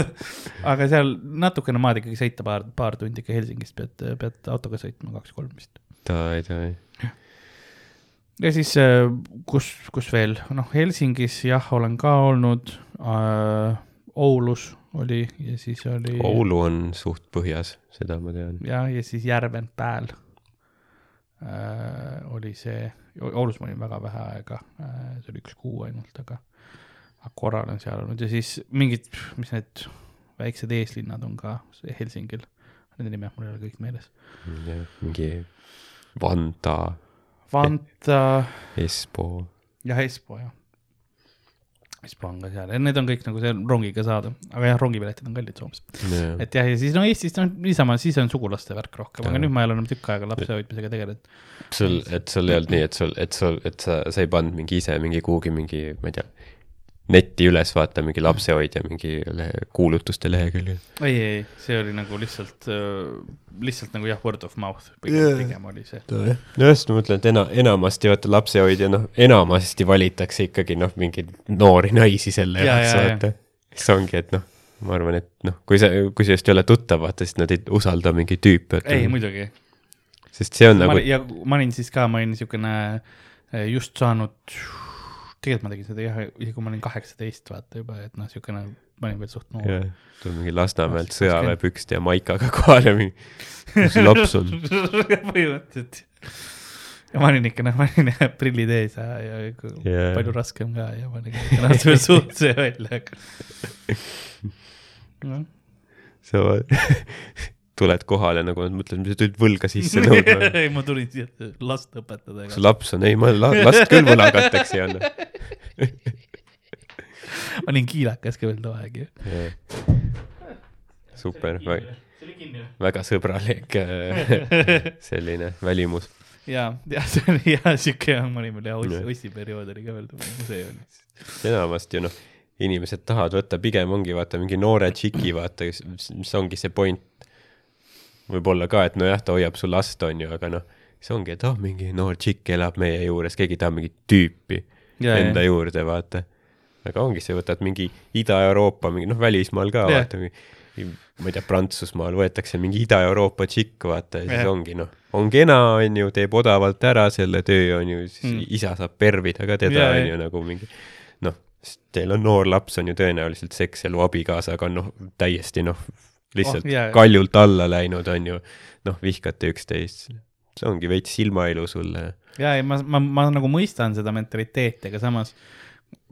Aga seal natukene maad ikkagi sõita paar, paar tundi ikka Helsingist pead, pead autoga sõitma kaks-kolm vist. ta ei tea, ja siis, kus, kus veel, noh, Helsingis jah, olen ka olnud. Äh,, Oulus oli ja siis oli. Oulu on suht põhjas, seda ma tean. ja, ja siis Järvenpääl äh, oli see, Oulus ma olin väga vähe aega äh,, see oli üks kuu ainult, aga, aga korra olen seal olnud ja siis mingid, mis need väiksed eeslinnad on ka Helsingil, nende nimed mul ei ole kõik meeles. mingi Vanta, Vanta Espo. ja Espo jah. On ka seal need on kõik nagu seal rongiga saada, aga jah, rongipiletid on kallid Soomes. et jah, ja siis no Eestis on niisama, siis on sugulaste värk rohkem, aga nüüd ma ei ole enam tükk aega lapse hoidmisega tegelenud. sul, et sul ei olnud nii, et sul, et sul, et sa, sa ei pannud mingi ise mingi kuhugi mingi, ma ei tea, netti üles vaata mingi lapsehoidja mingi lehe, kuulutuste leheküljel. ei, ei, see oli nagu lihtsalt, lihtsalt nagu jah, word of mouth pigem, pigem oli see. no just, ma mõtlen, et ena-, enamasti vaata lapsehoidja, noh, enamasti valitakse ikkagi noh, mingeid noori naisi selle Jaa, jaoks, jaa, vaata. siis ongi, et noh, ma arvan, et noh, kui sa, kui sa just ei ole tuttav, vaata, siis nad ei usalda mingeid tüüpe. ei, muidugi. sest see on ma nagu ja ma olin siis ka, ma olin niisugune eh, just saanud, tegelikult ma tegin seda jah, isegi kui ma olin kaheksateist, vaata juba, et noh, niisugune, ma olin veel suht noor. tuleb mingi Lasnamäelt sõjaväepükste ja maikaga kohale mingi, see laps on? põhimõtteliselt. ja ma olin ikka, noh, ma olin prillid ees ja, ja Jaa. palju raskem ka ja ma olin ikka natuke suht see välja, aga. noh, sa tuled kohale nagu nad mõtlevad, mis sa tulid võlga sisse nõudma. ei, ma tulin siia last õpetada. kas laps on, ei ma la, last küll võlagateks ei anna. ma olin kiilakas ka veel too aeg ju. super, kinni või? väga sõbralik äh, selline välimus. ja, ja see oli hea siuke jah, ma olin veel jah, Jah. ossi, ossi periood oli ka veel, see oli. enamasti ju noh, inimesed tahavad võtta, pigem ongi vaata mingi noore tšiki, vaata, mis ongi see point. Võib-olla ka, et nojah, ta hoiab su last, on ju, aga noh, siis ongi, et oh, mingi noor tšikk elab meie juures, keegi tahab mingit tüüpi Ja, ja, enda ja. ja. juurde, vaata. aga ongi, sa võtad mingi Ida-Euroopa, mingi noh, välismaal ka vaata, ma ei tea, Prantsusmaal võetakse mingi Ida-Euroopa tšikk, vaata, ja siis Jah. ongi noh, on kena, on ju, teeb odavalt ära selle töö, on ju, siis Mm. isa saab pervida ka teda, on ju, nagu mingi noh, teil on noor laps, on ju tõenäoliselt sekselu abikaasaga on noh, täiesti noh, lihtsalt Oh, jaa. kaljult alla läinud, on ju, noh, vihkate üksteist. see ongi veits silmailu sulle. ja, ja ma, ma, ma nagu mõistan seda mentaliteeti, aga samas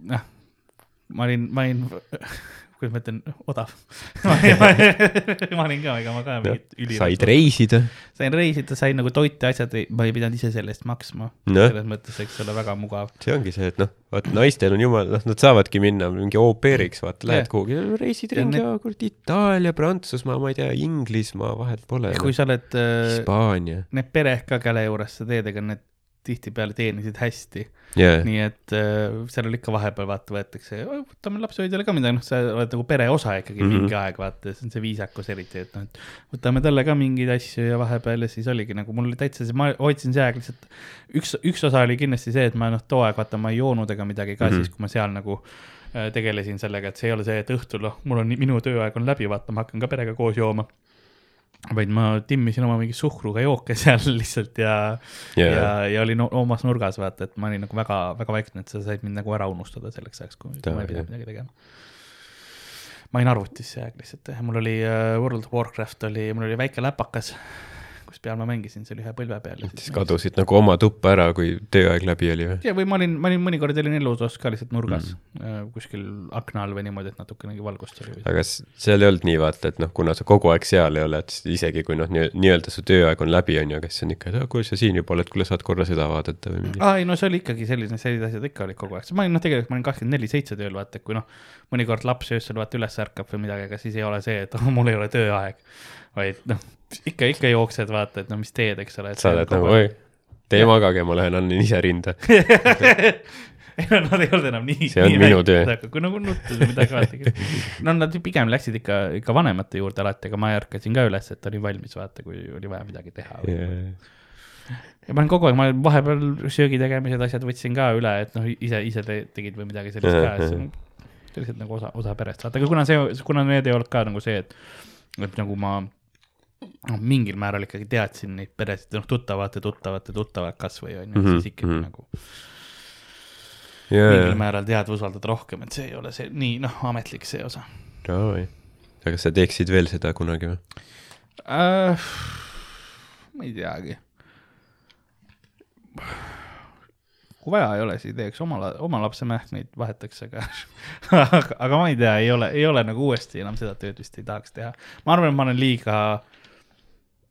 noh, ma olin, ma olin, kuidas ma ütlen, odav. ma olin, ma, ma olin ka, ega ma ka mingit üli. said reisida. sain reisida, sain nagu toite, asjad, ma ei pidanud ise selle eest maksma. Noh. selles mõttes, eks ole, väga mugav. see ongi see, et noh, vaat naistel on jumal, noh, nad saavadki minna mingi au pair'iks, vaata, lähed Jah. kuhugi, reisid Ja ringi ja kuradi Itaalia, Prantsusmaa, ma ei tea, Inglismaa, vahet pole. kui sa oled äh,, Hispaania. need pered ka, kelle juures sa teed, ega need tihtipeale teenisid hästi. jaa, nii et äh, seal oli ikka vahepeal vaata võetakse, võtame lapsehoidjale ka midagi, noh, sa oled nagu pere osa ikkagi mm. -hmm. mingi aeg, vaata, see on see viisakus eriti, et noh, et võtame talle ka mingeid asju ja vahepeal ja siis oligi nagu mul oli täitsa see, ma hoidsin see aeg lihtsalt. üks, üks osa oli kindlasti see, et ma noh, too aeg vaata, ma ei joonud ega midagi ka mm. -hmm. siis kui ma seal nagu äh, tegelesin sellega, et see ei ole see, et õhtul, noh, mul on, minu tööaeg on läbi, vaata, ma hakkan ka perega koos jooma vaid ma timmisin oma mingi suhkruga jooke seal lihtsalt ja Jaa. ja, ja olin omas nurgas, vaata, et ma olin nagu väga, väga vaikne, et sa said mind nagu ära unustada selleks ajaks, kui kui ma ei pidanud midagi tegema. ma olin arvutis see aeg lihtsalt, mul oli uh, World of Warcraft oli, mul oli väike läpakas, kus peal ma mängisin, see oli ühe põlve peal. siis kadusid nagu oma tuppa ära, kui tööaeg läbi oli või? ja, või ma olin, ma olin mõnikord olin elutoas ka lihtsalt nurgas mm., kuskil akna all või niimoodi, et natukenegi valgust oli. aga seal ei olnud nii vaata, et noh, kuna sa kogu aeg seal ei ole, et isegi kui noh, nii, nii-öelda su tööaeg on läbi, on ju, aga siis on ikka, et "Ah, kuule, sa siin juba oled, kuule, saad korra seda vaadata või mingi. aa, ei no see oli ikkagi selline, sellised asjad ikka olid kogu aeg, ma olin noh, tegelikult ma olin kakskümmend neli seitse tööl, vaata, kui noh, mõnikord laps öösel vaata üles ärkab või midagi, aga siis ei ole see, et oh, mul ei ole tööaeg. Vaid noh, ikka, ikka jooksed, vaata, et no mis teed, eks ole. sa oled nagu, oi, teie magage, ma lähen annan ise rinda. ei no nad ei olnud enam nii. See on minu töö. kui nagu nuttu või midagi vaata. no nad pigem läksid ikka, ikka vanemate juurde alati, aga ma ärkasin ka üles, et olin valmis, vaata, kui oli vaja midagi teha. ja ma olen kogu aeg, ma vahepeal söögi tegemised, asjad võtsin ka üle, et noh, ise, ise te, tegid või midagi sellist ka, et see on sellised nagu osa, osa perest, vaata, aga kuna see, kuna need ei olnud ka nagu see, et, et nagu ma noh, mingil määral ikkagi teadsin neid peresid, noh, tuttavate, tuttavate, tuttavad kasvõi on ju, Mhm, siis ikkagi mhm. nagu mingil jaa, määral tead, usaldad rohkem, et see ei ole see nii noh, ametlik see osa davai. aga kas sa teeksid veel seda kunagi või? äh,. ma ei teagi. kui vaja ei ole, siis teeks oma, oma lapse mähkmeid vahetaks, aga aga, ma ei tea, ei ole, ei ole nagu uuesti enam seda tööd vist ei tahaks teha. ma arvan, et ma olen liiga,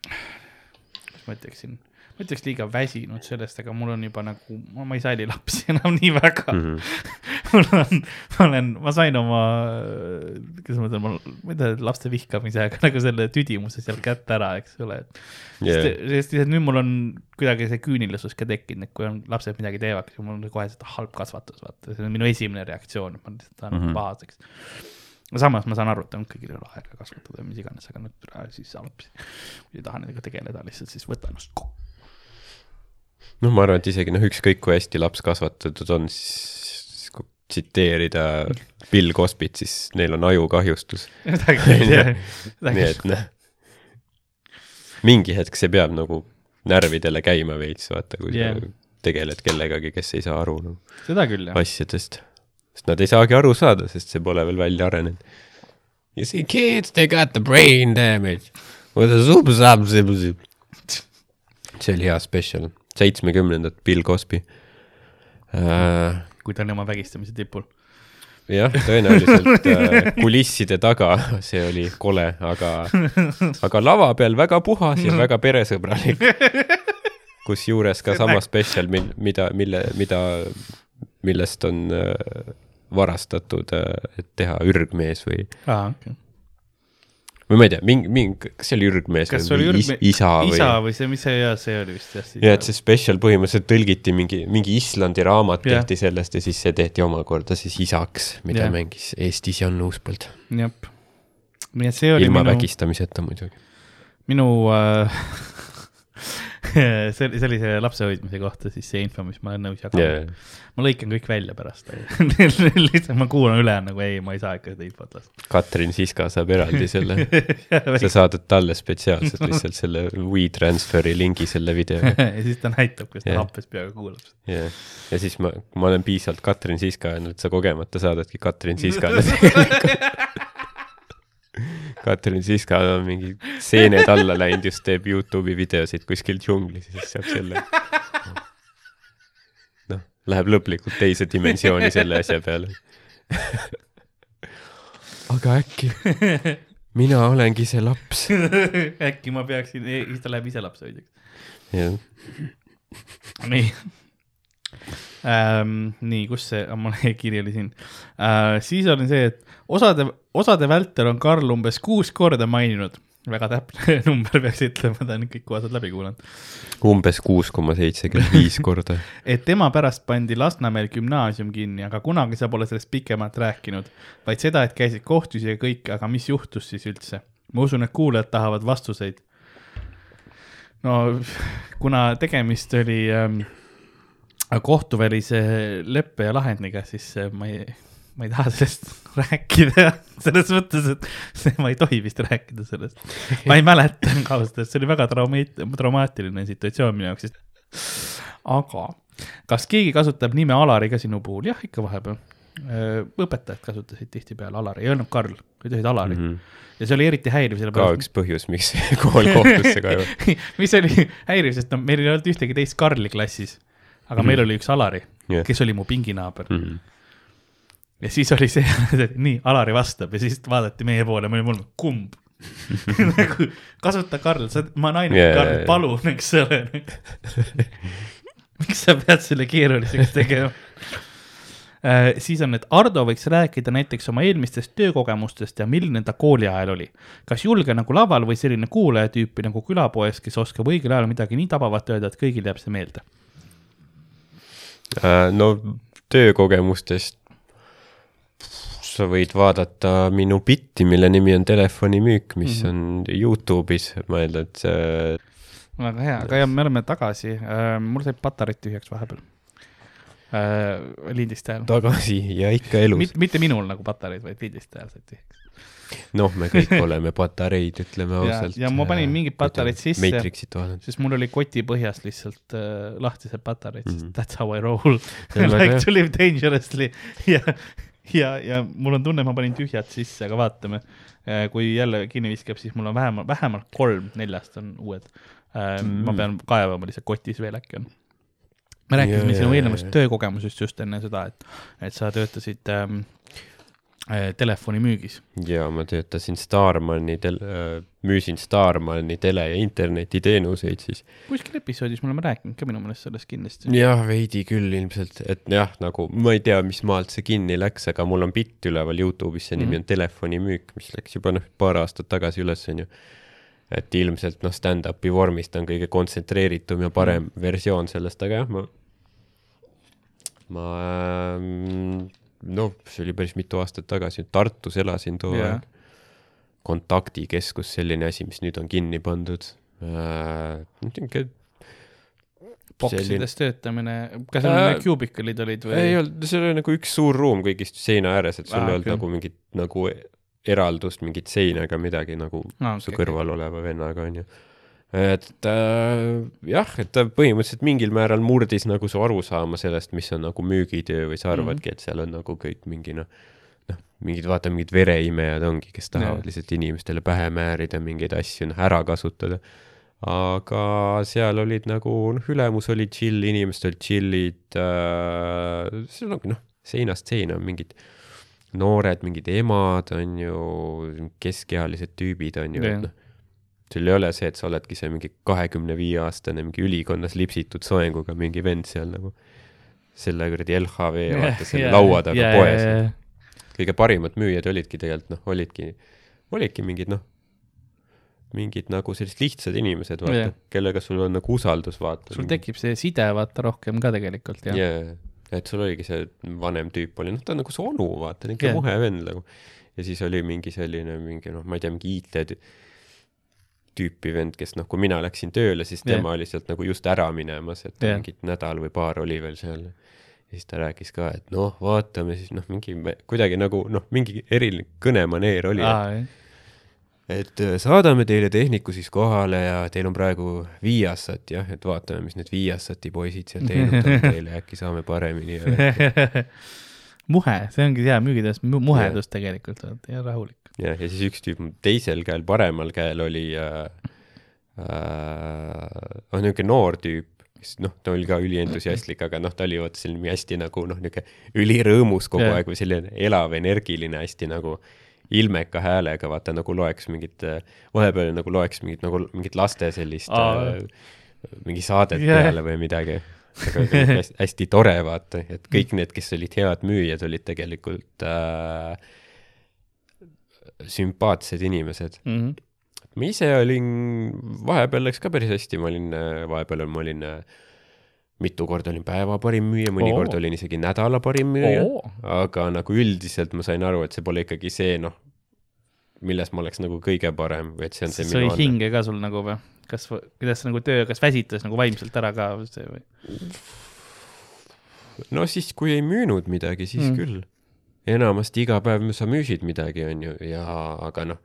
kuidas ma ütleksin, ma ütleks liiga väsinud sellest, aga mul on juba nagu, ma ei salli lapsi enam nii väga mm. -hmm. mul on, ma olen, ma sain oma, kuidas ma ütlen, ma ei tea, lapse vihkamise, aga nagu selle tüdimuse sealt kätte ära, eks ole, Yeah. sest, sest nüüd mul on kuidagi see küünilisus ka tekkinud, et kui on lapsed midagi teevad, siis mul on kohe seda halb kasvatus, vaata, see on minu esimene reaktsioon, ma lihtsalt tahan mm. -hmm. pahaseks. Samas ma saan aru, et on kõigil ei ole aega kasvatada või mis iganes, aga ära siis lapsi. kui ei taha nendega tegeleda, lihtsalt siis võta ennast kokku. noh, ma arvan, et isegi noh, ükskõik kui hästi laps kasvatatud on, siis kui tsiteerida Bill Cosbyt, siis neil on ajukahjustus. nii et noh, mingi hetk see peab nagu närvidele käima veits, vaata, kui yeah. sa tegeled kellegagi, kes ei saa aru nagu seda küll jah, asjadest. Sest nad ei saagi aru saada, sest see pole veel välja arenenud. You see kids, they got the brain damage see oli hea spetsial, seitsmekümnendad Bill Cosby uh,. kui ta oli oma vägistamise tipul. jah, tõenäoliselt äh, kulisside taga see oli kole, aga, aga lava peal väga puhas ja väga peresõbralik. kusjuures ka sama spetsial, mida, mille, mida, millest on äh, varastatud, et teha ürgmees või, aa, okei. või ma ei tea, mingi, mingi, kas see oli ürgmees kas või oli is, isa või isa või see, mis see, jaa, see oli vist jah. ja et see spetsial põhimõtteliselt tõlgiti mingi, mingi Islandi raamat Jah. tehti sellest ja siis see tehti omakorda siis isaks, mida Jah. mängis Eestis Jan Uuspõld. jah. nii et see oli ilma minu, vägistamiseta muidugi. minu äh, see oli sellise lapse hoidmise kohta siis see info, mis ma olen nõus jagama Yeah. ma lõikan kõik välja pärast lihtsalt ma kuulan üle nagu ei, ma ei saa ikka seda infot lasta Katrin Siska saab eraldi selle, sa saadad talle spetsiaalselt lihtsalt selle WeTransferi lingi selle videoga. ja siis ta näitab, kuidas ta Jah. happes peaga kuulab seda. ja, ja siis ma, ma olen piisavalt Katrin Siska et sa kogemata saadadki Katrin Siskale. Katrin Siska on mingi seened alla läinud, just teeb Youtube'i videosid kuskil džunglis ja siis saab selle. noh, läheb lõplikult teise dimensiooni selle asja peale. aga äkki mina olengi see laps. äkki ma peaksin, siis ta läheb ise lapsehoidjaks. jah, nii ähm,. nii, kus see, mul kiri oli siin äh,. siis oli see, et osade, osade vältel on Karl umbes kuus korda maininud, väga täpne number peaks ütlema, ta on kõik kohad läbi kuulanud, umbes kuus koma seitsekümmend viis korda. et tema pärast pandi Lasnamäel gümnaasium kinni, aga kunagi sa pole sellest pikemalt rääkinud, vaid seda, et käisid kohtusi ja kõik, aga mis juhtus siis üldse? ma usun, et kuulajad tahavad vastuseid. no kuna tegemist oli ähm, kohtuvälise leppe ja lahendiga, siis äh, ma ei, ma ei taha sellest rääkida, selles mõttes, et ma ei tohi vist rääkida sellest. ma ei mäleta ausalt öeldes, see oli väga traumeet-, traumaatiline situatsioon minu jaoks, sest aga kas keegi kasutab nime Alari ka sinu puhul? jah, ikka vahepeal. õpetajad kasutasid tihtipeale Alari, ei öelnud Karl, ütlesid Alari mm. -hmm. ja see oli eriti häiriv, ka sellepärast üks põhjus, miks kool kohtusse kaevab. mis oli häiriv, sest no meil ei olnud ühtegi teist Karli klassis, aga mm -hmm. meil oli üks Alari Jah. kes oli mu pinginaaber mm. -hmm. ja siis oli see, et nii, Alari vastab ja siis vaadati meie poole, me olime kumb nagu kasuta Karl, sa, ma Jaa, yeah, Karl jaa., palun, eks ole. miks sa pead selle keeruliseks tegema? siis on, et Ardo võiks rääkida näiteks oma eelmistest töökogemustest ja milline ta kooli ajal oli. kas julge nagu laval või selline kuulaja tüüpi nagu külapoes, kes oskab õigel ajal midagi nii tabavat öelda, et kõigile jääb see meelde. Äh, no töökogemustest sa võid vaadata minu bitti, mille nimi on telefonimüük, mis mm -hmm. on Youtube'is, ma eeldan, et see väga hea, aga jah, me oleme tagasi, mul sai patareid tühjaks vahepeal. lindistajal, tagasi ja ikka elus. mitte, mitte minul nagu patareid, vaid lindistajal said tühjaks. noh, me kõik oleme patareid, ütleme ausalt., ja ma panin mingid patareid sisse, sest mul oli koti põhjas lihtsalt äh, lahtised patareid mm, -hmm. Mhm. sest that's how I roll väga like to live dangerously ja, ja, ja mul on tunne, ma panin tühjad sisse, aga vaatame. kui jälle kinni viskab, siis mul on vähemalt, vähemalt kolm neljast on uued mm.. ma pean kaevama lihtsalt kotis veel äkki on. me rääkisime sinu eelnevast töökogemusest just enne seda, et, et sa töötasid ähm, telefonimüügis. ja ma töötasin Starmani tel-, müüsin Starmani tele- ja internetiteenuseid siis. kuskil episoodis me oleme rääkinud ka minu meelest sellest kindlasti. jah, veidi küll ilmselt, et jah, nagu ma ei tea, mis maalt see kinni läks, aga mul on bitt üleval Youtube'is, see nimi Mhm. on telefonimüük, mis läks juba noh, paar aastat tagasi üles, onju. et ilmselt noh, stand-up'i vormis ta on kõige kontsentreeritum ja parem mm. versioon sellest, aga jah, ma, ma ähm, noh, see oli päris mitu aastat tagasi, Tartus elasin too Jaa. aeg. kontaktikeskus, selline asi, mis nüüd on kinni pandud äh,. boksides töötamine, kas Äh, need cubicle'id olid või? ei olnud, see oli nagu üks suur ruum kõigist seina ääres, et sul Aa, ei olnud nagu mingit nagu eraldust, mingit seina ega midagi nagu Aa, su okei, kõrval oleva vennaga onju. Et äh, jah, et ta põhimõtteliselt mingil määral murdis nagu su arusaama sellest, mis on nagu müügitöö või sa arvadki, et seal on nagu kõik mingi noh, noh, mingid vaata mingid vereimejad ongi, kes tahavad Jaa. lihtsalt inimestele pähe määrida mingeid asju, noh ära kasutada. aga seal olid nagu noh, ülemus oli chill, inimesed olid chill'id äh,, see ongi noh, seinast seina mingid noored, mingid emad on ju, keskealised tüübid on ju, et noh, sul ei ole see, et sa oledki see mingi kahekümne viie aastane mingi ülikonnas lipsitud soenguga mingi vend seal nagu selle kuradi LHV vaata selle laua taga poes. kõige parimad müüjad olidki tegelikult noh, olidki, olidki mingid noh, mingid nagu sellised lihtsad inimesed, vaata yeah., kellega sul on nagu usaldus, vaata. sul tekib see side vaata rohkem ka tegelikult jah yeah.. et sul oligi see vanem tüüp oli, noh, ta on nagu su onu, vaata, niisugune yeah. muhe vend nagu. ja siis oli mingi selline mingi noh, ma ei tea, mingi IT tüüpi vend, kes noh, kui mina läksin tööle, siis tema oli sealt nagu just ära minemas, et Jah. mingi nädal või paar oli veel seal. ja siis ta rääkis ka, et noh, vaatame siis noh, mingi kuidagi nagu noh, mingi eriline kõnemaneer oli, et äh, saadame teile tehniku siis kohale ja teil on praegu Viasat jah, et vaatame, mis need Viasati poisid seal teenutavad teile, äkki saame paremini ja muhe, see ongi hea müügitöös, muhedus tegelikult ja rahulik. jah, ja siis üks tüüp teisel käel, paremal käel oli äh, äh, on niisugune noor tüüp, kes noh, ta oli ka ülientusiastlik, aga noh, ta oli vaata selline hästi nagu noh, niisugune ülirõõmus kogu Jah. aeg või selline elav, energiline, hästi nagu ilmeka häälega, vaata nagu loeks mingit, vahepeal nagu loeks mingit nagu mingit laste sellist Aa. äh, mingi saadet Jah. peale või midagi. Aga hästi, hästi tore vaata, et kõik need, kes olid head müüjad, olid tegelikult äh, sümpaatsed inimesed. Mhm. ma ise olin, vahepeal läks ka päris hästi, ma olin, vahepeal ma olin mitu korda olin päeva parim müüja, mõnikord olin isegi nädala parim müüja, aga nagu üldiselt ma sain aru, et see pole ikkagi see noh, milles ma oleks nagu kõige parem või et see on see see minu hinge ka sul nagu või? kas, kuidas nagu töö, kas väsitas nagu vaimselt ära ka see või? no siis, kui ei müünud midagi, siis Mm. küll. enamasti iga päev sa müüsid midagi, onju, ja aga noh,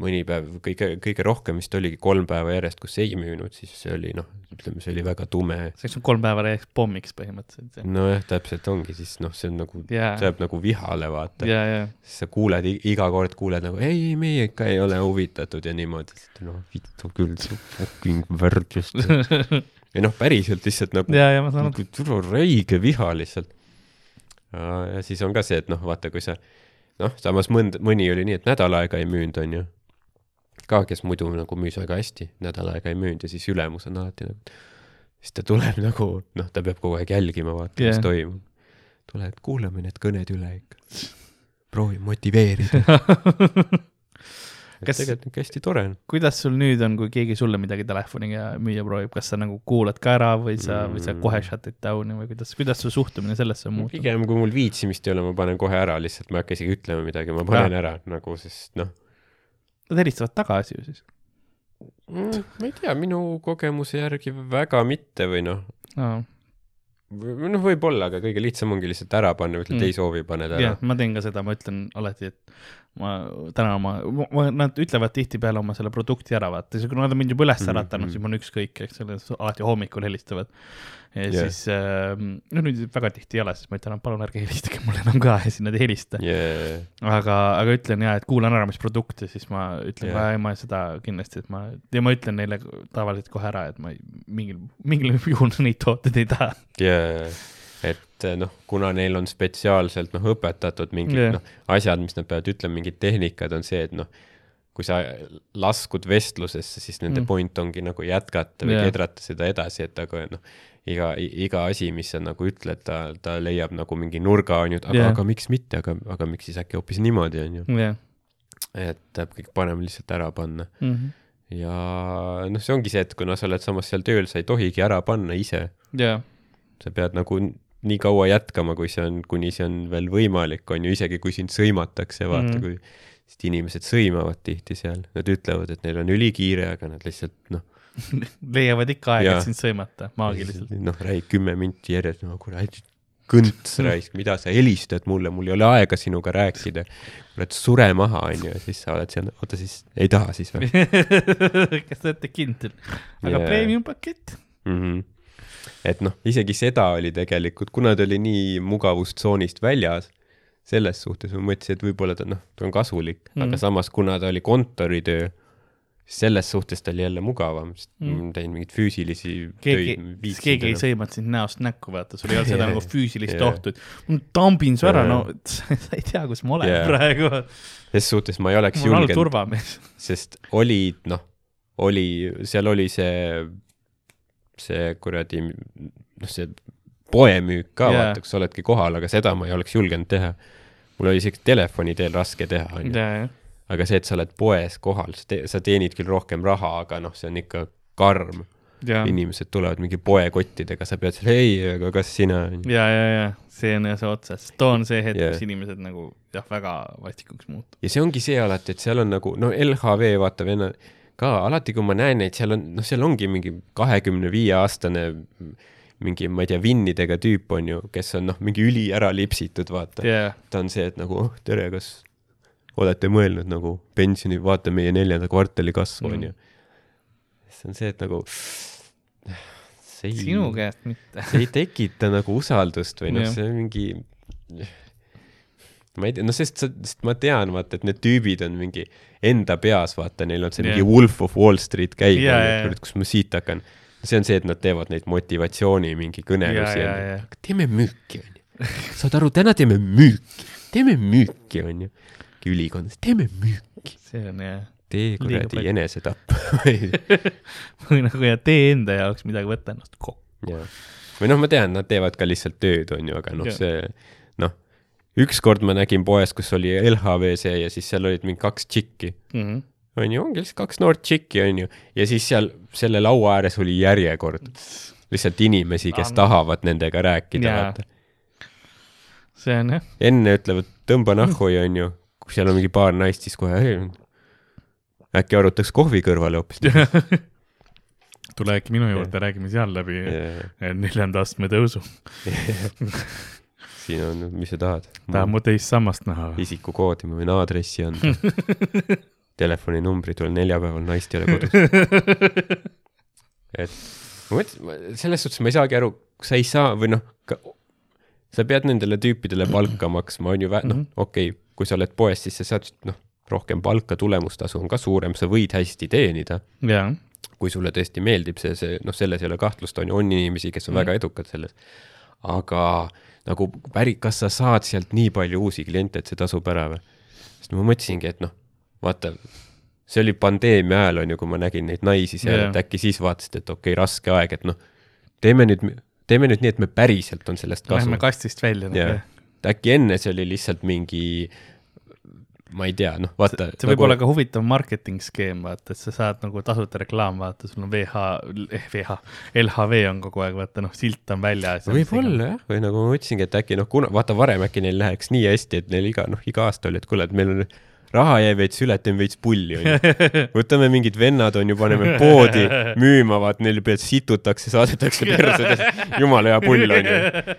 mõni päev, kõige, kõige rohkem vist oligi kolm päeva järjest, kus ei müünud, siis see oli noh, ütleme, see oli väga tume. see oleks kolm päeva järjest pommiks põhimõtteliselt. nojah, täpselt ongi, siis noh, see on nagu, Jaa. see jääb nagu vihale, vaata. ja, ja, siis sa kuuled, iga kord kuuled nagu ei, ei, meie ikka ei ole huvitatud ja niimoodi, noh, vittu küll, see fucking värdjust. ja noh, päriselt lihtsalt nagu saan aru. nagu tule räige viha lihtsalt. ja siis on ka see, et noh, vaata, kui sa noh, samas mõnd-, mõni oli nii, et nädal aega ei müünud, onju. ka, kes muidu nagu müüs väga hästi, nädal aega ei müünud ja siis ülemus on alati nagu, siis ta tuleb nagu, noh, ta peab kogu aeg jälgima, vaata yeah., mis toimub. tule, kuulame need kõned üle ikka. proovi motiveerida. Kas- tegelikult niisugune hästi tore on. kuidas sul nüüd on, kui keegi sulle midagi telefoniga müüa proovib, kas sa nagu kuulad ka ära või sa mm., või sa Mm. kohe shut'id down'i või kuidas, kuidas su suhtumine sellesse on muutunud? pigem, kui mul viitsimist ei ole, ma panen kohe ära, lihtsalt ma ei hakka isegi ütlema midagi, ma panen ära nagu, sest noh, Nad helistavad tagasi ju siis mm, ma ei tea, minu kogemuse järgi väga mitte või noh, no,. või noh, võib-olla, aga kõige lihtsam ongi lihtsalt ära panna, ütled Mm. ei soovi, paned ära jah, ma teen ka seda, ma ütlen alati, et ma täna oma, nad ütlevad tihtipeale oma selle produkti ära, vaata, kui nad on mind juba üles Mhm, äratanud, mhm. siis mul on ükskõik, eks ole, alati hommikul helistavad. ja yeah. siis äh,, no nüüd väga tihti ei ole, siis ma ütlen, palun ärge helistage mulle enam ka ja siis nad ei helista. yeah.. aga, aga ütlen ja, et kuulan ära, mis produkt ja siis ma ütlen yeah., ma seda kindlasti, et ma, ja ma ütlen neile tavaliselt kohe ära, et ma ei, mingil, mingil juhul neid tooteid ei taha. Yeah. Et eh, noh, kuna neil on spetsiaalselt noh, õpetatud mingid yeah. noh, asjad, mis nad peavad ütlema, mingid tehnikad on see, et noh, kui sa laskud vestlusesse, siis nende Mm. mm. point ongi nagu jätkata või yeah. kedrata seda edasi, et aga noh, iga, iga asi, mis sa nagu ütled, ta, ta leiab nagu mingi nurga, on ju, aga yeah., aga miks mitte, aga, aga miks siis äkki hoopis niimoodi, on ju. jah. et peab kõik parem lihtsalt ära panna. Mhm. ja noh, see ongi see, et kuna sa oled samas seal tööl, sa ei tohigi ära panna ise jaa, sa pead nagu nii kaua jätkama, kui see on, kuni see on veel võimalik, on ju, isegi kui sind sõimatakse, vaata mm., kui sest inimesed sõimavad tihti seal, nad ütlevad, et neil on ülikiire, aga nad lihtsalt noh, leiavad ikka aega, et sind sõimata maagiliselt. noh, räägid kümme minti järjest, no kuradi kõnts raisk, mida sa helistad mulle, mul ei ole aega sinuga rääkida. kurat, sure maha, on ju, ja siis sa oled seal, oota siis, ei taha siis või kas te olete kindel? aga Jaa. premium pakett? mm? -hmm. Et noh, isegi seda oli tegelikult, kuna ta oli nii mugavustsoonist väljas, selles suhtes ma mõtlesin, et võib-olla ta noh, ta on kasulik mm, aga samas, kuna ta oli kontoritöö, selles suhtes ta oli jälle mugavam, sest Mm. ma teen mingeid füüsilisi keegi töid,. keegi ei sõimanud sind näost näkku, vaata, sul ei olnud seda nagu füüsilist Jaa. ohtu, et ma tambin su ära, no sa ei tea, kus ma olen Jaa. praegu. ses suhtes ma ei oleks julgenud, sest oli noh, oli, seal oli see, see kuradi noh, see poemüük ka yeah., vaata, kus sa oledki kohal, aga seda ma ei oleks julgenud teha. mul oli isegi telefoni teel raske teha, onju. jaa, aga see, et sa oled poes kohal, sa te-, sa teenid küll rohkem raha, aga noh, see on ikka karm. jaa, inimesed tulevad mingi poekottidega, sa pead seal, ei, aga kas sina, ja, ja, ja see on jah see otsas, too on see hetk Jaa. kus inimesed nagu jah, väga vastikuks muutuvad. ja see ongi see alati, et seal on nagu, no LHV, vaata venna, ka alati, kui ma näen neid, seal on, noh, seal ongi mingi kahekümne viie aastane mingi, ma ei tea, vinnidega tüüp on ju, kes on noh, mingi üli ära lipsitud, vaata. jaa, ta on see, et nagu oh, tere, kas olete mõelnud nagu pensioni, vaata meie neljanda kvartali kasvu Mm. onju. see on see, et nagu see ei, sinu käest mitte. see ei tekita nagu usaldust või noh Jah., see on mingi ma ei tea, no sest sa, sest ma tean, vaata, et need tüübid on mingi enda peas, vaata, neil on see Jah. mingi Wolf of Wall Street käib jaa, yeah,, kus ma siit hakkan. see on see, et nad teevad neid motivatsiooni mingi kõnelusi Jaa, jaa, jaa., teeme müüki, onju. saad aru, täna teeme müüki, teeme müüki, onju. ülikonnas, teeme müüki, see on jah, tee kuradi enesetapp või nagu ja tee enda jaoks midagi, võta ennast kokku. Või noh, ma tean, nad teevad ka lihtsalt tööd, on ju, aga noh see ükskord ma nägin poes, kus oli LHV see ja siis seal olid mingi kaks tšikki, Mhm. on ju, ongi lihtsalt kaks noort tšikki, on ju, ja siis seal selle laua ääres oli järjekord, lihtsalt inimesi, kes An- tahavad nendega rääkida, vaata. see on jah, enne ütlevad, tõmba nahhu, on ju, kui seal on mingi paar naist, siis kohe, äkki arutaks kohvi kõrvale hoopis. tule äkki minu juurde, räägime seal läbi eh, neljanda astme tõusu. siin on, mis sa tahad? tahad mu teist sammast näha või? isikukoodi, ma võin aadressi anda. telefoninumbri, tulen neljapäeval, naist ei ole kodus. et ma mõtlesin, selles suhtes ma ei saagi aru, sa ei saa või noh, sa pead nendele tüüpidele palka maksma, on ju, noh Mhm., okei okay,, kui sa oled poes, siis sa saad noh, rohkem palka, tulemustasu on ka suurem, sa võid hästi teenida, jaa, kui sulle tõesti meeldib see, see noh, selles ei ole kahtlust, on ju, on inimesi, kes on mm. väga edukad selles. aga nagu päri-, kas sa saad sealt nii palju uusi kliente, et see tasub ära või? sest ma mõtlesingi, et noh, vaata, see oli pandeemia ajal on ju, kui ma nägin neid naisi seal yeah., et äkki siis vaatasid, et okei okay,, raske aeg, et noh, teeme nüüd, teeme nüüd nii, et me päriselt on sellest kasu lähme. kastist välja. jah, et äkki enne see oli lihtsalt mingi, ma ei tea, noh, vaata. see võib olla ka huvitav marketing skeem, vaata, et sa saad nagu tasuta reklaam, vaata, sul on VH, VH, LHV on kogu aeg, vaata noh, silt on väljas. võib-olla jah, või nagu ma mõtlesingi, et äkki noh, kuna vaata varem äkki neil läheks nii hästi, et neil iga noh, iga aasta oli, et kuule, et meil on raha jäi veits üle, teeme veits pulli onju. võtame mingid vennad onju, paneme poodi müüma, vaat neil pealt situtakse, saadetakse perse, jumala hea pull onju.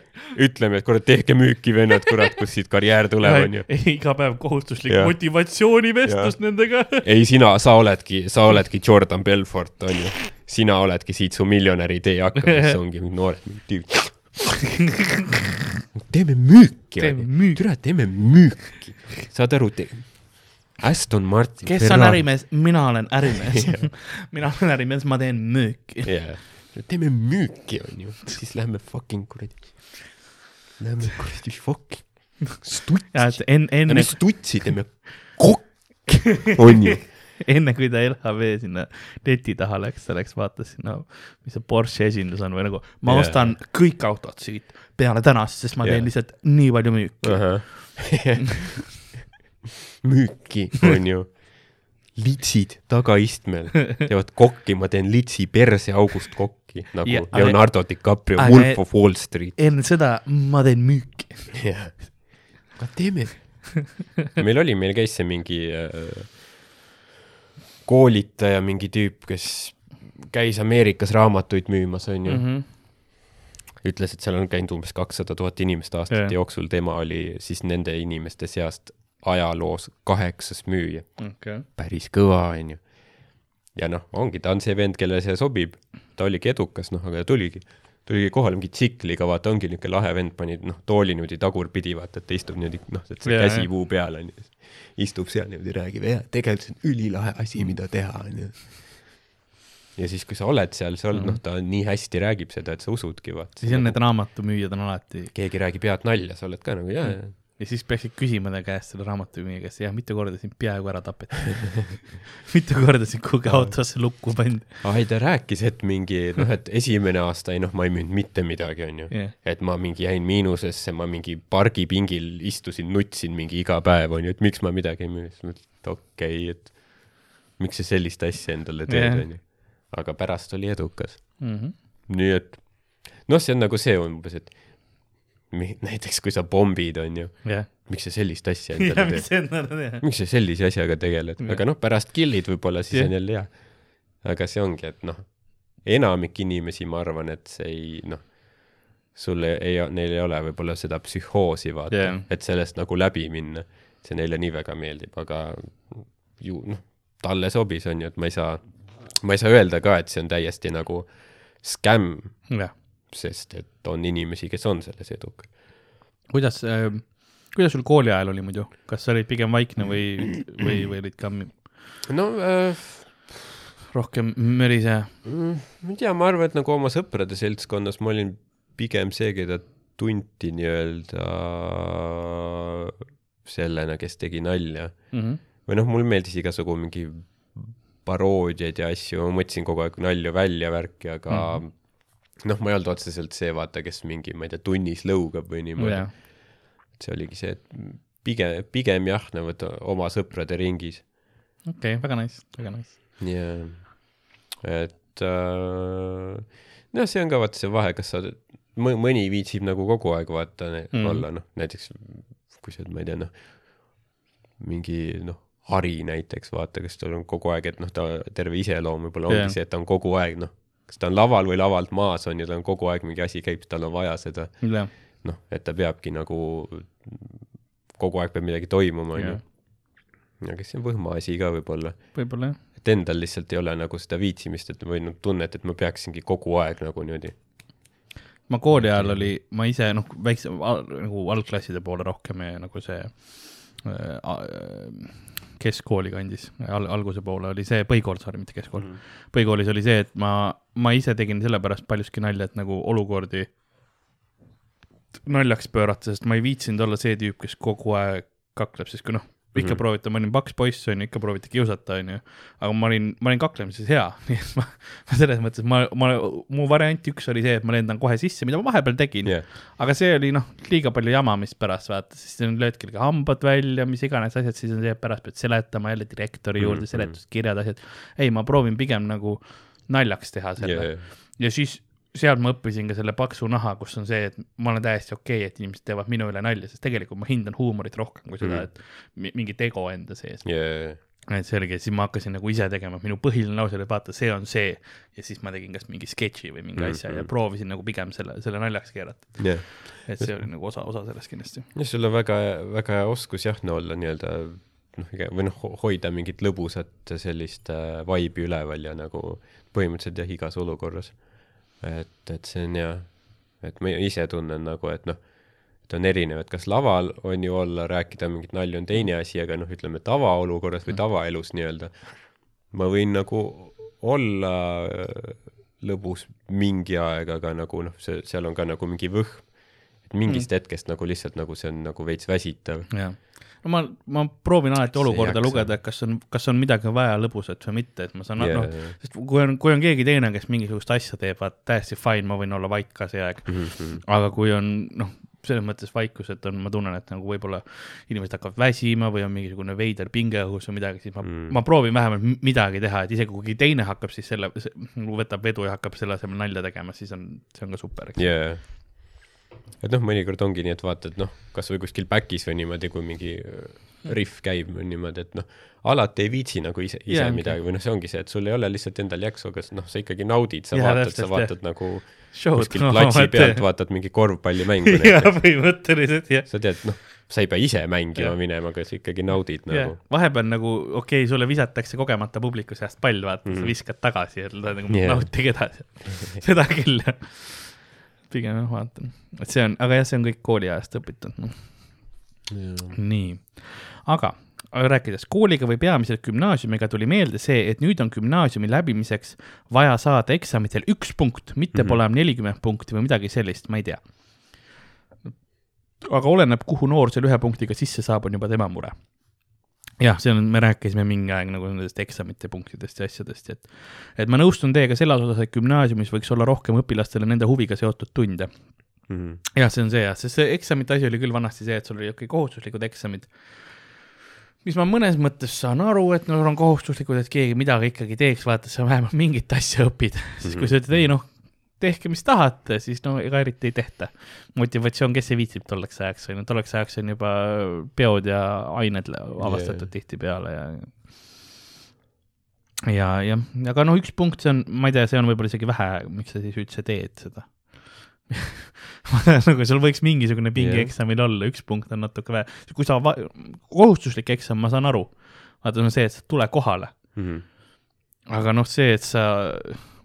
ütleme, et kurat, tehke müüki vennad, kurat, kus siit karjäär tuleb onju. iga päev kohustuslik motivatsioonivestlus nendega. ei, sina, sa oledki, sa oledki Jordan Belfort onju. sina oledki siit su miljonäri tee hakkab, siis ongi noored tüübid. teeme müüki Teeme müüki. türa, teeme müüki. saad aru, Aston Martin. kes on? ärimees? mina olen ärimees. mina olen ärimees, ma teen müüki. jaa, teeme müüki onju, siis lähme fucking kuradi. Lähme kuradi fucking stutsi. enne, enne stutsi teeme kokk, on ju. enne kui ta LHV sinna leti taha läks, ta läks vaatas sinna, mis see Porsche esindus on või nagu, ma yeah. ostan kõik autod siit peale tänast, sest ma Jaa. teen lihtsalt nii palju müüki. müüki, on ju. litsid tagaistmel teevad kokki, ma teen litsi perseaugust kokki nagu Ja, aga- Leonardo DiCaprio aga- Wolf of Wall Street. enne seda ma teen müüki. jah, aga teeme. meil oli, meil käis see mingi äh, koolitaja, mingi tüüp, kes käis Ameerikas raamatuid müümas, onju mm. -hmm. ütles, et seal on käinud umbes kakssada tuhat inimest aastate Jah. jooksul, tema oli siis nende inimeste seast ajaloos kaheksas müüja. okei. päris kõva, onju. ja noh, ongi, ta on see vend, kellele see sobib, ta oligi edukas, noh, aga ta tuligi, tuligi kohale mingi tsikliga, vaata, ongi niisugune lahe vend, pani noh, tooli niimoodi tagurpidi, vaata, et ta istub niimoodi, noh, et see Jaa, käsi puu peal on ju. istub seal niimoodi, räägib, jah, tegelikult see on ülilahe asi, mida teha, on ju. ja siis, kui sa oled seal, sa oled, noh, ta nii hästi räägib seda, et sa usudki, vaata. Siis on need raamatumüüjad on alati keegi räägib head nalja, sa oled ka nagu jaa, jaa. Ja siis peaksid küsima ta käest selle raamatumüüja käest, jah, mitu korda sind peaaegu ära tapeti. mitu korda sind kuhugi autosse lukku pandi. ai, ta rääkis, et mingi noh, et esimene aasta ei noh, ma ei müünud mitte midagi, onju Jah. et ma mingi jäin miinusesse, ma mingi pargipingil istusin, nutsin mingi iga päev, onju, et miks ma midagi ei müü, siis ma mõtlesin, et okei okay,, et miks sa sellist asja endale teed, Jah. onju. aga pärast oli edukas. Mhm. nii et noh, see on nagu see umbes, et näiteks kui sa pommid, onju, jah, miks sa sellist asja ja endale mis teed, see on, jah. miks sa sellise asjaga tegeled, aga noh, pärast kill'id võib-olla, siis Jah. on jälle hea. aga see ongi, et noh, enamik inimesi, ma arvan, et see ei noh, sul ei, ei, neil ei ole võib-olla seda psühhoosi, vaata yeah., et sellest nagu läbi minna. see neile nii väga meeldib, aga ju noh, talle sobis, on ju, et ma ei saa, ma ei saa öelda ka, et see on täiesti nagu skämm, jah. Sest et on inimesi, kes on selles edukad. kuidas äh,, kuidas sul kooli ajal oli muidu, kas sa olid pigem vaikne või, või, või olid ka no äh, rohkem mörise? Mm, ma ei tea, ma arvan, et nagu oma sõprade seltskonnas ma olin pigem see, keda tunti nii-öelda sellena, kes tegi nalja. Mhm. või noh, mulle meeldis igasugu mingi paroodiaid ja asju, ma mõtlesin kogu aeg nalju välja värki, aga mm -hmm. noh, ma ei olnud otseselt see, vaata, kes mingi, ma ei tea, tunnis lõugab või niimoodi jah, see oligi see, et pigem, pigem jah, nagu et oma sõprade ringis okei okay,, väga nice, väga nice. jaa, et äh, noh, see on ka vaata see vahe, kas sa mõni viitsib nagu kogu aeg vaata mm. Mhm. olla noh, näiteks kui sa oled, ma ei tea, noh, mingi noh, Hari näiteks vaata, kes tal on kogu aeg, et noh, ta terve iseloom võib-olla ongi Jah. see, et ta on kogu aeg noh, kas ta on laval või lavalt maas on ju, tal on kogu aeg mingi asi käib, tal on vaja seda noh, et ta peabki nagu kogu aeg peab midagi toimuma onju Jah.. aga see on võhma asi ka võib-olla võib-olla jah. et endal lihtsalt ei ole nagu seda viitsimist, et või noh, tunnet, et ma peaksingi kogu aeg nagu niimoodi. ma kooli ajal oli, ma ise noh, väikse nagu algklasside poole rohkem ja nagu see äh, keskkooli kandis al,, alguse poole oli see põhikool, sorry, mitte keskkool mm. -hmm. põhikoolis oli see, et ma, ma ise tegin sellepärast paljuski nalja, et nagu olukordi naljaks pöörata, sest ma ei viitsinud olla see tüüp, kes kogu aeg kakleb, sest kui noh, ikka mm. -hmm. proovite, ma olin paks poiss onju, ikka proovite kiusata onju, aga ma olin, ma olin kaklemises hea, nii et ma, ma selles mõttes ma, ma, mu variant üks oli see, et ma lendan kohe sisse, mida ma vahepeal tegin jah, aga see oli noh, liiga palju jama, mis pärast vaata, siis lööd kellegi hambad välja, mis iganes asjad, siis on see, et pärast pead seletama jälle direktori juurde mm. -hmm. seletuskirjad, asjad. ei, ma proovin pigem nagu naljaks teha selle ja yeah., ja siis sealt ma õppisin ka selle paksu naha, kus on see, et ma olen täiesti okei okay,, et inimesed teevad minu üle nalja, sest tegelikult ma hindan huumorit rohkem kui seda, Mhm. et mi- mingit ego enda sees. ja, et see oligi, siis ma hakkasin nagu ise tegema, minu põhiline lause oli vaata, see on see ja siis ma tegin kas mingi sketši või mingi Mhm. asja ja proovisin nagu pigem selle, selle naljaks keerata. ja, et see oli nagu osa, osa sellest kindlasti. ja sul on väga, väga hea oskus jah, no olla nii-öelda noh, või noh, hoida mingit lõbusat sellist äh, vibe'i üleval ja nagu põhimõtteliselt jah, igas olukorras. et, et see on hea, et ma ise tunnen nagu, et noh, et on erinev, et kas laval on ju olla, rääkida mingit nalja on teine asi, aga noh, ütleme tavaolukorras või tavaelus nii-öelda, ma võin nagu olla äh, lõbus mingi aeg, aga nagu noh, see, seal on ka nagu mingi võhm. Et mingist mm. hetkest nagu lihtsalt nagu see on nagu veits väsitav. no ma, ma proovin alati olukorda lugeda, et kas on, kas on midagi vaja lõbusat või mitte, et ma saan yeah., noh, sest kui on, kui on keegi teine, kes mingisugust asja teeb, vaat täiesti fine, ma võin olla vait ka see aeg. Mhm. aga kui on noh, selles mõttes vaikus, et on, ma tunnen, et nagu võib-olla inimesed hakkavad väsima või on mingisugune veider pinge õhus või midagi, siis ma mm. Mm., ma proovin vähemalt midagi teha, et isegi kui teine hakkab siis selle, võtab vedu ja hakkab selle asemel nalja tegema, siis on, see on ka super, eks. jaa. Et noh, mõnikord ongi nii, et vaatad noh, kasvõi kuskil back'is või niimoodi, kui mingi äh, riff käib või niimoodi, et noh, alati ei viitsi nagu ise, ise yeah, midagi või noh, see ongi see, et sul ei ole lihtsalt endal jaksu, aga noh, sa ikkagi naudid, sa Jaa, vaatad, sa vaatad nagu Show'd kuskil platsi pealt, vaatad mingi korvpallimängu jaa, põhimõtteliselt jah. sa tead, noh, sa ei pea ise mängima Jah. minema, aga sa ikkagi naudid jah nagu., vahepeal nagu okei okay,, sulle visatakse kogemata publiku seast pall, vaata mm, -hmm. Mhm. sa viskad tagasi ja nagu yeah. nautige edasi. seda küll, jah. Pigem jah, vaatan, et see on, aga jah, see on kõik kooliajast õpitud, noh. nii, aga rääkides kooliga või peamiselt gümnaasiumiga tuli meelde see, et nüüd on gümnaasiumi läbimiseks vaja saada eksamitel üks punkt, mitte mm. -hmm. pole enam nelikümmend punkti või midagi sellist, ma ei tea. aga oleneb, kuhu noor selle ühe punktiga sisse saab, on juba tema mure. jah, see on, me rääkisime mingi aeg nagu nendest eksamite punktidest ja asjadest, et et ma nõustun teiega selles osas, et gümnaasiumis võiks olla rohkem õpilastele nende huviga seotud tunde. Mhm. jah, see on see jah, sest see eksamite asi oli küll vanasti see, et sul oli okei kohustuslikud eksamid, mis ma mõnes mõttes saan aru, et nad on kohustuslikud, et keegi midagi ikkagi teeks, vaata, sa vähemalt mingit asja õpid, siis kui sa ütled ei noh, tehke, mis tahate, siis no ega eriti ei tehta. motivatsioon, kes ei viitsib tolleks ajaks, on ju, tolleks ajaks on juba peod ja ained avastatud Jaa. tihtipeale ja ja, jah, aga noh, üks punkt, see on, ma ei tea, see on võib-olla isegi vähe, miks sa siis üldse teed seda nagu sul võiks mingisugune pinge Jah. eksamil olla, üks punkt on natuke vähe, kui sa, kohustuslik eksam, ma saan aru, vaata, see on see, et sa tule kohale, Mhm. aga noh, see, et sa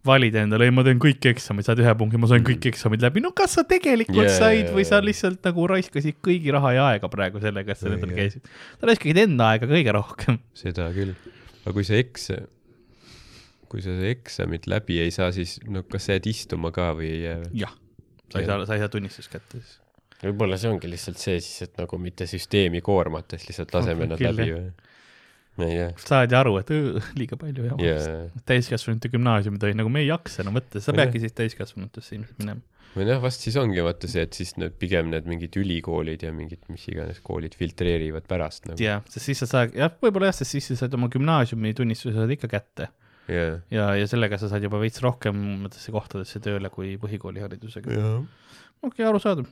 valid endale, ei, ma teen kõik eksamid, saad ühe punkti, ma sain kõik eksamid läbi, no kas sa tegelikult yeah, said või sa lihtsalt nagu raiskasid kõigi raha ja aega praegu sellega, et sa nendel käisid. sa raiskasid enda aega kõige rohkem. seda küll. aga kui sa eks-, kui sa see eksamit läbi ei saa, siis no kas sa jääd istuma ka või ei jää? jah, sa ei saa, sa ei saa tunnistust kätte siis. võib-olla see ongi lihtsalt see siis, et nagu mitte süsteemi koormates, lihtsalt laseme nad läbi või? tea. saadi aru, et öö, liiga palju ja jaa. täiskasvanute gümnaasiumid olid nagu me ei jaksa enam võtta, sa peadki siis täiskasvanutesse ilmselt minema. või noh, vast siis ongi vaata see, et siis need pigem need mingid ülikoolid ja mingid mis iganes koolid filtreerivad pärast nagu. jah, sest siis sa saad, jah, võib-olla jah, sest siis sa saad oma gümnaasiumi tunnistuse saad ikka kätte jaa. ja, ja sellega sa saad juba veits rohkem mõttesse kohtadesse tööle kui põhikooliharidusega. okei, arusaadav.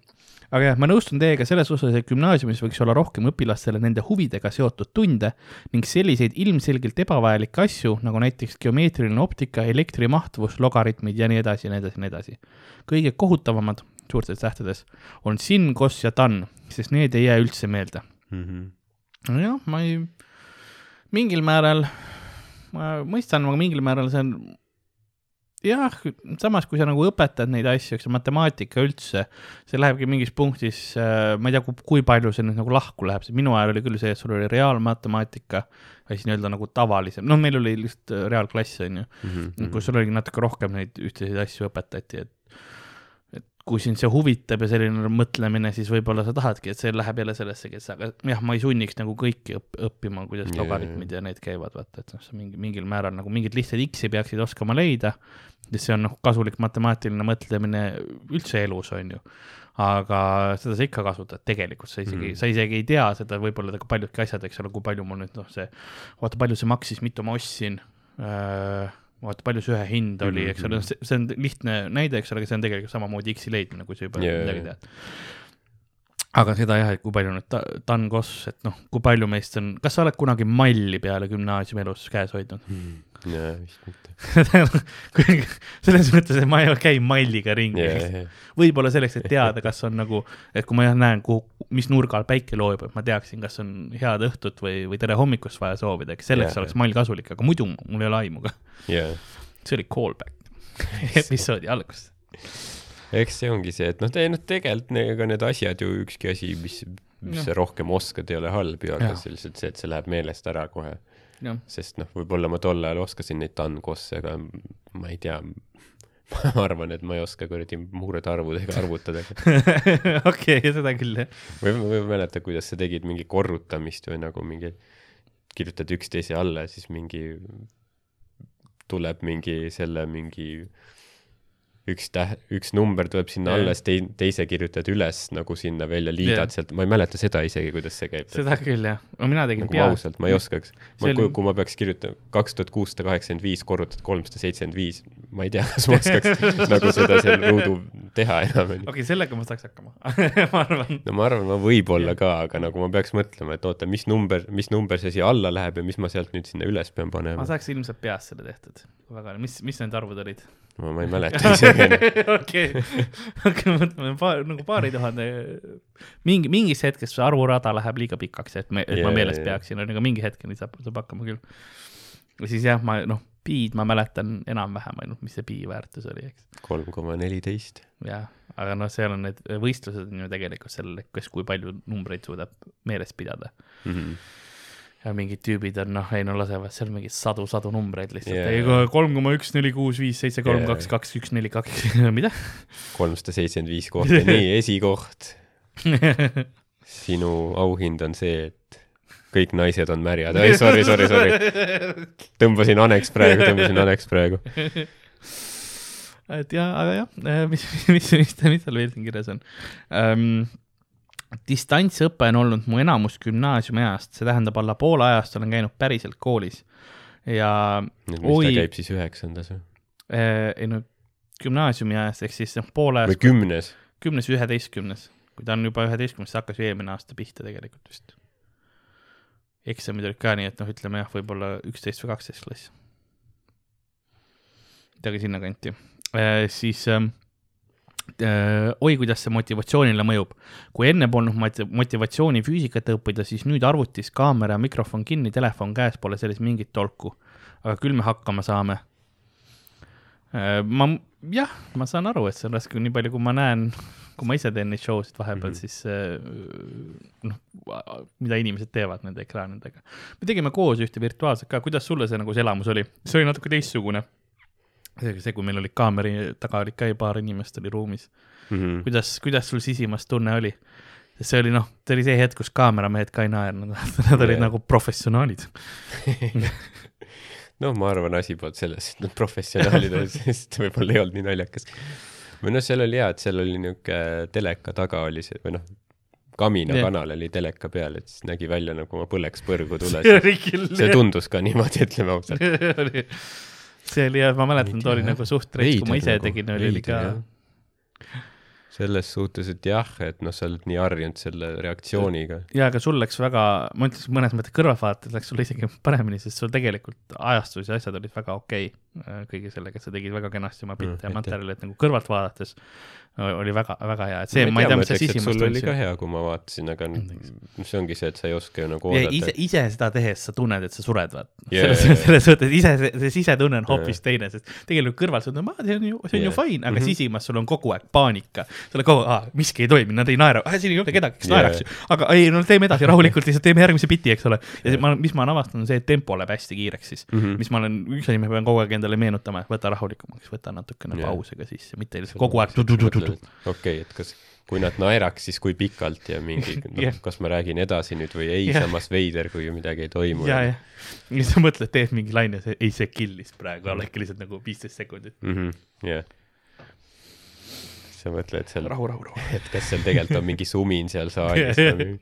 Aga jah, ma nõustun teiega selles osas, et gümnaasiumis võiks olla rohkem õpilastele nende huvidega seotud tunde ning selliseid ilmselgelt ebavajalikke asju nagu näiteks geomeetriline optika, elektrimahtuvus, logaritmid ja nii edasi ja nii edasi ja nii edasi. kõige kohutavamad, suurtes tähtedes, on sin, kos ja tan, sest need ei jää üldse meelde. Mhm. nojah, ma ei, mingil määral, ma mõistan, aga mingil määral see on jah, samas kui sa nagu õpetad neid asju, eks matemaatika üldse, see lähebki mingis punktis, ma ei tea, kui palju see nüüd nagu lahku läheb, see minu ajal oli küll see, et sul oli reaalmatemaatika ja siis nii-öelda nagu tavalisem, noh, meil oli lihtsalt äh, reaalklass, on ju, Mhm. kus sul oli natuke rohkem neid ühtesid asju õpetati, et et kui sind see huvitab ja selline mõtlemine, siis võib-olla sa tahadki, et see läheb jälle sellesse, kes, aga jah, ma ei sunniks nagu kõiki õpp, õppima, kuidas Jaa, logaritmid ja need käivad, vaata, et noh, sa mingi, mingil määral nagu mingid lihtsad X-i peaksid oskama leida, sest see on noh, kasulik matemaatiline mõtlemine üldse elus, on ju. aga seda sa ikka kasutad tegelikult, sa isegi mm., sa isegi ei tea seda võib-olla ka paljudki asjad, eks ole, kui palju mul nüüd noh, see, vaata palju see maksis, mitu ma ostsin äh, vaata, palju see ühe hind oli, eks ole, Mhm. see on lihtne näide, eks ole, aga see on tegelikult samamoodi X-i leidmine, kui sa juba yeah, midagi tead. aga seda jah, et kui palju nüüd ta, Dan Koss, et noh, kui palju meist on, kas sa oled kunagi malli peale gümnaasiumi elus käes hoidnud? jaa, vist mitte. selles mõttes, et ma ei käi malliga ringi yeah.. jaa, võib-olla selleks, et teada, kas on nagu, et kui ma jah näen, kuhu, mis nurgal päike loeb, et ma teaksin, kas on head õhtut või, või tere hommikust vaja soovida, eks selleks yeah. oleks mall kasulik, aga muidu mul ei ole aimu ka. jaa. see oli callback episoodi algus. eks see ongi see, et noh, noh, tegelikult ega need asjad ju ükski asi, mis, mis Jah. sa rohkem oskad, ei ole halb ju, aga see lihtsalt see, et see läheb meelest ära kohe. Sest noh, võib-olla ma tol ajal oskasin neid tangosse, aga ma ei tea, ma arvan, et ma ei oska kuradi murdarvudega arvutada. okei, seda küll jah. või ma ei mäleta, kuidas sa tegid mingi korrutamist või nagu mingi, kirjutad üksteise alla ja siis mingi, tuleb mingi selle mingi üks täht, üks number tuleb sinna Jah. alla, siis tei-, teise kirjutad üles nagu sinna välja, liidad yeah. sealt, ma ei mäleta seda isegi, kuidas see käib. seda küll jah, no mina tegin nagu pea. ausalt, ma ei oskaks. ma kui, kui ma peaks kirjutama kaks tuhat kuussada kaheksakümmend viis korrutatud kolmsada seitsekümmend viis, ma ei tea, kas ma oskaks nagu seda seal ruudu teha enam, okei, sellega ma saaks hakkama ma arvan. no ma arvan, ma võib-olla ka, aga nagu ma peaks mõtlema, et oota, mis number, mis number see siia alla läheb ja mis ma sealt nüüd sinna üles pean ma panema. saaks ilmselt peast selle tehtud. väga, mis, mis need arvud olid? Ma, ma ei mäleta isegi enam. okei, okei, mõtleme paar, nagu paari tuhande, mingi, mingis hetkes see arvurada läheb liiga pikaks, et me, et ma Jaa, meeles jaa. peaksin, aga mingi hetkeni saab, saab hakkama küll. ja siis jah, ma noh, pi-d ma mäletan enam-vähem ainult, mis see pi väärtus oli, eks. kolm koma neliteist. jah, aga noh, seal on need võistlused on ju tegelikult sellele, kes kui palju numbreid suudab meeles pidada. Mhm. Ja mingid tüübid on noh, ei no lasevad seal mingeid sadu-sadu numbreid lihtsalt yeah., kolm koma üks, neli, kuus, viis, seitse, kolm, kaks, kaks, üks, neli, kaks, mida? kolmsada seitsekümmend viis kohta, nii, esikoht. sinu auhind on see, et kõik naised on märjad. ei, sorry, sorry, sorry. tõmbasin aneks praegu, tõmbasin aneks praegu. et ja, aga jah, mis, mis, mis, mis seal veel siin kirjas on um,? Distantsõpe on olnud mu enamus gümnaasiumi ajast, see tähendab alla poole ajast olen käinud päriselt koolis ja mis ta käib siis üheksandas või? äh, ei no gümnaasiumi ajast ehk siis noh, poole või ajast, kümnes? kümnes, üheteistkümnes, kui ta on juba üheteistkümnes, see hakkas ju eelmine aasta pihta tegelikult vist. eksamid olid ka nii, et noh, ütleme jah, võib-olla üksteist või kaksteist klass. midagi sinnakanti äh,. siis ähm, äh, oi, kuidas see motivatsioonile mõjub. kui enne polnud mot- motivatsiooni füüsikat õppida, siis nüüd arvutis kaamera ja mikrofon kinni, telefon käes, pole selles mingit tolku. aga küll me hakkama saame Äh, ma, jah, ma saan aru, et see on raske, nii palju, kui ma näen, kui ma ise teen neid show sid vahepeal mm, -hmm. Siis äh, noh, mida inimesed teevad nende ekraanidega. me tegime koos ühte virtuaalset ka, kuidas sulle see nagu see elamus oli? see oli natuke teistsugune. see, kui meil oli kaameri taga olid ka paar inimest oli ruumis. Mhm. kuidas, kuidas sul sisimas tunne oli? sest see oli noh, see oli see hetk, kus kaameramehed ka ei naernud, nad olid Jaa. nagu professionaalid. noh, ma arvan, asi polnud selles, et nad professionaalid olid, sest võib-olla ei olnud nii naljakas. või noh, seal oli hea, et seal oli niisugune teleka taga oli see või noh, Kamina Jah. kanal oli teleka peal, et siis nägi välja nagu ma põleks põrgu tules. oli see tundus ka niimoodi, ütleme ausalt. See oli jah, ma mäletan, ta oli nagu suht reits, kui ma ise nagu, tegin, oli, oli ka selles suhtes, et jah, et noh, sa oled nii harjunud selle reaktsiooniga. ja aga sul läks väga, ma ütleks mõnes mõttes kõrvaltvaates läks sul isegi paremini, sest sul tegelikult ajastus ja asjad olid väga okei okay. Kõige sellega, sa tegid väga kenasti oma pilte Mm, ja materjali, et nagu kõrvalt vaadates oli väga, väga hea, et see, ma ei tea, mis sa sisimas sul oli ka hea, kui ma vaatasin, aga see ongi see, et sa ei oska ju nagu oodata ise, ise seda tehes sa tunned, et sa sured, vaat Jaa, selles selles mõttes ise, see sisetunne on hoopis teine, sest tegelikult kõrvalt sa tunned, see on ju, see on ju Jaa. fine, aga Mhm. sisimas sul on kogu aeg paanika. sa oled kogu aeg, miski ei toimi, nad ei naera, siin ei ole kedagi, kes Jaa, naeraks ju. aga ei, no teeme edasi rahulikult, lihtsalt teeme järgmise biti, eks ole. ja ma, mis ma olen avastanud, on see, et tempo läheb hästi kiireks siis mm. -hmm. mis ma olen, üks asi, ma pean kogu aeg endale meenutama, võta rahulikumaks, võta natukene Jaa. pause ka sisse, mitte lihtsalt kogu aeg okei, et kas, kui nad naeraks, siis kui pikalt ja mingi, noh Jah., kas ma räägin edasi nüüd või ei, Jah. samas veider, kui ju midagi ei toimu. ja, ja siis sa mõtled, teed mingi laine, see, ei see kill'is praegu, oledki lihtsalt nagu viisteist sekundit. Mhm, jah. sa mõtled seal, rahu, rahu, rahu. et kas seal tegelikult on mingi sumin seal saalis või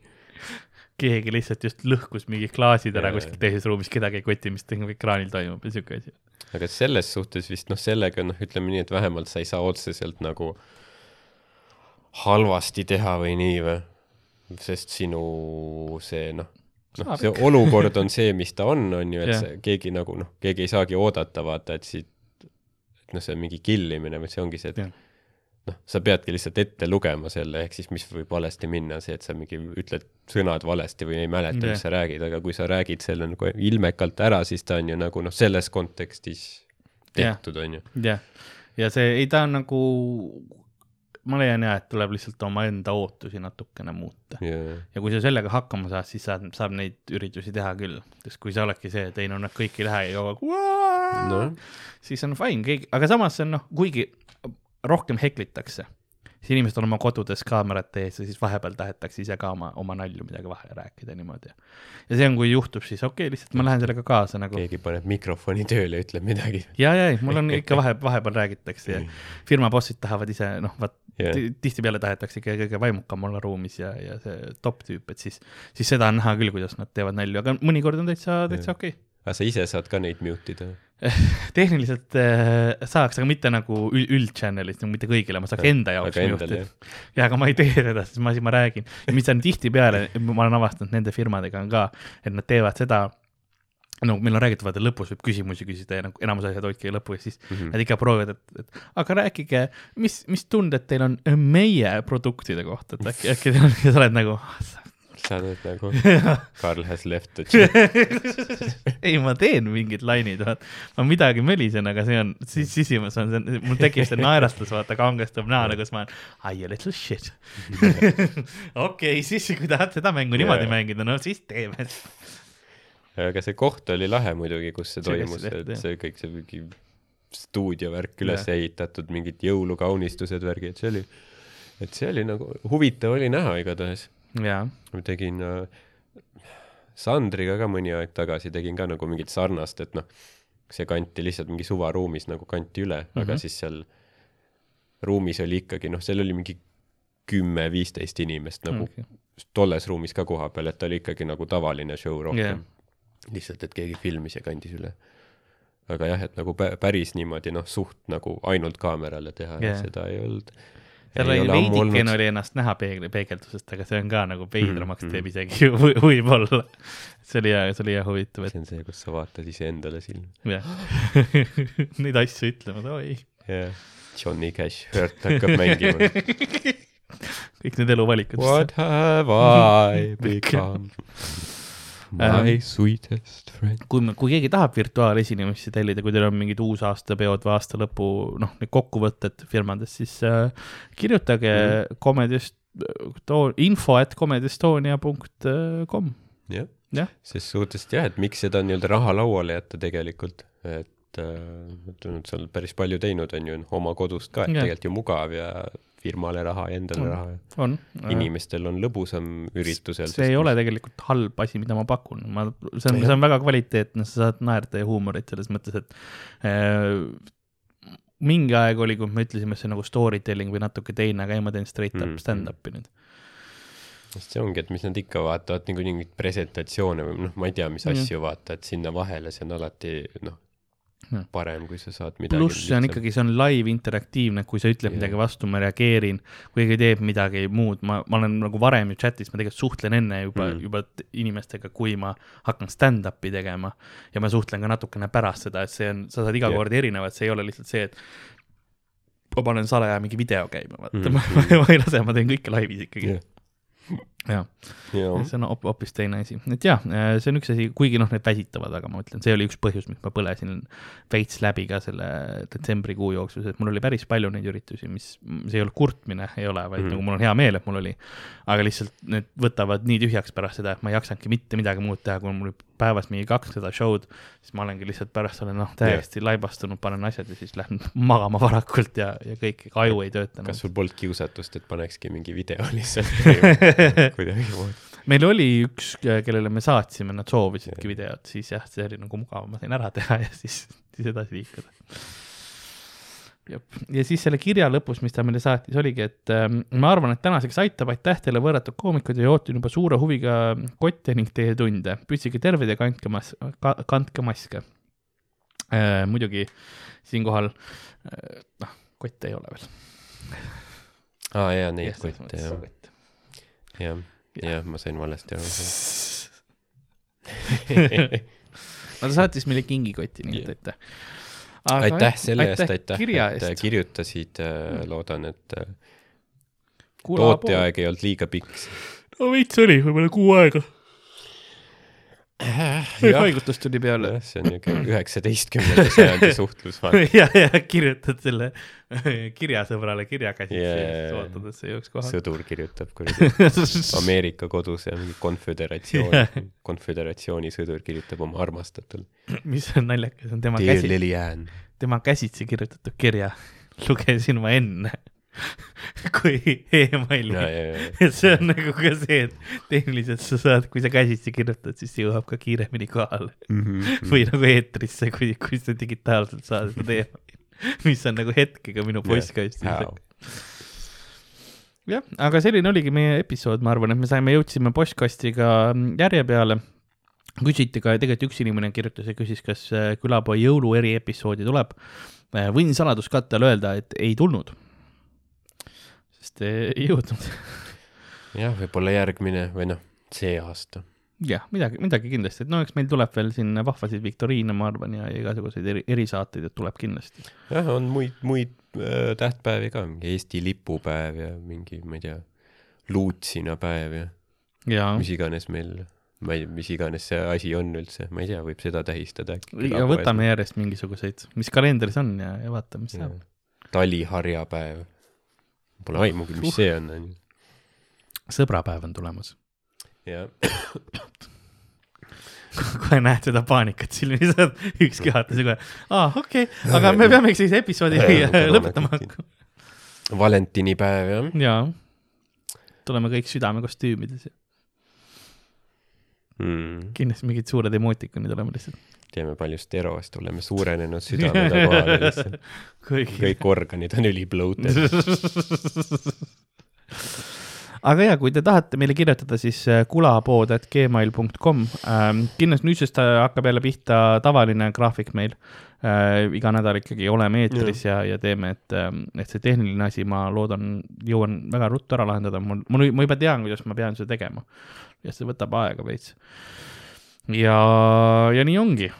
keegi lihtsalt just lõhkus mingid klaasid ära kuskil teises ruumis, kedagi ei koti, mis ekraanil toimub ja siuke asi. aga selles suhtes vist noh, sellega noh, ütleme nii, et vähemalt sa ei saa otseselt nagu halvasti teha või nii või, sest sinu see noh, noh, see olukord on see, mis ta on, on ju, et Jah. see, keegi nagu noh, keegi ei saagi oodata, vaata, et siit, et noh, see on mingi killimine, vaid see ongi see, et Jah. noh, sa peadki lihtsalt ette lugema selle, ehk siis mis võib valesti minna, see, et sa mingi ütled sõnad valesti või ei mäleta, Jah. mis sa räägid, aga kui sa räägid selle nagu ilmekalt ära, siis ta on ju nagu noh, selles kontekstis tehtud, on ju. jah, ja see, ei ta on nagu, ma leian ja, et tuleb lihtsalt omaenda ootusi natukene muuta. jaa, ja kui sa sellega hakkama saad, siis saad, saab neid üritusi teha küll, sest kui sa oledki see, et ei no nad kõik ei lähe ja aeg noh, siis on fine, keegi, aga samas see on noh, kuigi rohkem heklitakse, siis inimesed on oma kodudes kaamerate ees ja siis vahepeal tahetakse ise ka oma, oma nalju midagi vahele rääkida niimoodi. ja see on, kui juhtub, siis okei okay,, lihtsalt ma lähen sellega kaasa nagu. keegi paneb mikrofoni tööle ja ütleb midagi. ja, ja, ei, mul on ikka vahe, vahepeal räägitakse ja firma bossid tahavad ise, noh, vaat ti- tihtipeale tahetakse ikka kõige vaimukam olla ruumis ja, ja see top tüüp, et siis, siis seda on näha küll, kuidas nad teevad nalju, aga mõnikord on täitsa, täitsa okei okay.. aga sa ise saad ka neid mute ida? tehniliselt äh, saaks, aga mitte nagu ül- üldchannel'is, nagu mitte kõigile, ma saaks enda jaoks jah. ja aga ma ei tee seda, sest ma, siis ma räägin. ja mis on tihtipeale, ma olen avastanud nende firmadega on ka, et nad teevad seda, no meil on räägitud, vaata lõpus võib küsimusi küsida ja nagu enamus asjad hoidke lõppu ja siis Mhm. nad ikka proovivad, et, et aga rääkige, mis, mis tunded teil on meie produktide kohta, et äkki, äkki ja sa oled nagu, sa oled nagu Karl has left the chat. ei, ma teen mingid lainid, vaat ma midagi mölisen, aga see on, siis sisimas on see, mul tekib see naerastus, vaata kangestub näole, kus ma olen I a little shit. okei, siis kui tahad seda mängu niimoodi Jaa. mängida, no siis teeme. aga see koht oli lahe muidugi, kus see toimus, et see kõik see mingi stuudiovärk üles Jah. ehitatud, mingid jõulukaunistused, värgid, see oli, et see oli nagu huvitav oli näha igatahes. Ma tegin äh, Sandriga ka mõni aeg tagasi tegin ka nagu mingit sarnast, et noh, see kanti lihtsalt mingi suvaruumis nagu kanti üle mm, -hmm. aga Mhm. siis seal ruumis oli ikkagi noh, seal oli mingi kümme-viisteist inimest nagu okei. tolles ruumis ka kohapeal, et ta oli ikkagi nagu tavaline show rohkem yeah.. lihtsalt, et keegi filmis ja kandis üle. aga jah, et nagu pä- päris niimoodi noh, suht nagu ainult kaamerale teha yeah., seda ei olnud. Seal oli veidikene oli ennast näha peegli, peegeldusest, aga see on ka nagu veidramaks Mhm, teeb isegi ju või- võib-olla. see oli hea, see oli hea huvitav, et see on see, kus sa vaatad iseendale silma. jah, neid asju ütlema, oi, jah, Johnny Cash, Hurt hakkab mängima. kõik need eluvalikud. What have I become? My sweetest friend. kui, kui keegi tahab virtuaalesinemisi tellida, kui teil on mingid uusaastapeod või aasta lõpu, noh, need kokkuvõtted firmadest, siis äh, kirjutage mm. Comedy Esto-, info at comedyestonia.com. jah Jah., ses suhtes jah, et miks seda nii-öelda raha lauale jätta tegelikult, et äh, et sa oled päris palju teinud, on ju, oma kodust ka, et Jah. tegelikult ju mugav ja firmale raha ja endale On. raha on. inimestel on lõbusam üritusel. see ei ole tegelikult halb asi, mida ma pakun, ma, see on, see on väga kvaliteetne, sa saad naerda ja huumorit selles mõttes, et äh, mingi aeg oli, kui me ütlesime, et see on nagu story telling või natuke teine, aga ei, ma teen straight up mm. stand-up'i nüüd. sest see ongi, et mis nad ikka vaatavad nagu mingeid presentatsioone või noh, ma ei tea, mis Mhm. asju vaata, et sinna vahele, see on alati noh parem, kui sa saad midagi. pluss see on ikkagi, see on live interaktiivne, kui sa ütled Jah. midagi vastu, ma reageerin, kui keegi teeb midagi muud, ma, ma olen nagu varem ju chat'is, ma tegelikult suhtlen enne juba Mm. juba inimestega, kui ma hakkan stand-up'i tegema ja ma suhtlen ka natukene pärast seda, et see on, sa saad iga Jah. kord erinevat, see ei ole lihtsalt see, et ma panen salaja mingi video käima, vaata mm. ma, ei lase, ma teen kõike laivis ikkagi Jah. jah, jah, see on hoopis teine asi, et jah, see on üks asi, kuigi noh, need väsitavad, aga ma ütlen, see oli üks põhjus, miks ma põlesin veits läbi ka selle detsembrikuu jooksul, sest mul oli päris palju neid üritusi, mis, see ei olnud kurtmine, ei ole, vaid mm. nagu mul on hea meel, et mul oli. aga lihtsalt need võtavad nii tühjaks pärast seda, et ma ei jaksanudki mitte midagi muud teha, kui mul päevas mingi kakssada show'd, siis ma olengi lihtsalt pärast olen noh, täiesti laibastunud, panen asjad ja siis lähen magama varakult ja, ja kõik, ega aju ei tööta kas sul polnud kiusatust, et panekski mingi video lihtsalt kuidagimoodi? meil oli üks, kellele me saatsime, nad soovisidki Jah. videot, siis jah, see oli nagu mugav, ma sain ära teha ja siis, siis edasi liikuda. Ja siis selle kirja lõpus, mis ta meile saatis, oligi, et ähm, ma arvan, et tänaseks aitab, aitäh teile võrratud koomikud ja ootan juba suure huviga kotte ning teie tunde. püsige terved ja kandke mas-, kandke maske äh,. muidugi siinkohal äh, noh, kotte ei ole veel. aa jaa, neid kotte jah, jah, jah, ma sain valesti aru. no ta saatis meile kingikoti, nii et aitäh. Aitäh selle eest, aitäh, kirja et eest. kirjutasid, loodan, et äh, tooteaeg ei olnud liiga pikk. no veits oli, võib-olla kuu aega. Haigutus tuli peale. see on niisugune üheksateistkümnenda sajandi suhtlus, vaata. ja, ja kirjutad selle kirjasõbrale kirjakäsitsi Jaa, yeah. siis ootad, et see jõuaks kohale. sõdur kirjutab kuradi Ameerika kodus ja mingi konföderatsioon Jah. konföderatsiooni sõdur kirjutab oma armastatule. mis on naljakas, on tema Dear käsi, tema käsitsi kirjutatud kirja. lugesin ma enne, kui emaili et see on nagu ka see, et tehniliselt sa saad, kui sa käsitsi kirjutad, siis jõuab ka kiiremini kohale Mhm. või nagu eetrisse, kui, kui sa digitaalselt saad seda teema, mis on nagu hetkega minu postkastis How? jah, aga selline oligi meie episood, ma arvan, et me saime, jõudsime postkastiga mm, järje peale. küsiti ka, tegelikult üks inimene kirjutas ja küsis, kas äh, külapoi jõulu eriepisoodi tuleb. võin saladuskatte all öelda, et ei tulnud. Sest ei jõudnud. jah, võib-olla järgmine või noh, see aasta. jah, midagi, midagi kindlasti, et no eks meil tuleb veel siin vahvasid viktoriine, ma arvan, ja igasuguseid eri, erisaateid, et tuleb kindlasti. jah, on muid, muid äh, tähtpäevi ka, mingi Eesti lipupäev ja mingi, ma ei tea, luutsina päev ja ja, mis iganes meil, ma ei, mis iganes see asi on üldse, ma ei tea, võib seda tähistada äkki. ja võtame järjest mingisuguseid, mis kalendris on ja, ja vaatame, mis saab. taliharjapäev. Pole aimugi, mis see on, on ju. sõbrapäev on tulemas. jah, kohe näed seda paanikat silmis, ükski vaatas kohe, aa okei okay,, aga me peame siis episoodi lõpetama hakkama. valentinipäev jah. jaa, tuleme kõik südamekostüümides ja mm.. kindlasti mingid suured emootikonid oleme lihtsalt. teeme palju sterost, oleme suurenenud südamega kohale lihtsalt. kõik. organid on ülibloated. aga ja kui te tahate meile kirjutada, siis äh, kulapood.gmail.com ähm,. kindlasti nüüdsest hakkab jälle pihta tavaline graafik meil äh,. iga nädal ikkagi oleme eetris ja, ja teeme, et, et see tehniline asi, ma loodan, jõuan väga ruttu ära lahendada, mul, mul, ma juba tean, kuidas ma pean seda tegema. ja see võtab aega veits. ja, ja nii ongi.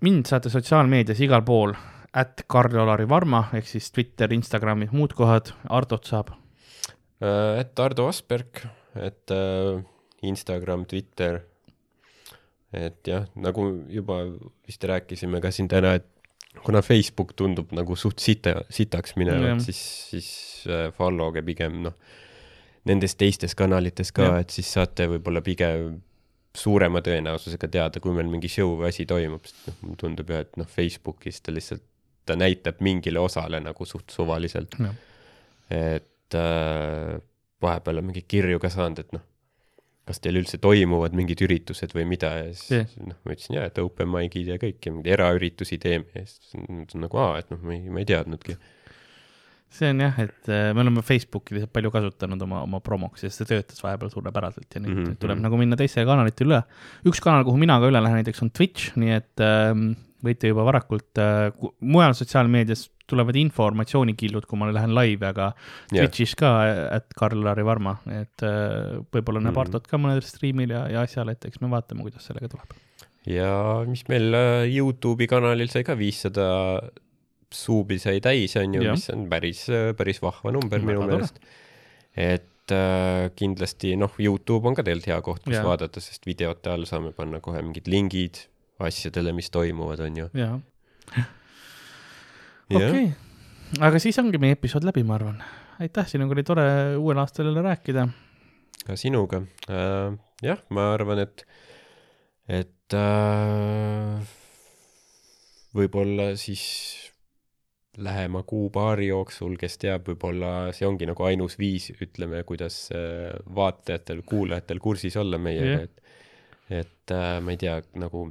mind saate sotsiaalmeedias igal pool, at Karl-Olari Varma ehk siis Twitter, Instagram, muud kohad, Artot saab et Ardo Asperg, et äh, Instagram, Twitter, et jah, nagu juba vist rääkisime ka siin täna, et kuna Facebook tundub nagu suht sita, sitaks minevat, siis, siis äh, follow'ge pigem noh, nendes teistes kanalites ka et siis saate võib-olla pigem suurema tõenäosusega teada, kui meil mingi show või asi toimub, sest noh, mulle tundub jah, et noh, Facebookis ta lihtsalt, ta näitab mingile osale nagu suht suvaliselt. Jah. Et äh, vahepeal on mingeid kirju ka saanud, et noh, kas teil üldse toimuvad mingid üritused või mida ja siis Jah. noh, ma ütlesin jaa, et open mic'id ja kõik ja mingeid eraüritusi teeme ja siis nad on nagu aa, et noh, ma ei, ma ei teadnudki. see on jah, et äh, me oleme Facebooki lihtsalt palju kasutanud oma, oma promoks ja see töötas vahepeal suurepäraselt ja nüüd mm -hmm. tuleb mhm. nagu minna teistele kanalitele üle. üks kanal, kuhu mina ka üle lähen näiteks on Twitch, nii et ähm, võite juba varakult äh,, mujal sotsiaalmeedias tulevad informatsioonikillud, kui ma lähen laivi, aga Jah. Twitch'is ka, et Karl-Lari Varma, et äh, võib-olla näeb Mhm. Artot ka mõnel striimil ja, ja asjal, et eks me vaatame, kuidas sellega tuleb. ja mis meil äh, Youtube'i kanalil sai ka viissada suubi sai täis, on ju, Jah. mis on päris, päris vahva number Väga minu meelest. et äh, kindlasti noh, Youtube on ka tegelikult hea koht, kus Jah. vaadata, sest videote all saame panna kohe mingid lingid asjadele, mis toimuvad, on ju. jaa, okei okay., aga siis ongi meie episood läbi, ma arvan. aitäh, sinuga oli tore uuel aastal jälle rääkida ka sinuga äh,. jah, ma arvan, et, et äh, võib-olla siis lähema kuu-paari jooksul, kes teab, võib-olla see ongi nagu ainus viis, ütleme, kuidas äh, vaatajatel, kuulajatel kursis olla meiega yeah., et, et äh, ma ei tea, nagu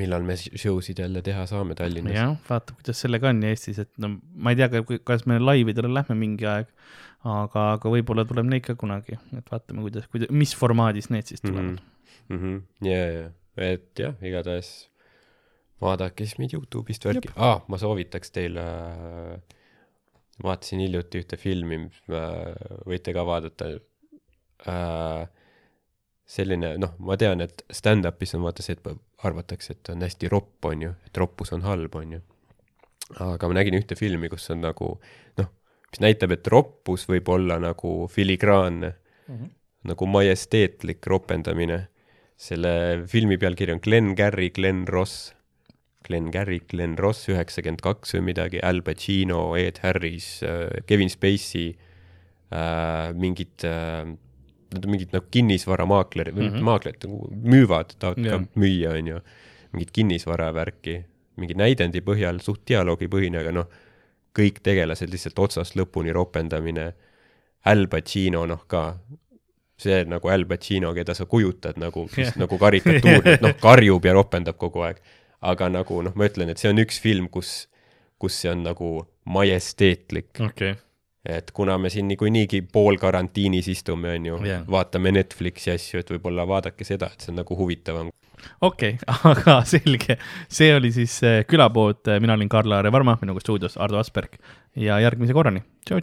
millal me show sid jälle teha saame Tallinnas. jah, vaatab, kuidas sellega on Eestis, et no ma ei tea, kas me laividele lähme mingi aeg, aga, aga võib-olla tuleb neid ka kunagi, et vaatame, kuidas, kuidas, mis formaadis need siis tulevad mm. -hmm. ja, ja, et jah, igatahes vaadake siis meid Youtube'ist värki, aa, ma soovitaks teile äh, vaatasin hiljuti ühte filmi, võite ka vaadata äh,. selline, noh, ma tean, et stand-up'is on vaata see, et arvatakse, et on hästi ropp, on ju, et roppus on halb, on ju. aga ma nägin ühte filmi, kus on nagu noh, mis näitab, et roppus võib olla nagu filigraanne, Mhm. nagu majesteetlik ropendamine selle filmi pealkiri on Glen Garry, Glen Ross. Glen Garry, Glen Ross üheksakümmend kaks või midagi, Al Pacino, Ed Harris, Kevin Spacey äh,, mingid äh,, nad on mingid nagu kinnisvaramaaklerid mm, Mhm. -hmm. maaklerid nagu müüvad, tahavad Jah. ka müüa, onju. mingit kinnisvaravärki, mingi näidendi põhjal, suht dialoogipõhine, aga noh, kõik tegelased lihtsalt otsast lõpuni ropendamine. Al Pacino, noh ka, see nagu Al Pacino, keda sa kujutad nagu, Jah. nagu karikatuur, et noh, karjub ja ropendab kogu aeg. aga nagu noh, ma ütlen, et see on üks film, kus, kus see on nagu majesteetlik, okay., et kuna me siin niikuinii pool karantiinis istume, on ju Jah. vaatame Netflixi asju, et võib-olla vaadake seda, et see on nagu huvitavam. okei okay. aga selge, see oli siis äh, külapood, mina olin Karl-Laar Varma, minuga stuudios Ardo Asperg ja järgmise korrani, tšau,